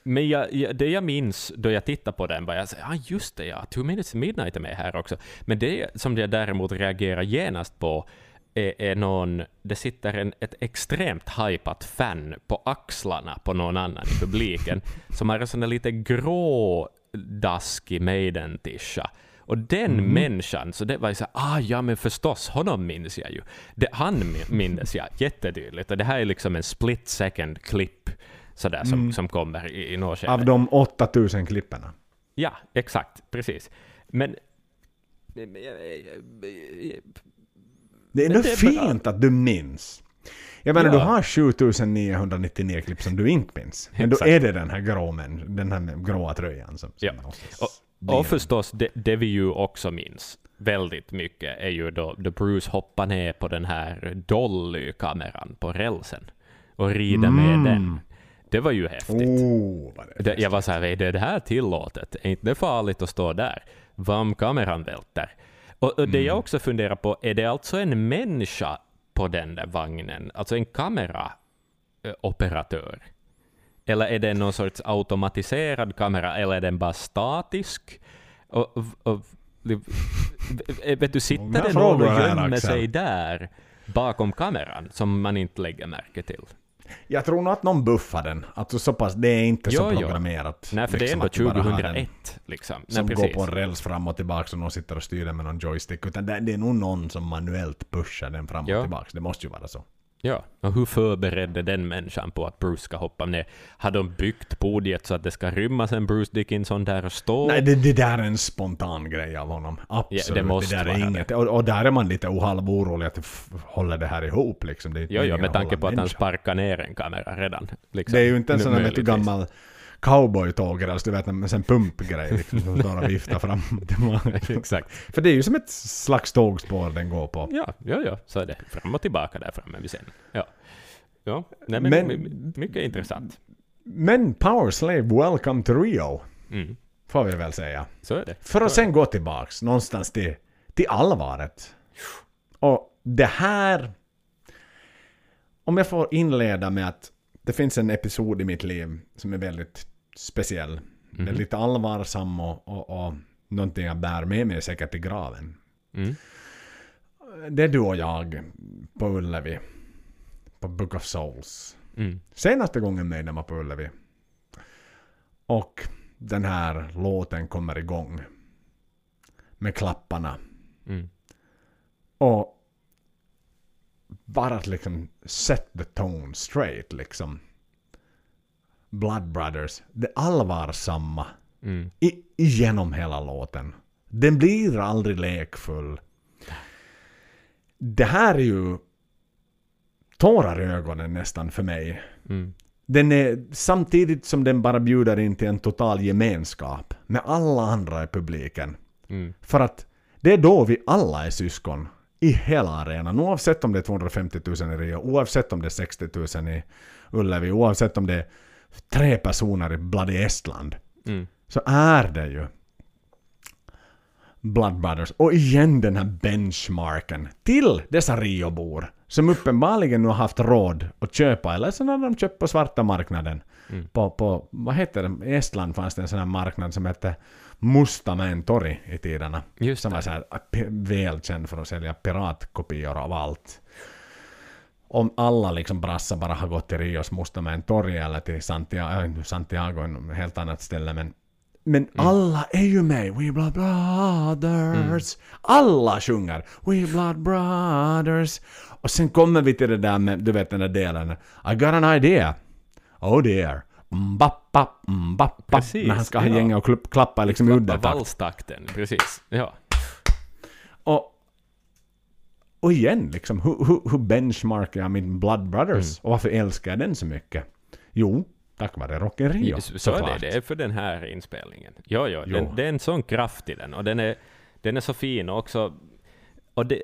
B: men jag, jag, det jag minns då jag tittade på den var jag ja ah, just det ja, Two Minutes Midnight är med här också. Men det som jag däremot reagerar genast på är, är någon, det sitter en, ett extremt hypat fan på axlarna på någon annan i publiken som har en sån där lite grå daskig Maiden-tisha. Och den
A: Mhm.
B: människan, så det var ju så här, ah ja men förstås, honom minns jag ju. Det, han min- minns jag jättetydligt. Och det här är liksom en split second klipp sådär som, som kommer i, i något.
A: Mm. Av de 8000 klipperna.
B: Ja, exakt, precis. Men...
A: Det är ändå
B: det är bra.
A: fint att du minns. Jag menar,
B: Ja.
A: du har 7999 klipp som du inte minns. Men då är det den här grå, den här gråa tröjan som, som
B: Ja.
A: måste
B: Och, och förstås, det, det vi ju också minns väldigt mycket är ju då, då Bruce hoppar ner på den här Dolly-kameran på rälsen och rider med
A: Mm.
B: den. Det var ju häftigt.
A: Oh, vad det
B: jag var såhär, är det här tillåtet? Är inte det farligt att stå där? Vad kameran välter? Och, och det
A: Mm.
B: jag också funderar på, är det alltså en människa på den där vagnen? Alltså en kameraoperatör? Eller är det någon sorts automatiserad kamera, eller är den bara statisk? Och, och, vet du, sitter det någon och gömmer sig där bakom kameran som man inte lägger märke till?
A: Jag tror nog att någon buffar den. Alltså så pass, det är inte så
B: Jo, jo.
A: programmerat.
B: Nej, för det är
A: liksom
B: ändå
A: att du bara har en
B: 2001. Liksom. Nej,
A: Som
B: precis.
A: går på en räls fram och tillbaka och någon sitter och styr den med någon joystick. Utan det, det är nog någon som manuellt pushar den fram och
B: Ja.
A: tillbaka. Det måste ju vara så.
B: Ja, och hur förberedde den människan på att Bruce ska hoppa ner? Har de byggt podiet så att det ska rymmas en Bruce Dickinson där och stå?
A: Nej, det, det där är en spontan grej av honom. Absolut.
B: Ja, det måste
A: där är
B: vara det.
A: inget. Och, och där är man lite halv orolig att håller det här ihop liksom. Det
B: jo, jo, med tanke på att han
A: människa.
B: sparkar ner en kamera redan. Liksom.
A: Det är ju inte en sån här
B: Möjligtvis.
A: gammal cowboytåg du vet en sån pumpgrej liksom, som står och viftar fram.
B: Exakt.
A: För det är ju som ett slags tågspår den går på.
B: Ja, ja, ja, så är det. Fram och tillbaka där framme vid scenen. Ja. Ja, nej, men,
A: Men-
B: my- mycket intressant.
A: Men Power Slave, welcome to Rio.
B: Mm.
A: Får vi väl säga.
B: Så är det.
A: För att sen gå tillbaks någonstans till, till allvaret. Och det här... Om jag får inleda med att det finns en episod i mitt liv som är väldigt speciell. Den är lite allvarsam och, och, och någonting jag bär med mig säkert i graven.
B: Mm.
A: Det är du och jag på Ullevi. På Book of Souls.
B: Mm.
A: Senaste gången Maiden var på Ullevi. Och den här låten kommer igång. Med klapparna.
B: Mm.
A: Och bara att liksom set the tone straight liksom. Blood Brothers. Det allvarsamma.
B: Mm.
A: I, genom hela låten. Den blir aldrig lekfull. Det här är ju tårar i ögonen nästan för mig.
B: Mm.
A: Den är samtidigt som den bara bjuder in till en total gemenskap med alla andra i publiken.
B: Mm.
A: För att det är då vi alla är syskon i hela arenan. Oavsett om det är 250 000 i Rio, oavsett om det är 60 000 i Ullevi, oavsett om det är tre personer i Bloody Estland.
B: Mm.
A: Så är det ju Blood Brothers. Och igen den här benchmarken till dessa Rio-bor. Som uppenbarligen nu har haft råd att köpa, eller så har de köpt på svarta marknaden.
B: Mm.
A: På, på, vad heter det? I Estland fanns det en sån här marknad som hette Mustamäen torg i tiderna.
B: Just
A: Som
B: det.
A: var så här välkänd för att sälja piratkopior av allt. Om alla liksom brassar bara har gått till Rios Mustamäen torg eller till Santiago, äh, Santiago ett helt annat ställe men men
B: Mm.
A: alla är ju med. We blood brothers. Alla sjunger. We blood brothers. Och sen kommer vi till det där med, du vet den där delen. I got an idea. Oh dear. Mbappa, mbappa.
B: Precis,
A: När han ska ha
B: ja.
A: gänga och klappa liksom i udda takt.
B: Valstakten, precis. Ja.
A: Och, och igen, liksom, hur, hur, hur benchmarkar jag min Blood Brothers?
B: Mm.
A: Och varför älskar jag den så mycket? Jo, tack vare Rock in Rio.
B: Så, så är det, det är för den här inspelningen. Jo, jo,
A: Jo.
B: Den, det är en sån kraft i den och den är, den är så fin och också... Och det,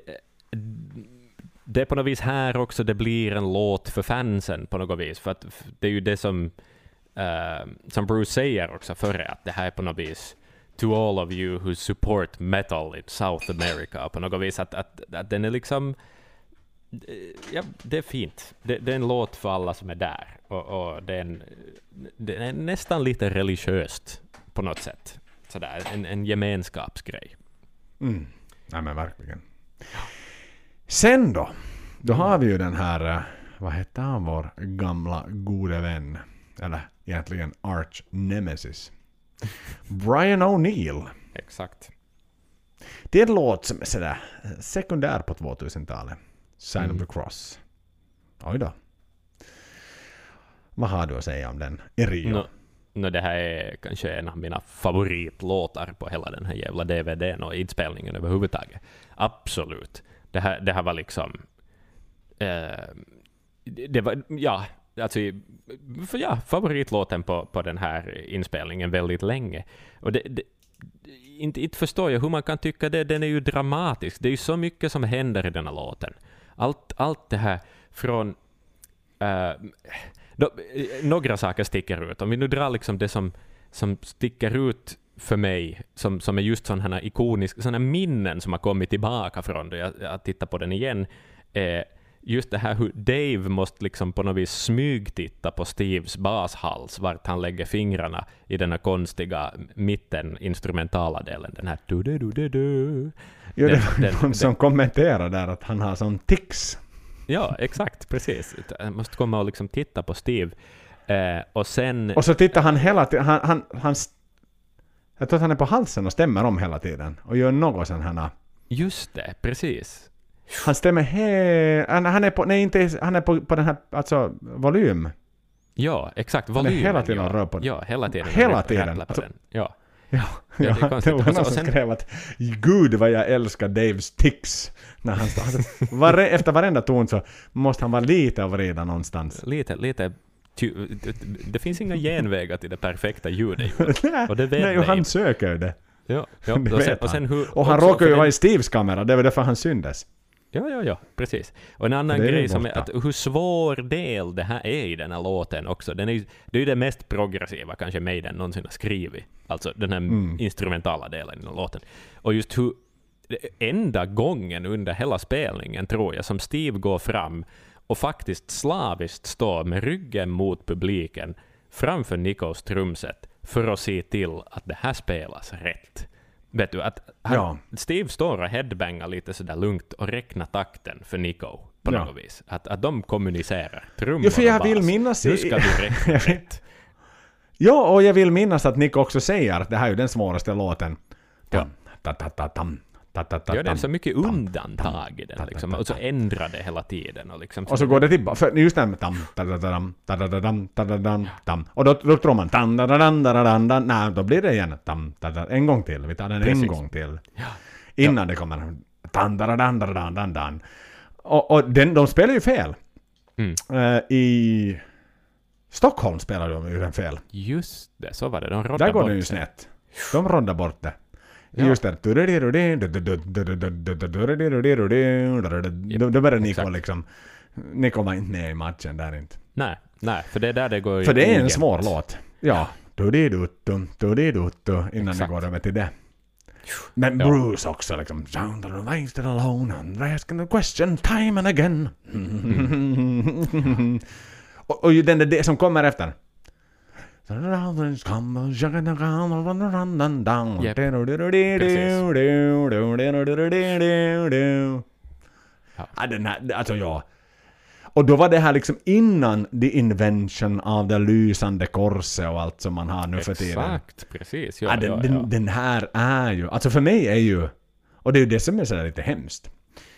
B: det är på något vis här också det blir en låt för fansen på något vis, för att det är ju det som, uh, som Bruce säger också före, att det här är på något vis to all of you who support metal in South America, på något vis att, att, att den är liksom eh, ja, det är fint. Det, det, är en låt för alla som är där. Och, och det, är är nästan lite religiöst på något sätt. Sådär, en, en gemenskapsgrej.
A: Mm. Nej men verkligen. Sen då? Då har vi ju den här, eh, vad heter han, vår gamla gode vän? Eller egentligen arch nemesis. Brian O'Neill.
B: Exakt.
A: Det är en låt som är sådär sekundär på 2000-talet. Sign mm. of the Cross. Oj då. Vad har du att säga om den? Erio? No,
B: no, det här är kanske en av mina favoritlåtar på hela den här jävla DVDn och inspelningen överhuvudtaget. Absolut. Det här, det här var liksom... Eh, det var, ja, alltså, för ja, favoritlåten på, på den här inspelningen väldigt länge. Och det, det, inte, inte förstår jag hur man kan tycka det, den är ju dramatisk. Det är ju så mycket som händer i den här låten. Allt, allt det här från... Uh, då, eh, några saker sticker ut. Om vi nu drar liksom det som, som sticker ut för mig, som, som är just sådana här ikoniska såna minnen som har kommit tillbaka från det, jag, jag tittar på den igen, eh, just det här hur Dave måste liksom på något vis smygtitta på Steves bashals, vart han lägger fingrarna i den här konstiga mitten instrumentala delen, den här du du du du du
A: Jo, det var den, någon som kommenterade där att han har sån tics.
B: Ja, exakt, precis. Jag måste komma och liksom titta på Steve. Eh, och sen...
A: Och så tittar han hela tiden, han, han, han, jag tror att han är på halsen och stämmer om hela tiden och gör något sån här...
B: Just det, precis.
A: Han stämmer he... Han, han är på, nej inte, han är på, på den här, alltså volym.
B: Ja, exakt, volym. Han
A: är hela tiden ja. rör på
B: den. Ja, hela tiden.
A: Hela tiden. Alltså,
B: ja.
A: Ja, ja, det, det, var någon som skrev att Gud vad jag älskar Daves tics. När han, alltså, var, efter varenda ton så måste han vara lite och vrida någonstans.
B: Lite, lite det finns inga genvägar till det perfekta ljudet.
A: Och det vet Nej, och han söker det.
B: Ja, ja. det och, sen, och, sen hur,
A: och han råkar ju vara i Steves kamera, det var därför han syndes.
B: Ja, ja, ja, precis. Och en annan grej som är att hur svår del det här är i den här låten också. Den är det är ju det mest progressiva kanske Maiden någonsin har skrivit. Alltså den här mm. instrumentala delen i låten. Och just hur enda gången under hela spelningen, tror jag, som Steve går fram och faktiskt slaviskt står med ryggen mot publiken framför Nikos trumset för att se till att det här spelas rätt. Vet du, att han, ja. Steve står och headbangar lite sådär lugnt och räknar takten för Nico på ja. något vis. Att, att de kommunicerar. Trummor ja,
A: för jag vill minnas...
B: Nu ska du räkna rätt.
A: Ja, och jag vill minnas att Nico också säger att det här är ju den svåraste låten.
B: Ja. Ja, det är så mycket undantag i den liksom. Och så ändrar det hela tiden. Och, liksom,
A: och så går det tillbaka, just den med tam, Och då, då tror man tam, nej, då blir det igen tam, en gång till. Vi tar den en gång till. Innan det kommer tam, dan, dan, Och, och den, de spelar ju fel. I Stockholm spelar de ju den fel.
B: Just det, så var det. De
A: Där går det ju snett. De roddar bort det. Just det. Då börjar Niko liksom... Niko var inte med i matchen där inte.
B: Nej, nej, för det är där det går
A: För det är en svår låt. Ja. Innan det går över till det. Men Bruce också liksom... Sound of the wasted alone and asking the question time and again. och, och den där det som kommer efter. Yep. Ja, den här, alltså ja. Och då var det här liksom innan the invention av det lysande korset och allt som man har nu för tiden.
B: Exakt, precis. Ja,
A: ja, den,
B: ja,
A: den, ja. den, här är ju, alltså för mig är ju, och det är ju det som är sådär lite hemskt.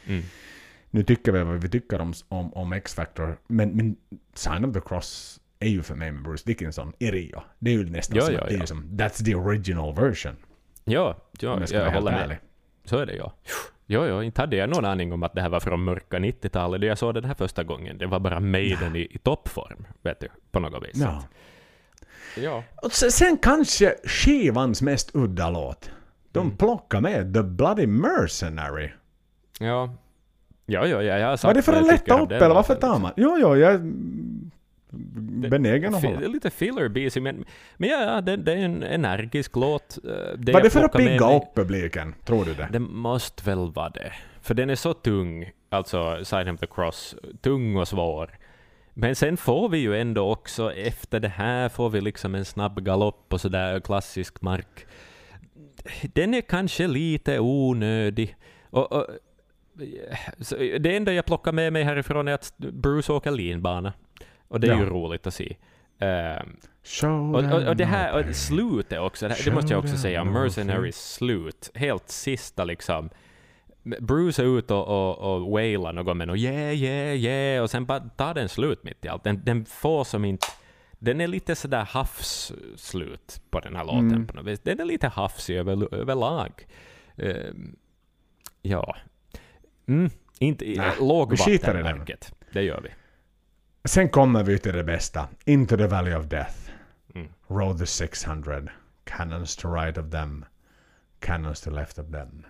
A: Mm. Nu tycker vi vad vi tycker om, om, om X-Factor, men, men Sign of the Cross är ju för mig med Bruce Dickinson i Rio. Det är ju nästan
B: ja,
A: som
B: ja,
A: att det är som, that's the original version.
B: Ja, ja jag, jag håller med. Ärlig. Så är det ja. Jo, jo, inte hade jag någon aning om att det här var från mörka 90-talet då jag såg det här första gången. Det var bara Maiden i, i toppform, vet du, på något vis.
A: Ja.
B: ja.
A: Och sen, sen kanske skivans mest udda låt. De plockar med The Bloody Mercenary.
B: Ja. Ja, ja, ja, jag har sagt
A: Var det för att lätta upp eller varför tar man? Jo, jo, jag benägen att hålla.
B: Lite filler busy, men, men ja, ja det, det är en energisk låt. eh, Det
A: Var det för att pigga upp publiken? Tror du det?
B: Det måste väl vara det. För den är så tung, alltså Sign of the Cross, tung och svår. Men sen får vi ju ändå också, efter det här får vi liksom en snabb galopp och sådär klassisk mark. Den är kanske lite onödig. Och, och, det enda jag plockar med mig härifrån är att Bruce åker linbana. Och det är
A: Ja.
B: ju roligt att se.
A: Show
B: och, och, och det här, och slutet också, det, här, det måste jag också säga, Mercenaries slut, helt sista liksom. Bruce är ute och, och, och wailar något med och yeah, yeah, yeah, och sen bara tar den slut mitt i allt. Den, den får som inte... Den är lite sådär havsslut på den här låten
A: Mm.
B: på något vis. Den är lite hafsig över, överlag. Ehm, ja. Mm, inte,
A: Nä,
B: lågvattenmärket. Det gör vi.
A: Sen kommer vi till det bästa. Into the Valley of Death.
B: Mm.
A: Road the 600. Cannons to right of them. Cannons to left of them.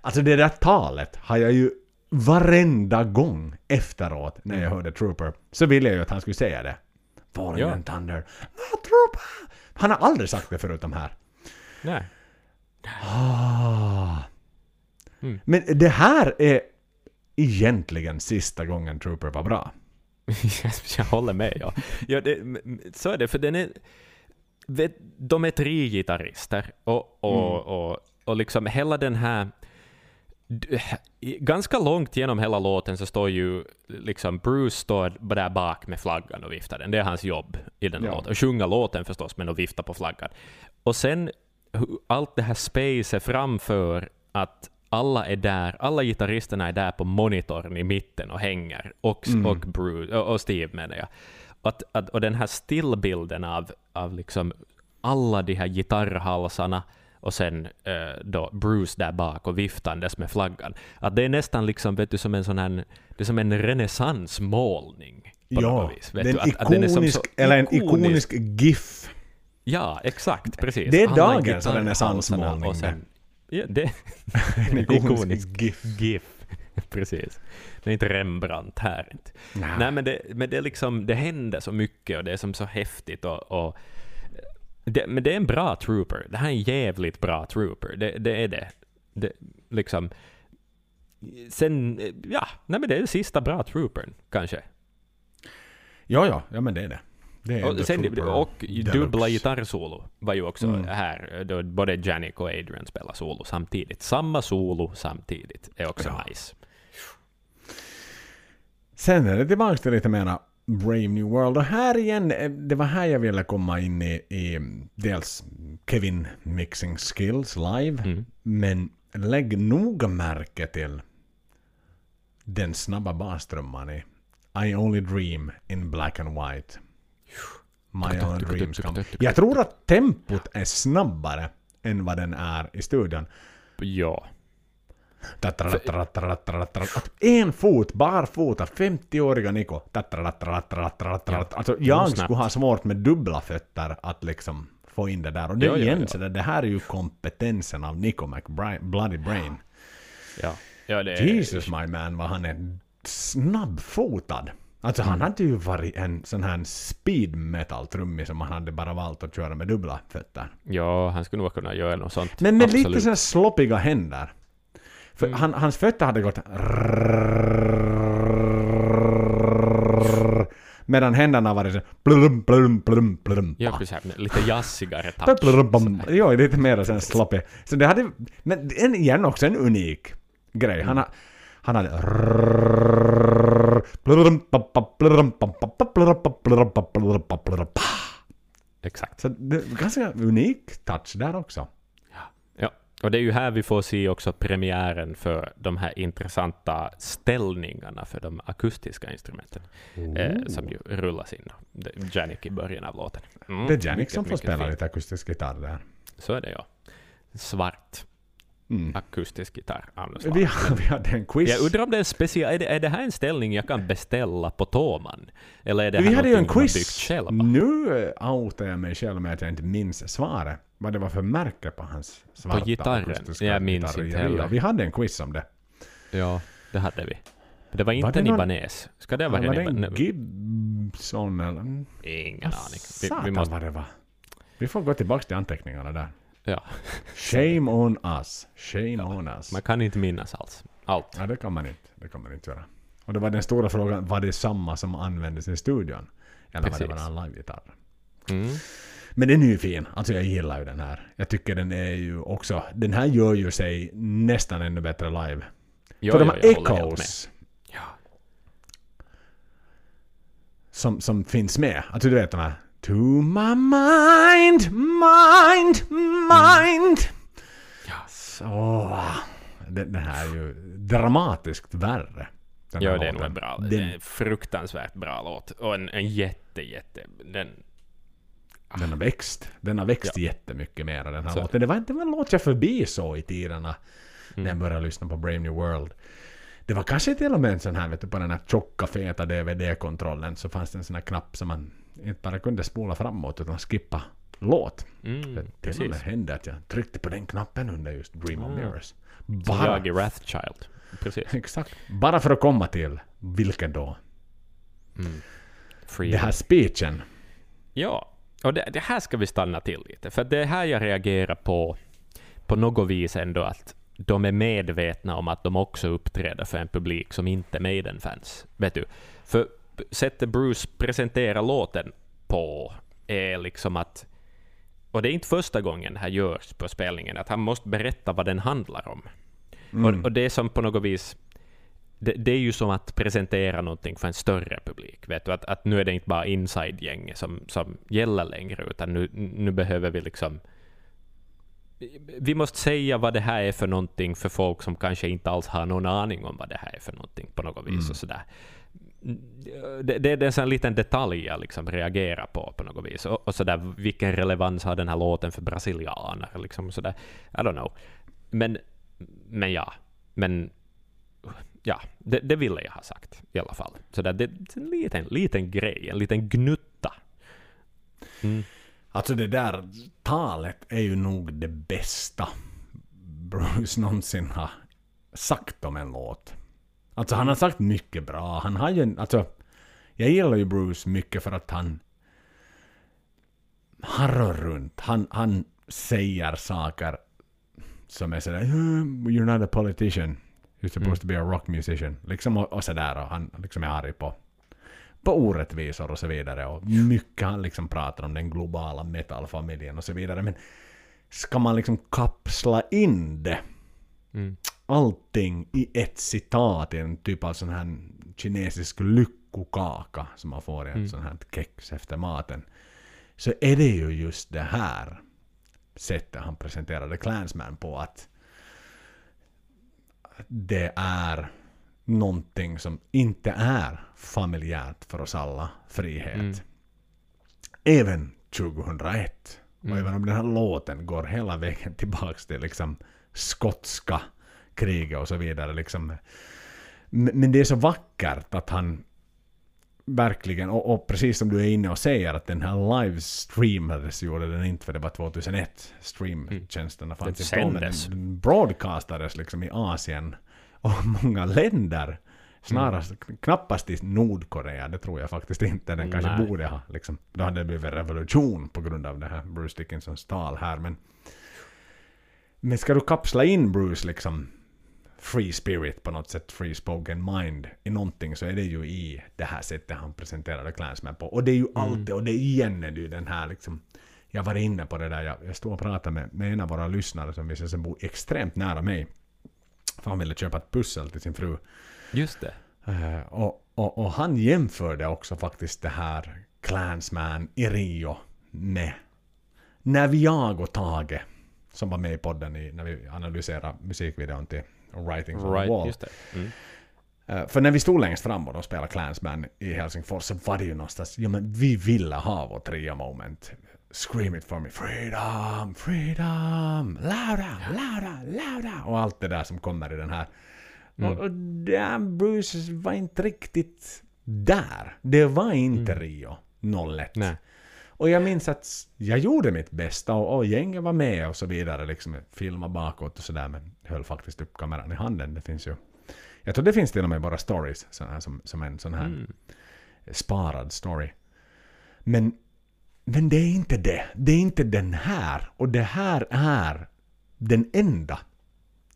A: Alltså det där talet har jag ju varenda gång efteråt när jag hörde Trooper så ville jag ju att han skulle säga det. Falling
B: Ja.
A: and Thunder. Trooper! Han har aldrig sagt det förutom här.
B: Nej.
A: Ah.
B: Mm.
A: Men det här är egentligen sista gången Trooper var bra.
B: jag håller med, ja. ja det, så är det, för den är... vet- De är tre gitarrister, och, och, och, och liksom hela den här... Ganska långt genom hela låten så står ju liksom Bruce står där bak med flaggan och viftar den. Det är hans jobb i den
A: Ja.
B: låten. Och sjunga låten förstås, men att vifta på flaggan. Och sen allt det här space framför att alla är där, alla gitarristerna är där på monitorn i mitten och hänger. Och,
A: Mm.
B: och, Bruce, och Steve menar jag. Att, att, och den här stillbilden av, av liksom alla de här gitarrhalsarna och sen eh, då Bruce där bak och viftandes med flaggan. Att det är nästan liksom, vet du, som en sån här, det är som en renässansmålning.
A: Ja,
B: vis. Vet
A: är
B: du,
A: en
B: att, att den är som
A: ikonisk,
B: så
A: eller en ikonisk GIF.
B: Ja, exakt, precis.
A: Det är
B: Alla
A: dagens renässansmålning
B: och sen- Ja, det
A: En ikonisk GIF.
B: GIF. Precis. Det är inte Rembrandt här inte.
A: Nej.
B: Nej, men, det, men det, liksom, det händer så mycket och det är som så häftigt. Och, och det, men det är en bra trooper. Det här är en jävligt bra trooper. Det, det är det. det liksom, sen, ja, nej men det är den sista bra troopern, kanske.
A: Ja, ja, ja men det är det. Det
B: Och, sen, och dubbla gitarrsolo var ju också
A: Mm.
B: här, då både Janik och Adrian spelar solo samtidigt. Samma solo samtidigt är också
A: Ja.
B: nice.
A: Sen är det tillbaka till lite mera Brave New World. Och här igen, eh, det var här jag ville komma in i, i dels Kevin Mixing Skills live,
B: Mm.
A: men lägg noga märke till den snabba bastrumman i I Only Dream in Black and White. My Own Dreams come. Jag tror att tempot är snabbare än vad den är i studion.
B: Ja.
A: Att en fot, barfota, 50-åriga Niko. Alltså jag skulle ha svårt med dubbla fötter att liksom få in det där. Och det är igen så det här är ju kompetensen av Nico McBride, Bloody Brain.
B: Ja. ja
A: Jesus my man vad han är snabbfotad. Alltså han hade ju varit en sån här speed metal trummis som han hade bara valt att köra med dubbla fötter.
B: Ja, han skulle nog kunna göra något sånt.
A: Men med
B: Absolut.
A: lite sådana sloppiga händer. För
B: Mm.
A: han, hans fötter hade gått medan händerna var så blum, blum, blum, blum,
B: Ja, precis. Lite jazzigare touch.
A: Jo, lite mer sen sloppy. Så det hade, men en, igen också en unik grej. Han, har, han hade
B: Exakt.
A: Så det är ganska unik touch där också.
B: Ja. Och det är ju här vi får se också premiären för de här intressanta ställningarna för de akustiska instrumenten. Eh, som ju rullas in. Det är Janik i början av låten. Mm,
A: Det är Janik som får spela
B: fint.
A: lite akustisk gitarr där.
B: Så är det ja. Svart.
A: Mm.
B: akustisk gitarr av något slag.
A: Vi, vi hade en quiz.
B: Jag undrar om det är en speciell... Är det, är det här en ställning jag kan beställa på Toman? Eller är det
A: vi hade ju en quiz. Nu outar jag mig själv med att jag inte minns svaret. Vad det var för märke på hans svarta
B: gitarren?
A: akustiska
B: Jag minns
A: gitarr.
B: inte heller.
A: Vi hade en quiz om det.
B: Ja, det hade vi. Det var inte
A: det
B: en
A: någon-
B: Ibanez. Ska det vara
A: var det
B: en
A: en
B: Ibanez?
A: Gibson eller?
B: Ingen aning. Vi, vi måste...
A: vad det var. Vi får gå tillbaka till anteckningarna där.
B: Ja,
A: Shame on us. Shame on us.
B: man kan inte minnas alls. Allt.
A: Ja, det kan man inte. Det kan man inte göra. Och det var den stora frågan, var det samma som användes i studion? Eller var det
B: Precis.
A: bara en livegitarr?
B: Mm.
A: Men den är ju fin. Alltså jag gillar ju den här. Jag tycker den är ju också... Den här gör ju sig nästan ännu bättre live.
B: Jo,
A: För de här
B: med.
A: echoes
B: Ja.
A: som, som finns med. Alltså du vet de här... To my mind, mind, mind.
B: Ja.
A: Så... Den, den här är ju dramatiskt värre. Den
B: Ja,
A: här
B: det är nog
A: låten.
B: en bra,
A: Den,
B: det är en fruktansvärt bra låt. Och en, en jätte, jätte... Den,
A: Den har växt. Den har växt jättemycket mer den här
B: Så.
A: låten. Det var inte en låt jag förbi så i tiderna när jag
B: Mm.
A: började lyssna på Brave New World. Det var kanske till och med en sån här, vet du, på den här tjocka feta DVD-kontrollen så fanns det en sån här knapp som man inte bara kunde spola framåt utan skippa låt.
B: mm,
A: Det till och med hände att jag tryckte på den knappen under just Dream of
B: Ah.
A: Mirrors. Bara,
B: jag i Wrathchild. Precis.
A: exakt. Bara för att komma till, vilken då?
B: Mm.
A: Det här speechen.
B: Ja, och det, det här ska vi stanna till lite. För det är här jag reagerar på, på något vis ändå att de är medvetna om att de också uppträder för en publik som inte är Maiden-fans. Vet du? För sättet Bruce presenterar låten på är liksom att och det är inte första gången det här görs på spelningen, att han måste berätta vad den handlar om.
A: Mm.
B: Och, och det är som på något vis... Det, det är ju som att presentera någonting för en större publik. Vet du? Att, att nu är det inte bara inside-gänget som, som gäller längre, utan nu, nu behöver vi liksom... Vi måste säga vad det här är för någonting för folk som kanske inte alls har någon aning om vad det här är för någonting på något vis.
A: Mm.
B: Och sådär. Det, det, det är en sån liten detalj jag liksom reagerar på på något vis. Och, och sådär, vilken relevans har den här låten för brasilianer? Liksom sådär. I don't know. Men, men ja. Men ja, det, det ville jag ha sagt i alla fall. Så där, det är en liten, liten grej, en liten gnutta. Mm.
A: Alltså det där talet är ju nog det bästa Bruce någonsin har sagt om en låt. Alltså han har sagt mycket bra. Han har ju alltså jag gillar ju Bruce mycket för att han Han rör runt. Han, han säger saker som är sådär You're not a politician. You're supposed
B: Mm.
A: to be a rock musician. Liksom och, och sådär och han liksom är arg på på orättvisor och så vidare. Och mycket han liksom pratar om den globala metalfamiljen och så vidare. Men ska man liksom kapsla in det,
B: Mm.
A: allting i ett citat i en typ av sån här kinesisk lyckokaka som man får i ett
B: Mm.
A: sånt här kex efter maten. Så är det ju just det här sättet han presenterade Clansman på att det är någonting som inte är familjärt för oss alla, frihet.
B: Mm.
A: Även 2001. Och
B: Mm.
A: även om den här låten går hela vägen tillbaks till liksom skotska kriget och så vidare. Liksom. Men det är så vackert att han verkligen, och, och precis som du är inne och säger att den här livestreamades gjorde den inte för det var 2001 streamtjänsterna fanns
B: Den
A: inte då, den, den broadcastades liksom i Asien och många länder. Snarast knappast i Nordkorea, det tror jag faktiskt inte. Den kanske
B: Nej.
A: borde ha. Liksom. Då hade det blivit revolution på grund av det här Bruce Dickinsons tal här. Men, men ska du kapsla in Bruce liksom free spirit på något sätt, free spoken mind i någonting så är det ju i det här sättet han presenterade Clansman på. Och det är ju alltid, och det är igen är det ju den här liksom jag var inne på det där, jag, jag stod och pratade med, med en av våra lyssnare som visade sig bo extremt nära mig. För han ville köpa ett pussel till sin fru.
B: Just det.
A: Eh, och, och, och han jämförde också faktiskt det här Clansman i Rio med när vi jag och Tage som var med i podden i, när vi analyserade musikvideon till Writings on the
B: Right,
A: Wall.
B: just det. Mm.
A: Eh, För när vi stod längst fram och de spelade Clansman i Helsingfors så var det ju någonstans, ja men vi ville ha vårt trio moment. Scream it for me. Freedom, freedom, louder, louder, louder. Och allt det där som kommer i den här.
B: Mm.
A: Och, och där Bruce var inte riktigt där. Det var inte Rio 01.
B: Nej.
A: Och jag minns att jag gjorde mitt bästa och, och gänget var med och så vidare. Liksom filma bakåt och sådär. Men höll faktiskt upp kameran i handen. Det finns ju... Jag tror det finns till och med bara stories här, som, som en sån här
B: Mm.
A: sparad story. Men, men det är inte det. Det är inte den här. Och det här är den enda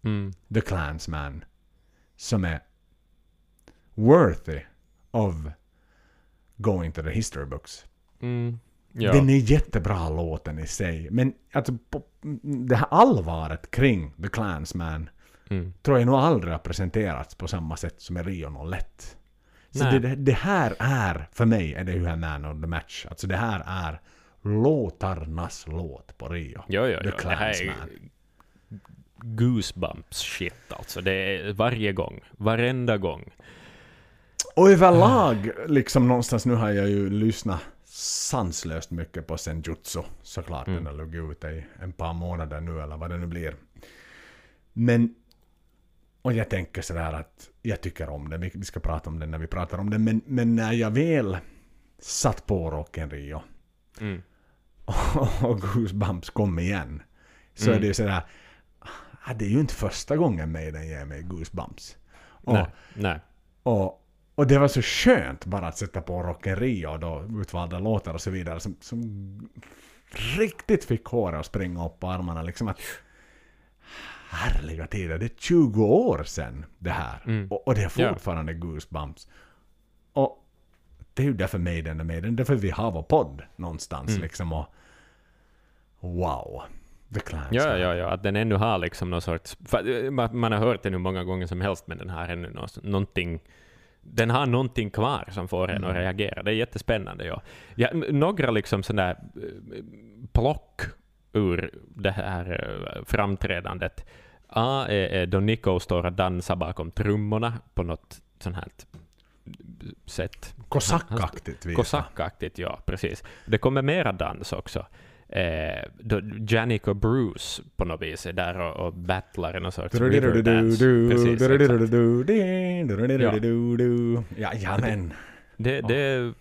B: Mm.
A: The Clansman som är worthy of going to the history books.
B: Mm. Ja.
A: Den är jättebra låten i sig. Men alltså, det här allvaret kring The Clansman
B: Mm.
A: tror jag nog aldrig har presenterats på samma sätt som i Rio 01. Så det, det, här är, för mig, är det ju här Man of the Match. Alltså det här är låtarnas låt på Rio.
B: Jo, jo,
A: The
B: jo. Det här är
A: Clansman.
B: goosebumps shit alltså. Det är varje gång. Varenda gång.
A: Och överlag, liksom någonstans nu har jag ju lyssnat sanslöst mycket på Senjutsu. Såklart,
B: Mm.
A: den har legat ute i en par månader nu eller vad det nu blir. Men, och jag tänker sådär att jag tycker om den. Vi, ska prata om den när vi pratar om den. Men, men när jag väl satt på Rock in Rio
B: Mm.
A: och Goosebumps kom igen. Så
B: Mm.
A: är det ju sådär, ah, det är ju inte första gången Maiden ger mig Goosebumps. Och,
B: Nej. Nej.
A: och, och det var så skönt bara att sätta på Rock in Rio och då utvalda låtar och så vidare som, som riktigt fick håret att springa upp på armarna. Liksom att härliga tider, det är 20 år sedan det här.
B: Mm.
A: Och, och det är fortfarande Goosebumps. Och det är ju därför Maiden är Maiden, därför vi har vår podd någonstans
B: Mm.
A: liksom och wow. The Clansman.
B: Ja, ja, ja, att den ännu har liksom någon sorts... Man har hört den hur många gånger som helst, men den har ännu nå- någonting... Den har någonting kvar som får en att
A: Mm.
B: reagera. Det är jättespännande. Ja. Ja, några liksom sådana eh, plock ur det här eh, framträdandet. A är, då Nico står och dansar bakom trummorna på något sånt här sätt.
A: Kosackaktigt.
B: Kosackaktigt, ja, precis. Det kommer mera dans också. Eh, då Janik och Bruce på något vis är där och, och battlar i någon sorts riverdance. Precis, exakt.
A: Ja.
B: Det, det är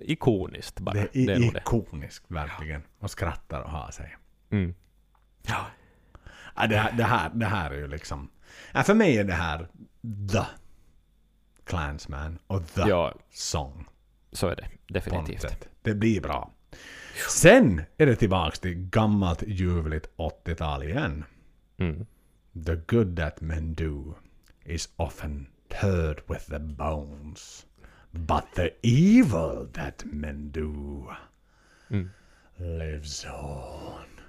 B: ikoniskt bara.
A: Det
B: Det
A: är
B: ikoniskt det.
A: ikoniskt verkligen. Och skrattar och har sig.
B: Mm.
A: Ja. ja det, här, det, här, det här är ju liksom... Ja, för mig är det här the Clansman och the
B: Ja,
A: song.
B: så är det definitivt.
A: Pontet. Det blir bra. Sen är det tillbaks till gammalt ljuvligt 80-tal igen.
B: Mm.
A: The good that men do is often heard with the bones. But the evil that men do
B: Mm.
A: lives on.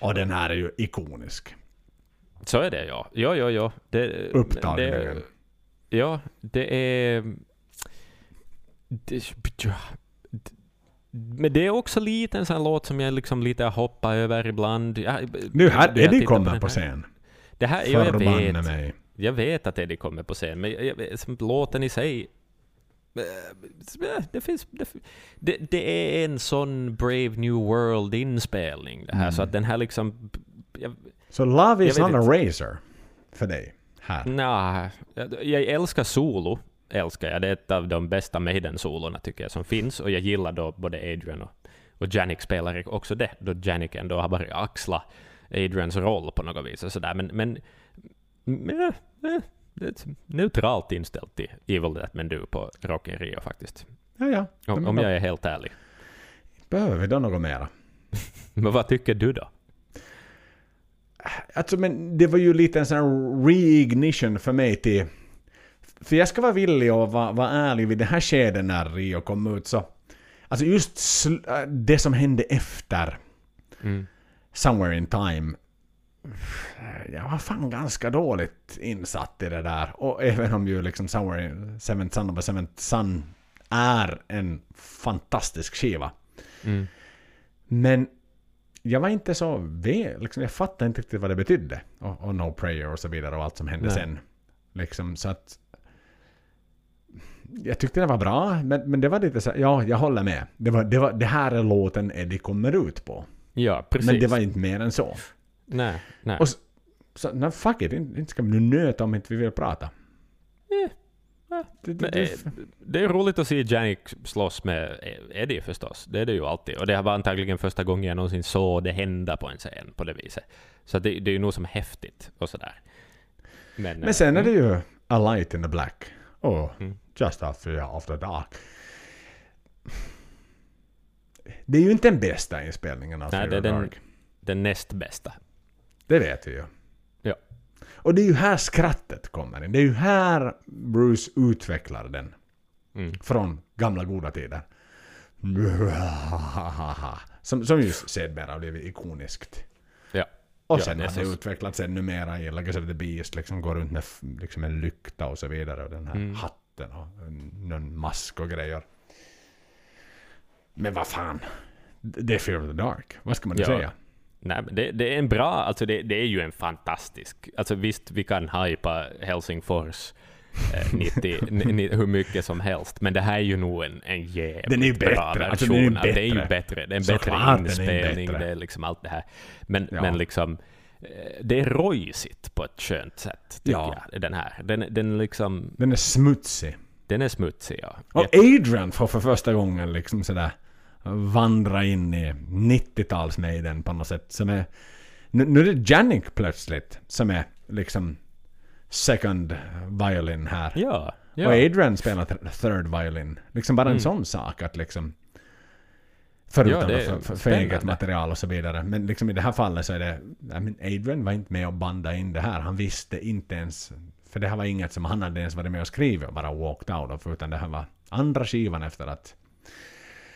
A: Och den här är ju ikonisk.
B: Så är det, ja. Jo, jo, jo. Det,
A: Upptagningen.
B: Det, ja, det är... Det, men det är också lite en sån låt som jag liksom lite hoppar över ibland. Ja,
A: Nu här,
B: jag
A: Eddie kommer på
B: här-
A: scen.
B: Det här, ja, jag vet.
A: mig.
B: Jag vet att Eddie kommer på scen, men jag, jag, låten i sig... eh, Det, finns, det, det, är en sån Brave New World-inspelning det här, så
A: Mm.
B: att den här liksom... Jag,
A: Så Love is
B: Jag vet
A: a razor för dig. Här.
B: Nja, jag, jag älskar solo. Älskar jag. Det är ett av de bästa Maiden-solorna tycker jag som finns. Och jag gillar då både Adrian och, och Janik spelar också det. Då Janik ändå har bara axla Adrians roll på något vis. Och sådär. Men, men, men det är ett neutralt inställt till Evil That Men Do på Rock in Rio faktiskt.
A: Ja, ja.
B: Om, om jag är helt ärlig.
A: Behöver vi då något mera?
B: Men vad tycker du då?
A: Alltså men det var ju lite en sån här reignition för mig till... För jag ska vara villig och vara, vara ärlig vid det här skedet när Rio kom ut så... Alltså just äh, det som hände efter
B: Mm.
A: Somewhere in Time. Jag var fan ganska dåligt insatt i det där. Och även om ju liksom Somewhere in Seventh Son of a Seventh Son är en fantastisk skiva.
B: Mm.
A: Men jag var inte så väl, liksom, jag fattade inte riktigt vad det betydde. Och, och No Prayer och så vidare och allt som hände
B: Nej.
A: sen. Liksom, så att... jag tyckte den var bra, men, men det var lite så ja, jag håller med. Det, var, det, var, det här är låten Eddie kommer ut på.
B: Ja, precis.
A: Men det var inte mer än så.
B: Nej, nej.
A: Och så, så fuck it, inte ska vi nu nöta om inte vi vill prata.
B: Eh.
A: Det, det,
B: Men, eh,
A: det,
B: det är roligt att se Janik slåss med Eddie förstås. Det är det ju alltid. Och det var antagligen första gången jag någonsin såg det hända på en scen på det viset. Så det, det är ju nog som häftigt och sådär. Men,
A: men sen är
B: eh,
A: det ju A Light in the Black. Och
B: Mm.
A: Just After, after Dark. Det är ju inte den bästa inspelningen av
B: Nej, det är
A: of
B: den-
A: Dark.
B: den näst bästa.
A: Det vet vi ju.
B: Ja.
A: Och det är ju här skrattet kommer in. Det är ju här Bruce utvecklar den.
B: Mm.
A: Från gamla goda tider. Som, som ju sedermera har blivit ikoniskt.
B: Ja.
A: Och
B: Ja,
A: sen
B: är
A: har det
B: så-
A: utvecklats ännu mera i I said, The Beast, liksom går runt med liksom en lykta och så vidare. Och den här
B: Mm.
A: hatten och en, någon mask och grejer. Men vad fan. Det är Fear of the Dark. Vad ska man
B: Ja.
A: säga?
B: Nej, det, det är en bra, alltså det, det är ju en fantastisk, alltså visst vi kan hypa Helsingfors eh, 90, ni, ni, hur mycket som helst, men det här är ju nog en, en jävligt
A: Den är ju
B: bra
A: bättre,
B: version.
A: alltså den är ju
B: av- Det är ju
A: bättre.
B: bättre, det är en
A: Såklart
B: bättre
A: är
B: inspelning,
A: bättre.
B: det är liksom allt det här. Men,
A: Ja.
B: men liksom, det är rojsigt på ett skönt sätt, tycker
A: Ja.
B: jag, den här. Den, den liksom,
A: Den är smutsig.
B: den är smutsig, ja.
A: Och Adrian får för första gången liksom sådär vandra in i 90-tals-Maiden på något sätt. Som är, nu, nu är det Janik plötsligt som är liksom second violin här.
B: Ja, ja.
A: Och Adrian spelar th- third violin. Liksom bara en
B: Mm.
A: sån sak att liksom... Förutom
B: Ja, det är
A: för, för, för eget material och så vidare. Men liksom i det här fallet så är det... I mean, Adrian var inte med och banda in det här. Han visste inte ens... För det här var inget som han hade ens varit med och skrivit och bara walked out of. Utan det här var andra skivan efter att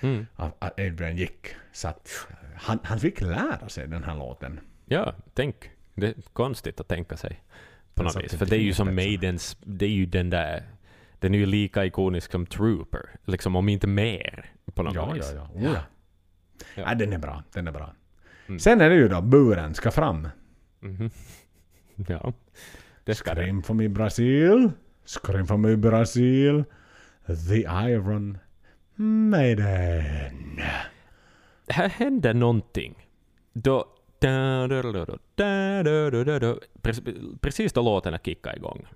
B: Mm.
A: att Adrian gick. Så att han, han fick lära sig den här låten.
B: Ja, tänk. Det är konstigt att tänka sig. På något vis. För det är ju som. Maidens, det är ju den där, den är ju lika ikonisk som Trooper. Liksom om inte mer. På något
A: Ja,
B: vis.
A: ja, ja. Oh, ja.
B: Ja.
A: Nej, den är bra. Den är bra.
B: Mm.
A: Sen är det ju då buren ska fram.
B: Mm. Ja, det ska
A: Scream for me Brasil. Scream for me Brasil. The Iron Maiden.
B: Här händer någonting. Då... Precis då låten kickade igång.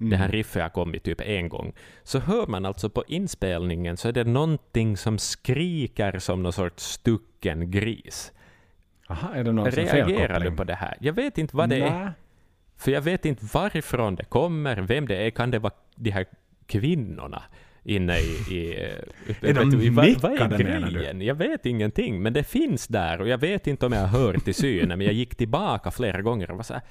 A: Mm.
B: Det här riffet har kommit typ en gång. Så hör man alltså på inspelningen så är det någonting som skriker som någon sorts stucken gris.
A: Aha, är det någon
B: Reagerar du på det här? Jag vet inte vad det är.
A: Nä.
B: För jag vet inte varifrån det kommer, vem det är. Kan det vara de här kvinnorna inne i... i eh,
A: Är de
B: du, vad, vad är grejen? Jag vet ingenting, men det finns där och jag vet inte om jag har hört i synen, men jag gick tillbaka flera gånger och var så här,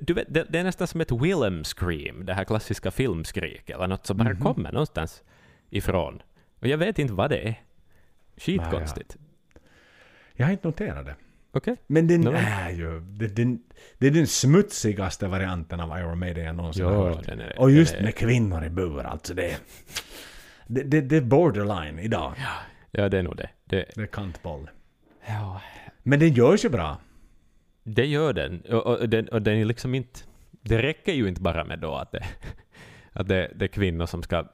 B: du vet, det, det är nästan som ett Willem scream, det här klassiska filmskrik, eller något som bara
A: Mhm.
B: kommer någonstans ifrån. Och jag vet inte vad det är. Skitkonstigt.
A: Jag har inte noterat det.
B: Okej?
A: Men den
B: No.
A: är ju... Det, den, det är den smutsigaste varianten av Iron Maiden jag någonsin har
B: Ja,
A: hört.
B: är...
A: Och just
B: är,
A: med kvinnor i bur, alltså det... Det, det, det är borderline idag.
B: Ja, det är nog det. det
A: Det är kantboll.
B: ja.
A: Men den görs ju bra.
B: Det gör den. Och, och, den, och den är liksom inte... Det räcker ju inte bara med då att det, att det, det är kvinnor som ska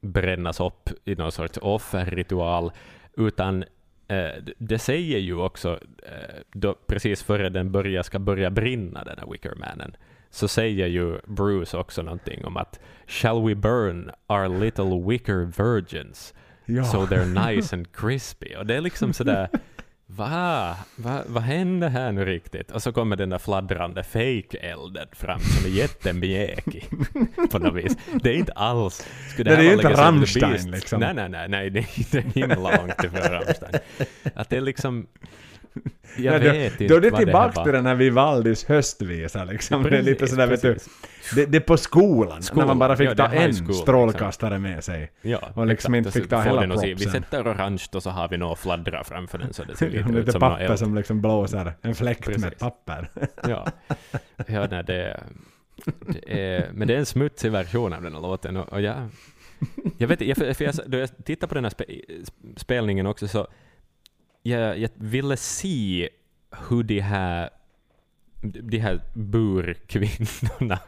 B: brännas upp i någon sorts offerritual, utan eh, det- säger ju också, eh, då, precis före den börjar, ska börja brinna, den här Wickermanen, så säger ju Bruce också någonting om att ”Shall we burn our little wicker virgins
A: Ja.
B: so they're nice and crispy?” Och det är liksom sådär Va? Va? Vad händer här nu riktigt? Och så kommer den där fladdrande fake-elden fram som är jättemjäkig på något vis. Det är inte alls... Skulle
A: Det är ju
B: vara
A: inte Rammstein, liksom.
B: Nej, nej, nej, nej, det är inte himla långt ifrån Rammstein. Att det är liksom... Jag
A: Ja,
B: vet
A: då,
B: inte
A: då är det tillbaka till den här Vivaldis höstvisa liksom. det är lite
B: Precis,
A: sådär vet du.
B: precis.
A: Det, det är på skolan, när
B: Skolan,
A: man bara fick
B: ja,
A: ta en
B: school, liksom.
A: strålkastare med sig.
B: Ja,
A: Och liksom inte
B: exakt.
A: fick ta hela
B: se- Vi
A: propsen.
B: sätter orange och så har vi några fladdra framför den så det ser lite ut som
A: papper som liksom blåser. En fläkt med
B: Precis.
A: papper.
B: Ja, ja nej, det, det är, men det är en smutsig version av den här låten. Och, och jag, jag vet inte, jag, för jag, då jag tittade på den här spe, spelningen också så jag, jag ville se hur de här de här burkvinnorna,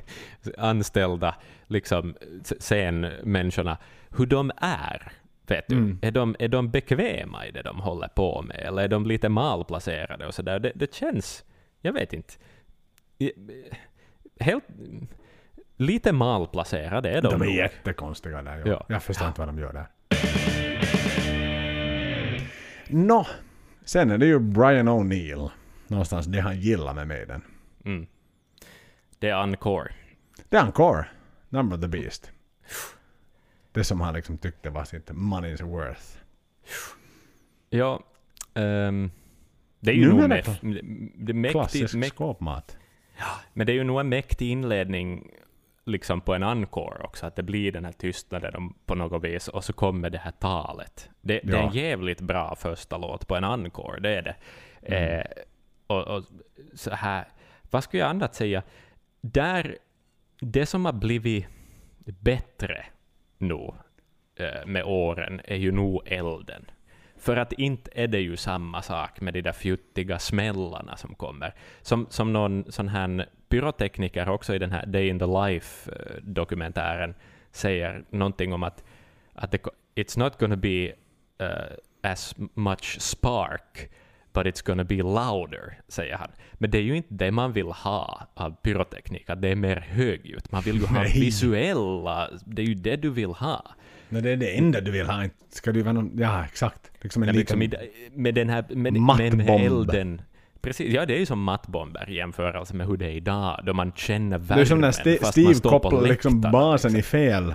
B: anställda liksom scenmänniskorna, hur de är. Vet du?
A: Mm.
B: Är, de, är de bekväma i det de håller på med, eller är de lite malplacerade och sådär? Det, det känns, jag vet inte, helt, lite malplacerade är de,
A: De är
B: nog.
A: jättekonstiga där. Ja.
B: Ja.
A: Jag förstår inte vad de gör där. Nå, sen är det ju Brian O'Neill. Någonstans det han gillar med Maiden.
B: Mm. Det är Encore.
A: Det är Encore. Number of the Beast. Det som han liksom tyckte var sitt money's worth.
B: Ja, ehm, det är ju
A: Nu
B: nog mäktigt,
A: Klassisk
B: mäkt,
A: skåpmat.
B: men det är ju nog en mäktig inledning liksom på en encore också, att det blir den här tystnaden på något vis, och så kommer det här talet. Det, det är en
A: Ja.
B: jävligt bra första låt på en encore, det är det.
A: Mm.
B: Eh, och, och så här, vad skulle jag annat säga? Där, det som har blivit bättre nu eh, med åren är ju nog elden. För att inte är det ju samma sak med de där fjuttiga smällarna som kommer. Som, som någon sån här pyrotekniker också i den här Day in the Life-dokumentären säger någonting om att, att det, it's not gonna be uh, as much spark, but it's gonna be louder, säger han. Men det är ju inte det man vill ha av pyroteknik, att det är mer högljutt. Man vill ju ha
A: Nej.
B: visuella, det är ju det du vill ha.
A: Men det är det enda du vill ha. Ska du vara någon, ja exakt. Liksom en
B: Ja,
A: liten...
B: liksom med den här med, med
A: Mattbomb.
B: elden. Precis, ja det är ju som mattbomber i jämförelse med hur det är idag, då man känner värmen
A: det är som när
B: fast man
A: Steve
B: står på
A: kopplar liksom
B: läktaren,
A: basen
B: liksom.
A: i fel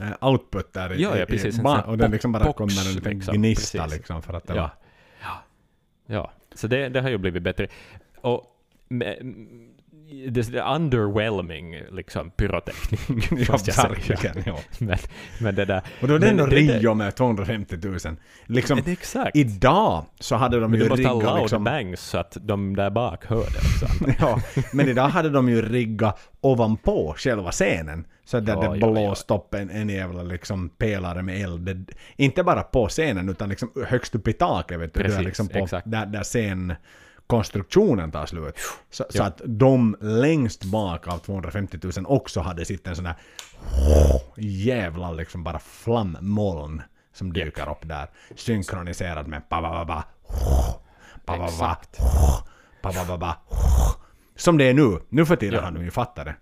A: eh, output där i,
B: Ja, ja, precis,
A: i ba-
B: här
A: och den liksom bara
B: box,
A: kommer en liten
B: liksom,
A: gnista
B: precis.
A: liksom för att det
B: Ja.
A: var...
B: Ja. ja, så det, det har ju blivit bättre. Och med, det är underwhelming liksom pyroteknik,
A: Ja, verkligen. Ja.
B: Men, men det där...
A: Och då är det ändå
B: det-
A: Rio med 250 000. Liksom,
B: det- Exakt.
A: idag så hade de
B: Men
A: ju
B: du måste ha
A: riggat
B: loud
A: liksom...
B: bangs så att de där bak hör det också.
A: ja, men idag hade de ju riggat ovanpå själva scenen. Så att
B: Ja,
A: det
B: ja,
A: blåst upp en, en jävla liksom pelare med eld. Det, inte bara på scenen utan liksom högst upp i taket. Vet du,
B: Precis,
A: där, liksom på,
B: exakt.
A: där, där scenkonstruktionen tar slut. Så, så att de längst bak av 250 000 också hade sitt en sån där jävla liksom bara flammoln som dyker upp där. Synkroniserad med ba ba ba ba Som det är nu. Nu för tiden
B: Ja.
A: har de ju fattat det.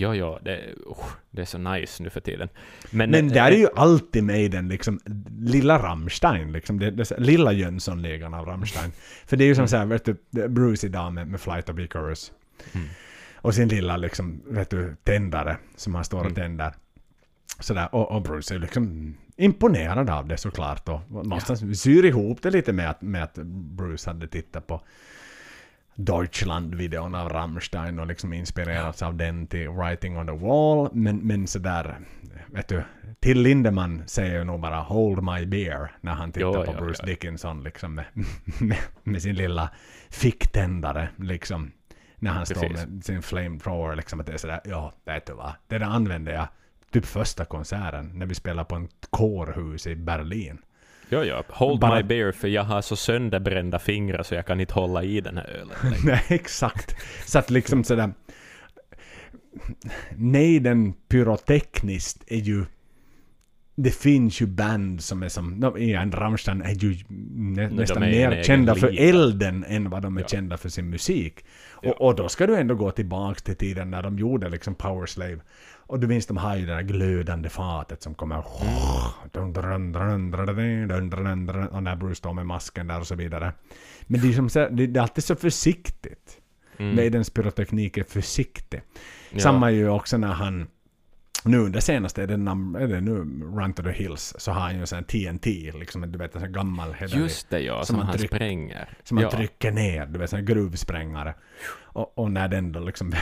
B: Jo, jo, det, uh, det är så nice nu för tiden. Men,
A: Men
B: eh,
A: där är ju alltid med den liksom lilla Rammstein, liksom det, det, lilla Jönssonligan av Rammstein. För det är ju som såhär, vet du, Bruce idag med, med Flight of Icarus.
B: Mm.
A: Och sin lilla liksom, vet du, tändare som han står och
B: Mm.
A: tänder. Sådär, och, och Bruce är liksom imponerad av det såklart. Och någonstans syr ihop det lite med att, med att Bruce hade tittat på Deutschland-videon av Rammstein och liksom inspirerats av den till Writing on the Wall. Men, men sådär, vet du, till Lindemann säger ju nog bara Hold my beer när han tittar
B: Jo,
A: på
B: jo,
A: Bruce
B: jo.
A: Dickinson liksom med, med, med sin lilla ficktändare liksom. När han står med sin flamethrower liksom att det är sådär, ja vet du vad, det där använde jag typ första konserten när vi spelade på en kårhus i Berlin.
B: Jo, jo. Hold
A: Bara-
B: my beer, för jag har så sönderbrända fingrar så jag kan inte hålla i den här ölen.
A: Nej, exakt. Så att liksom sådär... Nej, den pyrotekniskt är ju... Det finns ju band som är som... No, igen, Rammstein är ju nä, nästan
B: är en
A: mer kända för
B: liga.
A: elden än vad de är
B: Ja.
A: kända för sin musik.
B: Ja.
A: Och, och då ska du ändå gå tillbaks till tiden när de gjorde liksom Power Slave. Och du minns de har ju det där glödande fatet som kommer... Och när Bruce står med masken där och så vidare. Men det är, som, det är alltid så försiktigt.
B: Mm.
A: Maidens pyroteknik är försiktig.
B: Ja.
A: Samma ju också när han nu det senaste är det, nam- är det nu Run to the Hills så har han ju en sån TNT liksom du vet en sån gammal hederlig
B: Just det, ja,
A: som
B: som,
A: man
B: han
A: tryck-
B: spränger.
A: som
B: ja.
A: trycker ner, du vet sån gruvsprängare. Och, och när den då liksom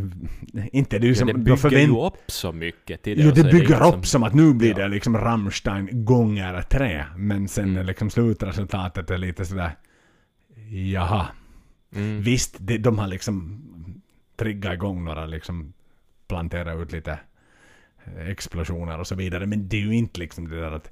A: inte det är ju
B: Ja,
A: som
B: det
A: då
B: bygger
A: förvänt-
B: ju upp så mycket till det.
A: Jo, det bygger
B: liksom-
A: upp som att nu blir
B: Ja.
A: det liksom Rammstein gånger tre. Men sen
B: Mm.
A: liksom slutresultatet är lite sådär jaha.
B: Mm.
A: Visst, det, de har liksom triggat igång några liksom plantera ut lite explosioner och så vidare. Men det är ju inte liksom det där att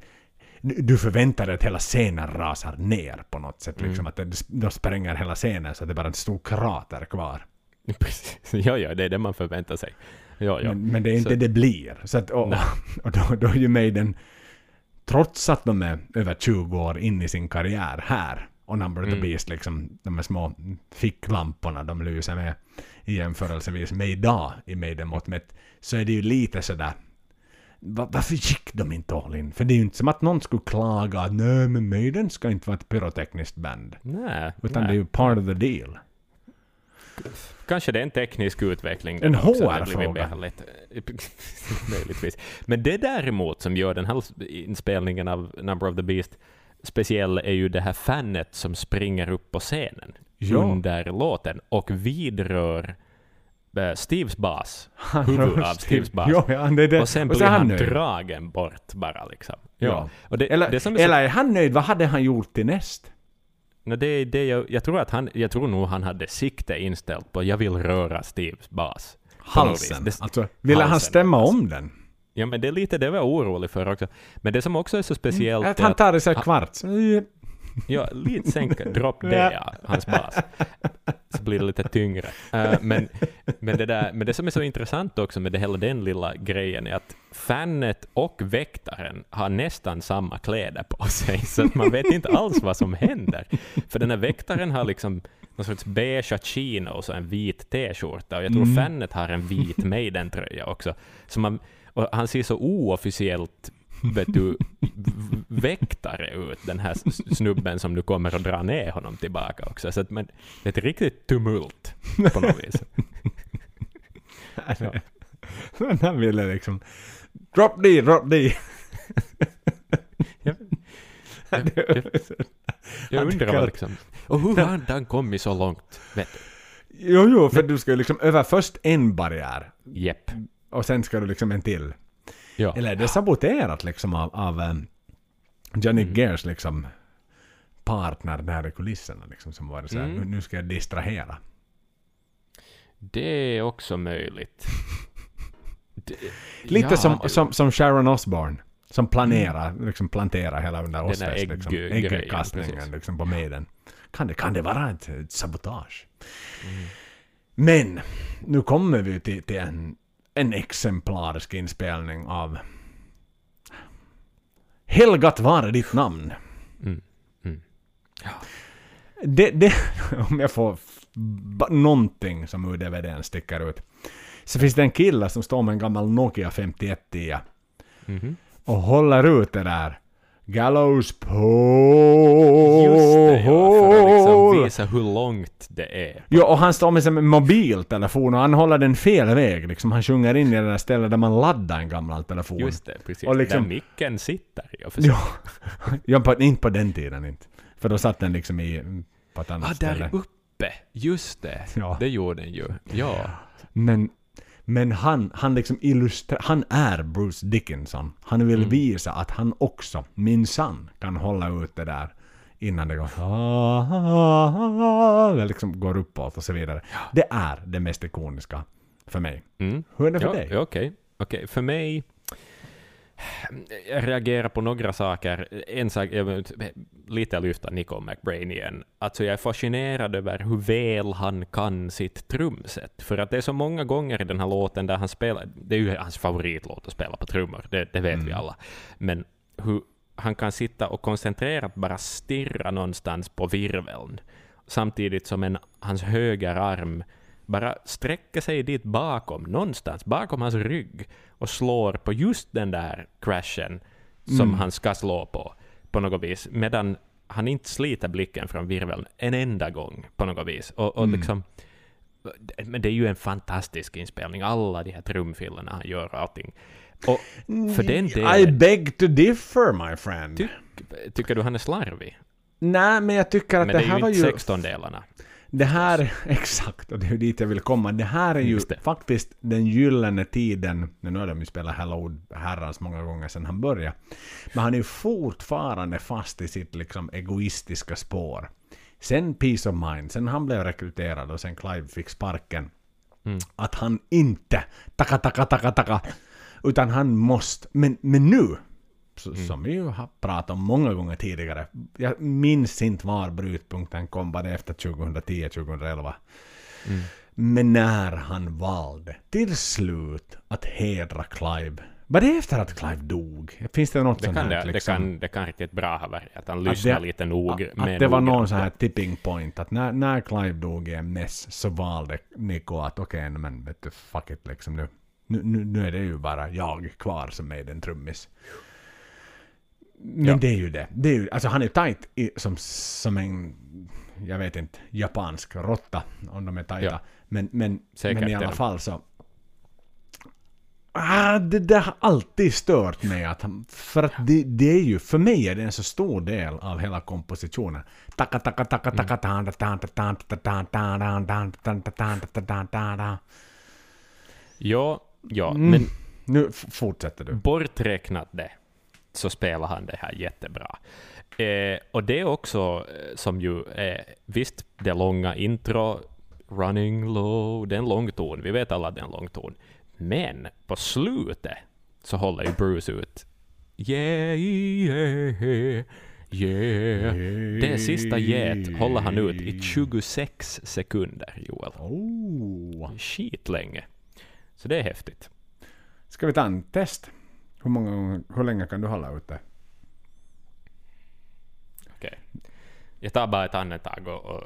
A: du förväntar dig att hela scenen rasar ner på något sätt.
B: Mm.
A: Liksom, att de spränger hela scenen så att det är bara en stor krater kvar.
B: Precis. Ja, ja, det är det man förväntar sig. Ja, ja.
A: Men, men det är inte
B: Så-
A: det blir. Så att, och, och då, då är ju Maiden, trots att de är över 20 år in i sin karriär här, och Number of the
B: Mm.
A: Beast, liksom, de här små ficklamporna de lyser med i jämförelsevis med idag i Maiden-mått mätt, så är det ju lite sådär va- varför gick de inte all in? För det är ju inte som att någon skulle klaga att nej men Maiden ska inte vara ett pyrotekniskt band.
B: Nej,
A: Utan
B: nej.
A: det är ju part of the deal.
B: Kanske det är en teknisk utveckling.
A: En HR-fråga.
B: Möjligtvis. Men det däremot som gör den här inspelningen av Number of the Beast speciell är ju det här fanet som springer upp på scenen
A: Ja.
B: under låten och vidrör Steves bas.
A: Han
B: Huvud
A: rör
B: av
A: Steve-
B: Steves bas.
A: Ja, ja, det det.
B: Och sen
A: och
B: blir
A: är
B: han,
A: nöjd.
B: dragen bort bara liksom. Ja.
A: Ja.
B: Och det,
A: Eller,
B: det som är så
A: eller är han nöjd? Vad hade han gjort till näst?
B: No, det, är det jag, jag, tror att han, jag tror nog han hade sikte inställt på jag vill röra Steves bas.
A: Halsen.
B: Det-
A: Alltså, ville han
B: halsen,
A: stämma
B: alltså.
A: om den?
B: Ja, men det är lite det jag var orolig för också. Men det som också är så speciellt
A: Att
B: är
A: han
B: att,
A: tar det så här kvarts.
B: Ja, lite sänka, drop det, ja, hans bas. Så blir det lite tyngre. Eh, men, men, det där, men det som är så intressant också med det, hela den lilla grejen är att fanet och väktaren har nästan samma kläder på sig, så man vet inte alls vad som händer. För den här väktaren har liksom någon sorts beige chino och så en vit t-skjorta, och jag tror
A: Mm.
B: fanet har en vit Maiden-tröja också. Så man, och han ser så oofficiellt vet du, väktare ut, den här snubben som nu kommer att dra ner honom tillbaka också. Så att man, det är ett riktigt tumult på något vis. Ja.
A: Men han ville liksom... Drop D, drop D.
B: Jag, jag, jag, jag undrar liksom... Och hur har han kommit så långt? Vet du?
A: Jo, jo, för du ska ju liksom över först en barriär
B: Jepp.
A: och sen ska du liksom en till.
B: Ja.
A: Eller är det saboterat liksom av, av um, Johnny
B: Mm.
A: Gers liksom partner där i kulisserna liksom som var det så här,
B: Mm.
A: nu, ska jag distrahera.
B: Det är också möjligt. Det,
A: Lite
B: ja,
A: som,
B: det-
A: som, som Sharon Osbourne. Som planerar, liksom planterar hela den där Osfest,
B: ägg-
A: liksom, äggkastningen liksom, på Maiden. Kan det, kan det vara ett, ett sabotage?
B: Mm.
A: Men, nu kommer vi till, till en, en exemplarisk inspelning av Helgat vare ditt namn.
B: Mm. Mm.
A: Det, det, om jag får någonting som ur DVDn sticker ut. Så finns det en kille som står med en gammal Nokia 5110
B: Mhm.
A: och håller ut det där Gallows
B: Just det, ja, för att liksom
A: pole.
B: visa hur långt det är.
A: Jo, och han står med sin mobiltelefon och han håller den fel väg. Liksom, han sjunger in i det där stället där man laddar en gammal telefon.
B: Just det, precis.
A: Och liksom-
B: Där micken sitter.
A: Ja, ja på, inte på den tiden inte. För då satt den liksom i, på ett annat
B: Ah,
A: ställe.
B: där uppe! Just det.
A: Ja.
B: Det gjorde den ju. Ja.
A: Men, men han, han liksom illustrerar, han är Bruce Dickinson. Han vill
B: Mm.
A: visa att han också, minsann, kan hålla ut det där innan det går det liksom går uppåt och så vidare. Det är det mest ikoniska för mig.
B: Mm.
A: Hur är det för
B: ja,
A: dig?
B: Okej, Okej, för mig... Jag reagerar på några saker. En sak, jag lite lyfta Nico McBrain igen. Alltså jag är fascinerad över hur väl han kan sitt trumset. För att det är så många gånger i den här låten där han spelar, det är ju hans favoritlåt att spela på trummor, det, det vet vi
A: Mm.
B: alla. Men hur han kan sitta och koncentrerat bara stirra någonstans på virveln, samtidigt som en, hans höger arm bara sträcker sig dit bakom, någonstans, bakom hans rygg och slår på just den där crashen som
A: Mm.
B: han ska slå på, på något vis, medan han inte sliter blicken från virveln en enda gång på något vis. Och, och
A: Mm.
B: liksom, men det är ju en fantastisk inspelning, alla de här trumfilerna han gör och allting. Och för den
A: I
B: delen,
A: beg to differ my friend.
B: Ty- tycker du han är slarvig?
A: Nej, men jag tycker att
B: Men
A: det,
B: det är
A: här
B: ju
A: var
B: inte
A: ju...
B: 16 delarna.
A: Det här, exakt, och det är ju dit jag vill komma. Det här är ju faktiskt den gyllene tiden, nu har de ju spelat Hello herrans många gånger sedan han började, men han är ju fortfarande fast i sitt liksom egoistiska spår. Sen Peace of Mind, sen han blev rekryterad och sen Clive fick sparken,
B: Mm.
A: att han inte, taka taka taka taka, utan han måste, men, men nu,
B: Mm.
A: som vi ju har pratat om många gånger tidigare. Jag minns inte var brytpunkten kom, var det efter 2010-2011.
B: Mm.
A: Men när han valde till slut att hedra Clive. Var det efter att Clive dog? Finns det något
B: Det
A: sånt
B: kan,
A: här?
B: det,
A: liksom?
B: det, kan, det kan riktigt bra ha varit att han
A: Att
B: lyssnar
A: det-
B: lite nog.
A: Att, att det var någon sån här tipping point, att när, när Clive dog i mess så valde Nico att okej, okay, men vet du, fuck it liksom nu. Nu, nu. nu är det ju bara jag kvar som är den trummis. Men
B: ja.
A: det är ju det. det är ju, alltså han är tight i, som, som en, jag vet inte, japansk råtta om de är tajta.
B: Ja.
A: Men, men, men i alla fall så. Ah, det där har alltid stört mig. Att, för att det, det, är ju, för mig är det en så stor del av hela kompositionen. Mm.
B: Ja, ja, men...
A: Nu fortsätter du.
B: Borträknat det så spelar han det här jättebra. Eh, och det är också eh, som ju är, visst, det långa intro, running low, det är en lång ton, vi vet alla att det är en lång ton. Men på slutet så håller ju Bruce ut yeah, yeah, yeah. Det sista get håller han ut i 26 sekunder, Joel.
A: Oh.
B: Skitlänge. Så det är häftigt.
A: Ska vi ta en test? Hur, många, gånger- hur länge kan du hålla ute?
B: Okej. Jag tar bara ett andetag och, och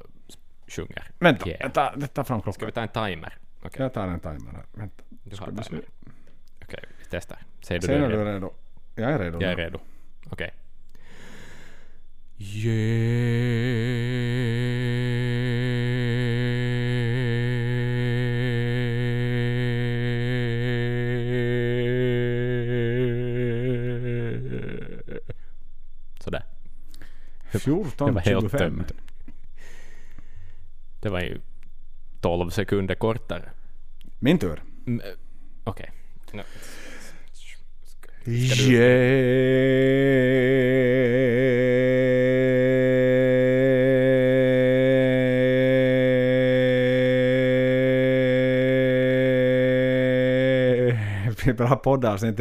B: sjunger.
A: Vänta,
B: Yeah.
A: jag tar, jag tar fram
B: Ska
A: klockan.
B: vi ta en timer? Okej,
A: Jag tar en timer här. Vänta.
B: du
A: Ska
B: har timer.
A: se.
B: Okej, vi testar. Säger du
A: Säg
B: du är
A: du
B: redo?
A: är redo. Jag är redo.
B: Jag är
A: nu.
B: redo. Okej. Yeah. Det var helt
A: 14.25.
B: tömd. Det var ju 12 sekunder kortare.
A: Min tur.
B: Mm, Okej. No.
A: Vi bra poddavsnitt.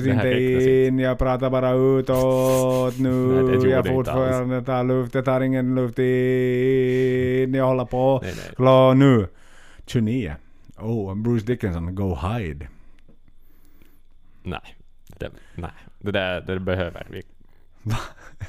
B: Här
A: inte in, jag pratar bara utåt nu.
B: Nej, det
A: jag
B: inte
A: fortfarande tar luft, jag tar ingen luft in. Jag håller på.
B: Nej,
A: nu. 29. Oh, Bruce Dickinson, Go Hide.
B: Nej. Det, nej. Det där det behöver vi.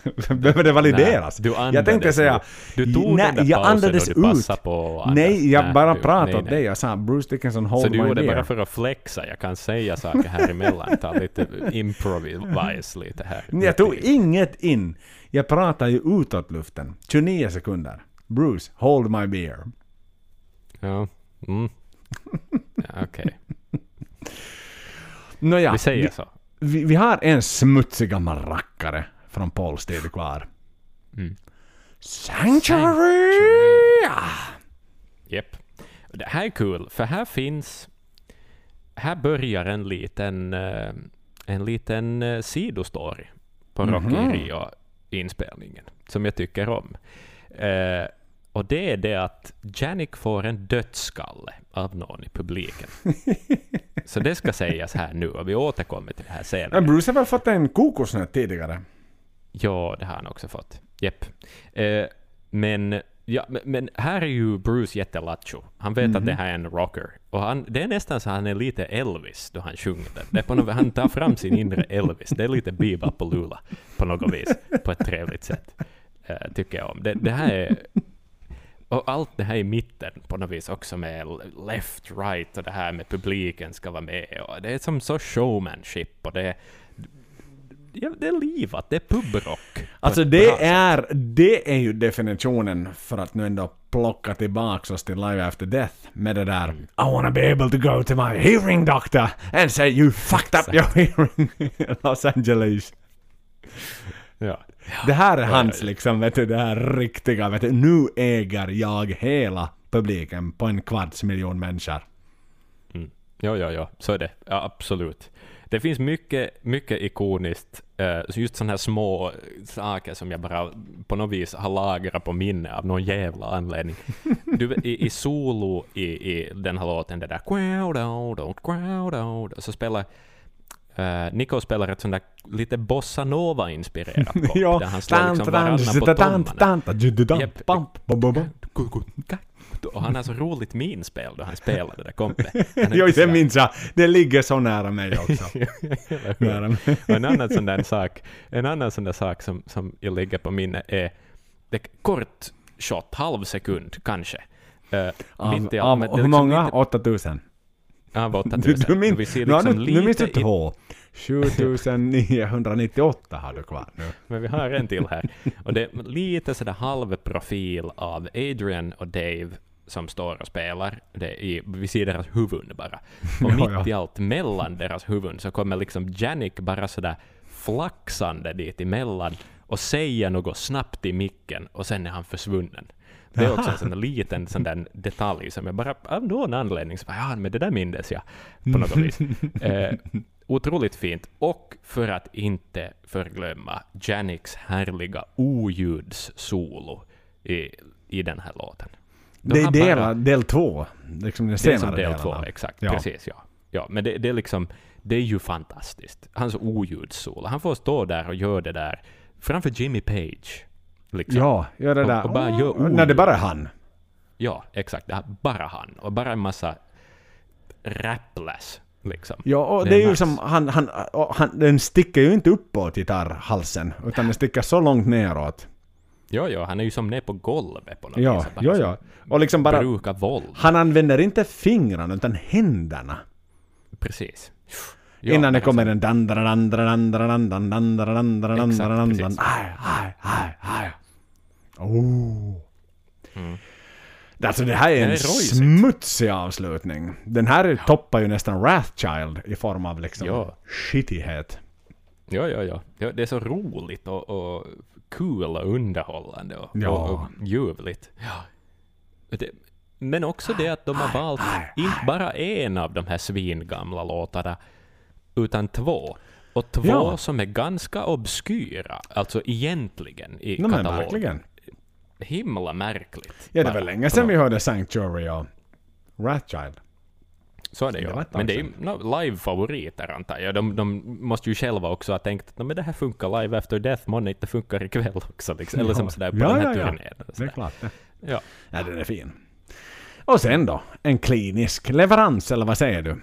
A: Behöver det valideras?
B: Nej, du
A: jag
B: andades
A: tänkte säga...
B: Du tog
A: nej,
B: den där
A: jag andades
B: och du
A: ut.
B: på att andas.
A: Nej, jag bara pratade
B: nej,
A: åt
B: nej.
A: dig. Jag sa Bruce Dickinson, hold
B: Så du
A: my
B: gjorde det
A: beer.
B: bara för att flexa. Jag kan säga saker här emellan. Ta lite improvise lite här.
A: Jag tog inget in. Jag pratar ju utåt luften. 29 sekunder. Bruce, hold my beer.
B: Ja. Mm. ja Okej.
A: Nåja,
B: Vi säger
A: vi,
B: så.
A: vi, vi har en smutsig gammal rackare från Pauls tid kvar.
B: Mm.
A: Sanctuary!
B: Japp. Det här är kul, för här finns... Här börjar en liten, eh, en liten eh, sidostory på Rocky
A: Mhm.
B: Rio-inspelningen, som jag tycker om. Eh, och det är det att Janik får en dödsskalle av någon i publiken. Så det ska sägas här nu, och vi återkommer till det här senare.
A: Men Bruce har väl fått en kokosnöt tidigare?
B: Ja, det har han också fått. Jepp. Eh, men, ja, men, här är ju Bruce jättelattjo. Han vet att det här är en rocker. Och han, det är nästan så han är lite Elvis då han sjunger det. det på något, han tar fram sin inre Elvis. Det är lite Bebop och Lula på något vis. På ett trevligt sätt. Eh, tycker jag om. Det, det här är... Och allt det här i mitten på något vis också med left, right och det här med publiken ska vara med. Och det är som så showmanship och det. Ja, det är livat, det är pubrock.
A: Alltså det är, det är ju definitionen för att nu ändå plocka tillbaks oss till Live After Death med det där I wanna be able to go to my hearing doctor and say you fucked up your hearing Los Angeles.
B: Ja.
A: Det här är hans liksom, vet du, det här riktiga, vet du, nu äger jag hela publiken på en kvarts miljon människor.
B: Mm. Ja, ja, ja, så är det. Ja, absolut. Det finns mycket, mycket ikoniskt, eh, just sådana här små saker som jag bara på något vis har lagrat på minne av någon jävla anledning. Du, i, I solo i, i den här låten, det där så spelar Uh, Nico spelar ett sånt där lite bossa nova-inspirerat komp,
A: Ja,
B: där han slår liksom varannan på Och han har så roligt minspel då han spelar det där kompet.
A: Jo, det minns jag. Det ligger så nära mig också. Nära mig.
B: Och en annan sån där sak, en annan sån sak som, som jag lägger på minne är det kort shot, halv sekund kanske. Uh,
A: Av, av, hur många? 8000?
B: Av 8000.
A: Du, du min,
B: Vi ser
A: nu, har
B: liksom
A: du, nu minns du
B: lite
A: två. 7998 har du kvar nu.
B: Men vi har en till här. Och det är lite sådär halvprofil av Adrian och Dave som står och spelar. Det i, vi ser deras huvuden bara. Och
A: Ja,
B: mitt
A: ja.
B: i allt, mellan deras huvuden, så kommer liksom Janik bara sådär flaxande dit emellan och säger något snabbt i micken och sen är han försvunnen. Det är också en sån liten sån där detalj som jag bara av någon anledning så bara, ja men det där mindes jag på något vis. Eh, otroligt fint. Och för att inte förglömma Janiks härliga oljudssolo i, i den här låten. De
A: Det är del,
B: bara-
A: del två. Liksom
B: det är som del
A: delarna.
B: två, exakt.
A: Ja.
B: Precis, ja. ja men det, det är liksom, det är ju fantastiskt. Hans oljudssolo. Han får stå där och göra det där framför Jimmy Page. Liksom.
A: Ja, gör det
B: Och-
A: där.
B: och bara gör
A: Åh, När det bara är han.
B: Ja, exakt. Bara han. Och bara en massa rapless, liksom.
A: Ja, och
B: Det
A: det,
B: är
A: är ju som, han, han, och han, den sticker ju inte uppåt gitarrhalsen, utan den sticker så långt neråt.
B: Ja, ja, han är ju som ner på golvet på något
A: Ja,
B: vis.
A: Ja, ja. Och liksom bara,
B: Brukar våld.
A: han använder inte fingrarna, utan händerna.
B: Precis. Ja,
A: Innan det kommer
B: så-
A: en
B: Exakt,
A: dandra
B: precis.
A: Aj, aj, aj, aj. Oh.
B: Mm.
A: Alltså det här är en
B: är
A: smutsig avslutning. Den här toppar ju nästan Wrathchild i form av liksom
B: Ja.
A: skitighet.
B: Ja, ja, ja, ja. Det är så roligt och, och kul och underhållande och,
A: Ja.
B: och, och ljuvligt. Ja. Det, men också det att de har valt inte bara en av de här svingamla låtarna, utan två. Och två
A: Ja.
B: som är ganska obskyra, alltså egentligen i
A: No,
B: katalogen.
A: verkligen.
B: Himla märkligt.
A: Ja, det var länge sedan vi hörde Sanctuary och Wrathchild.
B: Så är det ju. Men det är ju no, live-favoriter antar jag. De, de måste ju själva också ha tänkt att "No, men det här funkar live after death, månne inte funkar ikväll också. Liksom. Eller som
A: Ja.
B: sådär på
A: Ja,
B: den här
A: ja, ja.
B: turnén. eller
A: Det är klart det.
B: Ja.
A: Ja, den är fin. Och sen då, en klinisk leverans, eller vad säger du?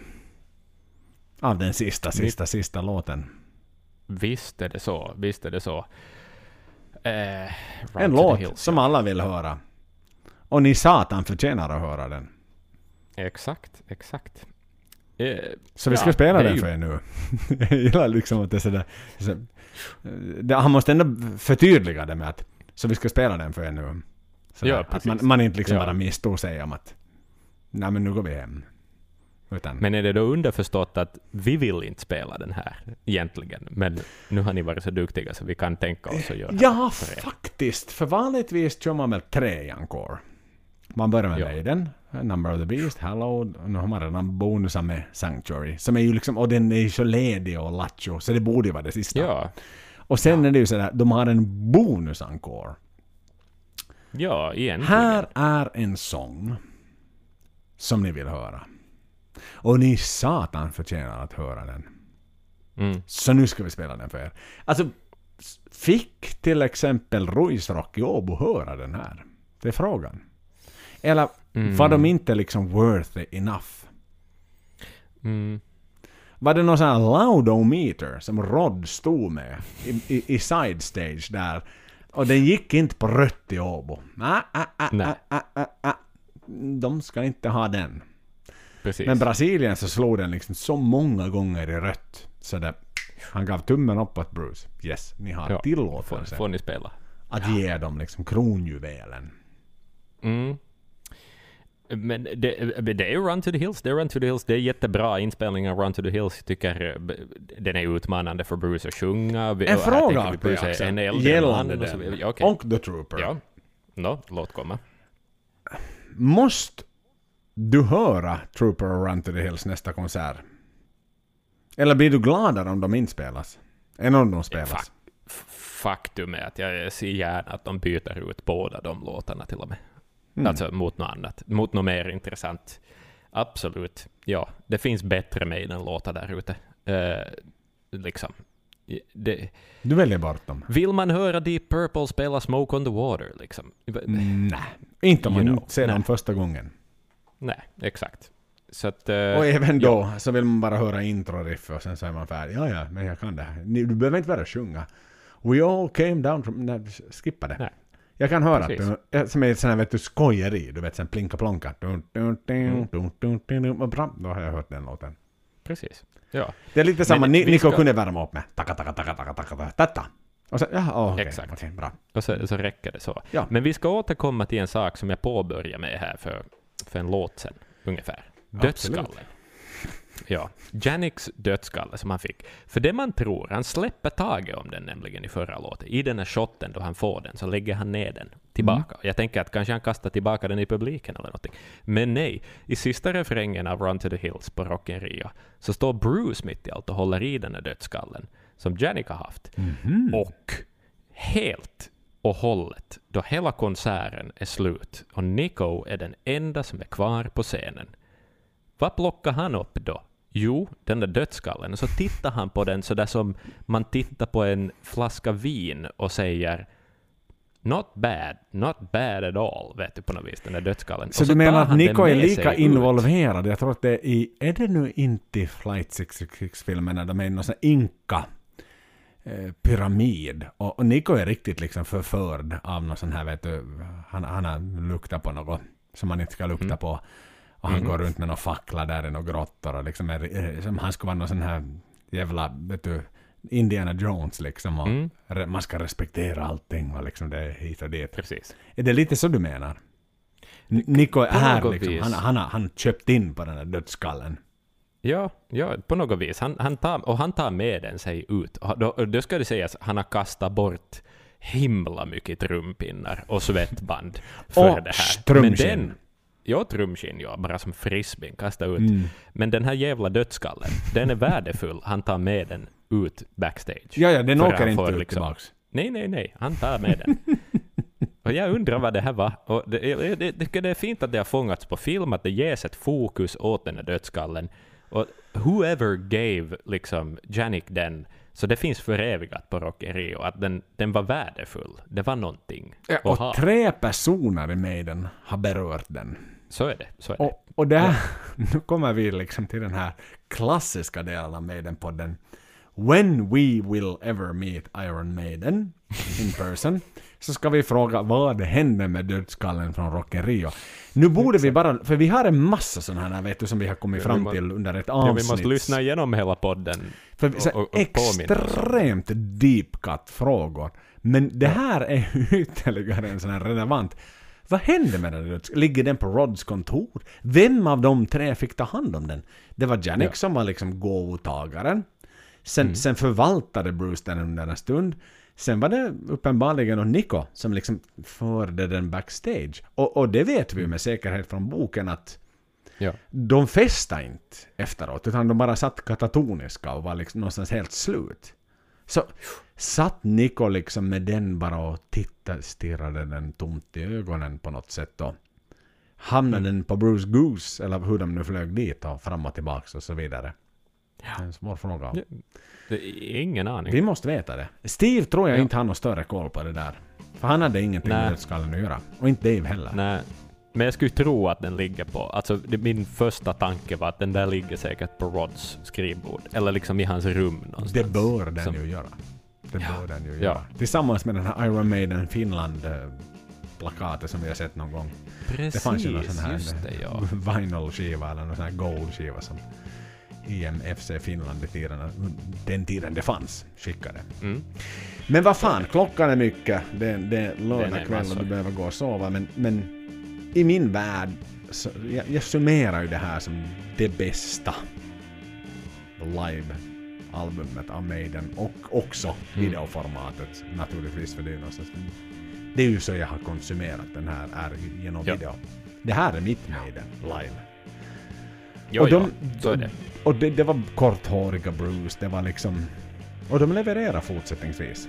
A: Av den sista, sista, sista låten.
B: Visst är det så. Visst är det så. Eh,
A: En låt
B: Hills,
A: som
B: ja.
A: alla vill höra. Och ni satan förtjänar att höra den.
B: Exakt, exakt. Eh,
A: Så vi
B: Ja,
A: ska spela
B: det är
A: den
B: ju-
A: för er nu. Jag gillar liksom att det är sådär... Så, det, han måste ändå förtydliga det med att så vi ska spela den för er nu. Sådär,
B: Ja,
A: att man, man inte liksom
B: Ja.
A: bara misstår sig om att nej men nu går vi hem. Utan,
B: men är det då underförstått att vi vill inte spela den här egentligen? Men nu har ni varit så duktiga så vi kan tänka oss att göra
A: Ja,
B: för er.
A: faktiskt. För vanligtvis kör man väl tre i encore. Man börjar med
B: Ja.
A: Maiden, Number of the Beast, Hello, nu har man redan bonusar med Sanctuary. Som är ju liksom, och den är ju så ledig och lattjo, så det borde ju vara det sista.
B: Ja,
A: Och sen är det ju sådär, de har en bonus-encore.
B: ja egentligen.
A: Här är en sång som ni vill höra. Och ni satan förtjänar att höra den.
B: Mm.
A: Så nu ska vi spela den för er. Alltså, fick till exempel Ruisrock i Åbo höra den här? Det är frågan. Eller
B: Mm.
A: var de inte liksom worth it enough?
B: Mm.
A: Var det någon sån här loudometer som Rod stod med i, i, i side stage där? Och den gick inte på rött i Åbo. Ah, ah, ah,
B: Nej.
A: ah, ah, ah, ah. De ska inte ha den.
B: Precis.
A: Men Brasilien så slog den liksom så många gånger i rött. Så det, han gav tummen upp åt Bruce. Yes, ni har
B: Ja, får,
A: tillåtelse
B: får ni spela.
A: att ge dem liksom kronjuvelen.
B: Mm. Men det, det är ju Run to the Hills, det är Run to the Hills, det är jättebra inspelning av Run to the Hills. Jag tycker eh, den är utmanande för Bruce att sjunga.
A: En fråga åt dig Axel, gällande den.
B: Okej.
A: Och The Trooper.
B: Ja, no, låt komma.
A: Måste du höra Trooper och Run to the Hills nästa konsert? Eller blir du gladare om de inte spelas? Än om de spelas?
B: Fak faktum är att jag ser gärna att de byter ut båda de låtarna till och med.
A: Mm.
B: Alltså mot något annat, mot något mer intressant. Absolut. Ja, det finns bättre Maiden-låtar där ute. Eh, liksom. Det,
A: Du väljer bort dem?
B: vill man höra Deep Purple spela Smoke on the Water? Liksom?
A: Nej. Inte om man
B: You know,
A: ser dem första gången.
B: Nej, exakt. Så att... eh,
A: Och även då så vill man bara höra intro-riff och sen så är man färdig. Ja, ja, men jag kan det här. Du behöver inte bara sjunga. We all came down from... Nej, skippa det.
B: Nej.
A: Jag kan höra
B: Precis.
A: att du, som är ett sånt här vet du, skojeri. Du vet, sen plinka plonka. Dun, dun, dun,
B: Mm.
A: dun, dun, dun, dun. Vad bra, då har jag hört den låten.
B: Precis. Ja,
A: Det är lite samma, Ni- Niko
B: ska-
A: kunde värma upp med taka, taka, taka, taka, taka, taka, tatta. Och sen, ja, oh, okej,
B: Exakt.
A: okej, bra.
B: och så, så räcker det så.
A: Ja.
B: Men vi ska återkomma till en sak som jag påbörjade med här för, för en låt sen, ungefär. Dödskallen. Ja, Janiks dödskalle som han fick. För det man tror, han släpper taget om den nämligen i förra låten. I den här shotten då han får den så lägger han ner den tillbaka. Jag tänker att kanske han kastar tillbaka den i publiken eller någonting. Men nej, i sista refrängen av Run to the Hills på Rock in Rio så står Bruce mitt i allt och håller i den här dödskallen som Janik har haft.
A: Mhm.
B: Och helt och hållet, då hela konserten är slut och Nico är den enda som är kvar på scenen, vad plockar han upp då? Jo, den där dödskallen. Och så tittar han på den så där som man tittar på en flaska vin och säger Not bad, not bad at all, vet du på något vis, den där dödskallen.
A: Så
B: Och
A: du menar att Nico är lika involverad? Jag tror att det är i... Är det nu inte i Flight 666-filmerna de är i någon sån inka eh, pyramid? Och, och Nico är riktigt liksom förförd av någon sån här, vet du, han, han har luktat på något som man inte ska lukta
B: Mm.
A: på. Och han
B: Mhm.
A: går runt med några fackla där i några grottor och liksom är, som han skulle vara någon sån här jävla, vet du, Indiana Jones liksom. Och
B: Mm.
A: re- Man ska respektera allting och liksom det är hit och dit.
B: Precis.
A: Är det lite så du menar? N- Nico är här liksom. Han, han, har, han köpt in på den där dödsskallen.
B: Ja, ja, på något vis. Han, han tar, och han tar med den sig ut. Och då, och då ska det sägas han har kastat bort himla mycket trumpinnar och svettband för
A: Och
B: det här. Men den, ja, trumskinn, ja, bara som frisbeen, kasta ut.
A: Mm.
B: Men den här jävla dödskallen, den är värdefull. Han tar med den ut backstage.
A: Ja, ja, den åker inte ut
B: liksom-
A: tillbaks.
B: Nej, nej, nej, han tar med den. Och jag undrar vad det här var. Och det, jag, det, det, det är fint att det har fångats på film, att det ges ett fokus åt den här dödskallen. Och whoever gave liksom Janik den, så det finns förevigat på Rock Rio, att den, den var värdefull. Det var någonting
A: Ja, och tre personer i Maiden har berört den.
B: Så är det. Så är det.
A: Och, och där, nu kommer vi liksom till den här klassiska delen av Maiden-podden. When we will ever meet Iron Maiden in person, så ska vi fråga vad hände med dödskallen från Rock Rio. Nu borde vi bara, för vi har en massa sådana här vet du som vi har kommit
B: Ja,
A: fram till under ett
B: Ja,
A: avsnitt.
B: vi måste lyssna igenom hela podden.
A: För
B: och- och- och
A: extremt deep cut frågor. Men det här är ytterligare en sån här relevant. Vad hände med den? Ligger den på Rods kontor? Vem av de tre fick ta hand om den? Det var Janik
B: Ja.
A: som var liksom gåvotagaren. Sen,
B: Mm.
A: sen förvaltade Bruce den under en stund. Sen var det uppenbarligen och Nico som liksom förde den backstage. Och, och det vet vi med säkerhet från boken att
B: Ja.
A: de festade inte efteråt, utan de bara satt katatoniska och var liksom någonstans helt slut. Så satt Nico liksom med den bara och tittade, stirrade den tomt i ögonen på något sätt då. Hamnade den på Bruce Goose, eller hur de nu flög dit och fram och tillbaks och så vidare. Det är en svår fråga.
B: Ja. Det är ingen aning.
A: Vi måste veta det. Steve tror jag
B: Ja.
A: inte har någon större koll på det där. För han hade ingenting med dödskallen att göra. Och inte Dave heller.
B: Nej. Men jag skulle tro att den ligger på... Alltså, det, min första tanke var att den där ligger säkert på Rods skrivbord. Eller liksom i hans rum någonstans.
A: Det bör den
B: Som-
A: ju göra. Det
B: Ja.
A: bör den ju
B: Ja.
A: göra. Tillsammans med den här Iron Maiden Finland-plakatet som vi har sett någon gång.
B: Precis,
A: Det fanns ju någon sån här
B: det, ja.
A: vinyl-skiva eller någon sån här gold-skiva som IMFC Finland i tiden, den tiden det fanns, skickade.
B: Mm.
A: Men vad fan, klockan är mycket. Det, det är lördag kväll och du behöver gå och sova. Men, men i min värld, så, jag, jag summerar ju det här som det bästa live-albumet av Maiden och också
B: Mm.
A: videoformatet naturligtvis för det är någonstans. Det är ju så jag har konsumerat den här är genom
B: Ja.
A: video. Det här är mitt Maiden live.
C: Jo,
A: och de,
C: jo, så är det.
A: Och det, det var korthåriga Bruce, det var liksom... Och de levererar fortsättningsvis.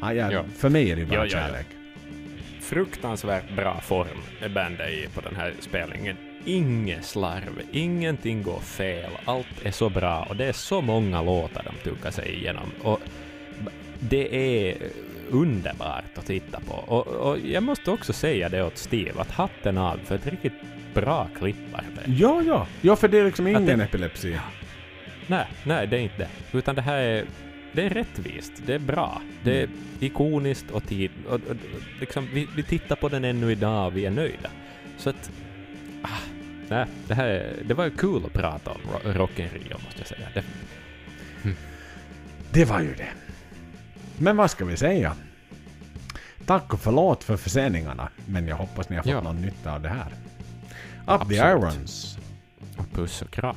A: Ah, ja,
B: Ja.
A: För mig är det bara
B: Ja, ja, ja.
A: kärlek.
B: Fruktansvärt bra form är bandet i på den här spelningen. Inget slarv, ingenting går fel, allt är så bra och det är så många låtar de tukar sig igenom. Och det är underbart att titta på. Och, och jag måste också säga det åt Steve, att hatten av för ett riktigt bra klipparbete.
A: Ja, ja. Ja, för det är liksom ingen
B: det-
A: epilepsi.
B: Nej, nej, det är inte det. Utan det här är, det är rättvist, det är bra, det är ikoniskt och tid... Och, och, och, liksom, vi, vi tittar på den ännu idag och vi är nöjda. Så att... Ah, nej, det här är, det var kul att prata om ro- Rock in Rio, måste jag säga. Det,
A: Det var ju det. Men vad ska vi säga? Tack och förlåt för förseningarna, men jag hoppas ni har fått
B: Ja.
A: någon nytta av det här. Up the
B: Absolut.
A: irons!
B: puss och kram.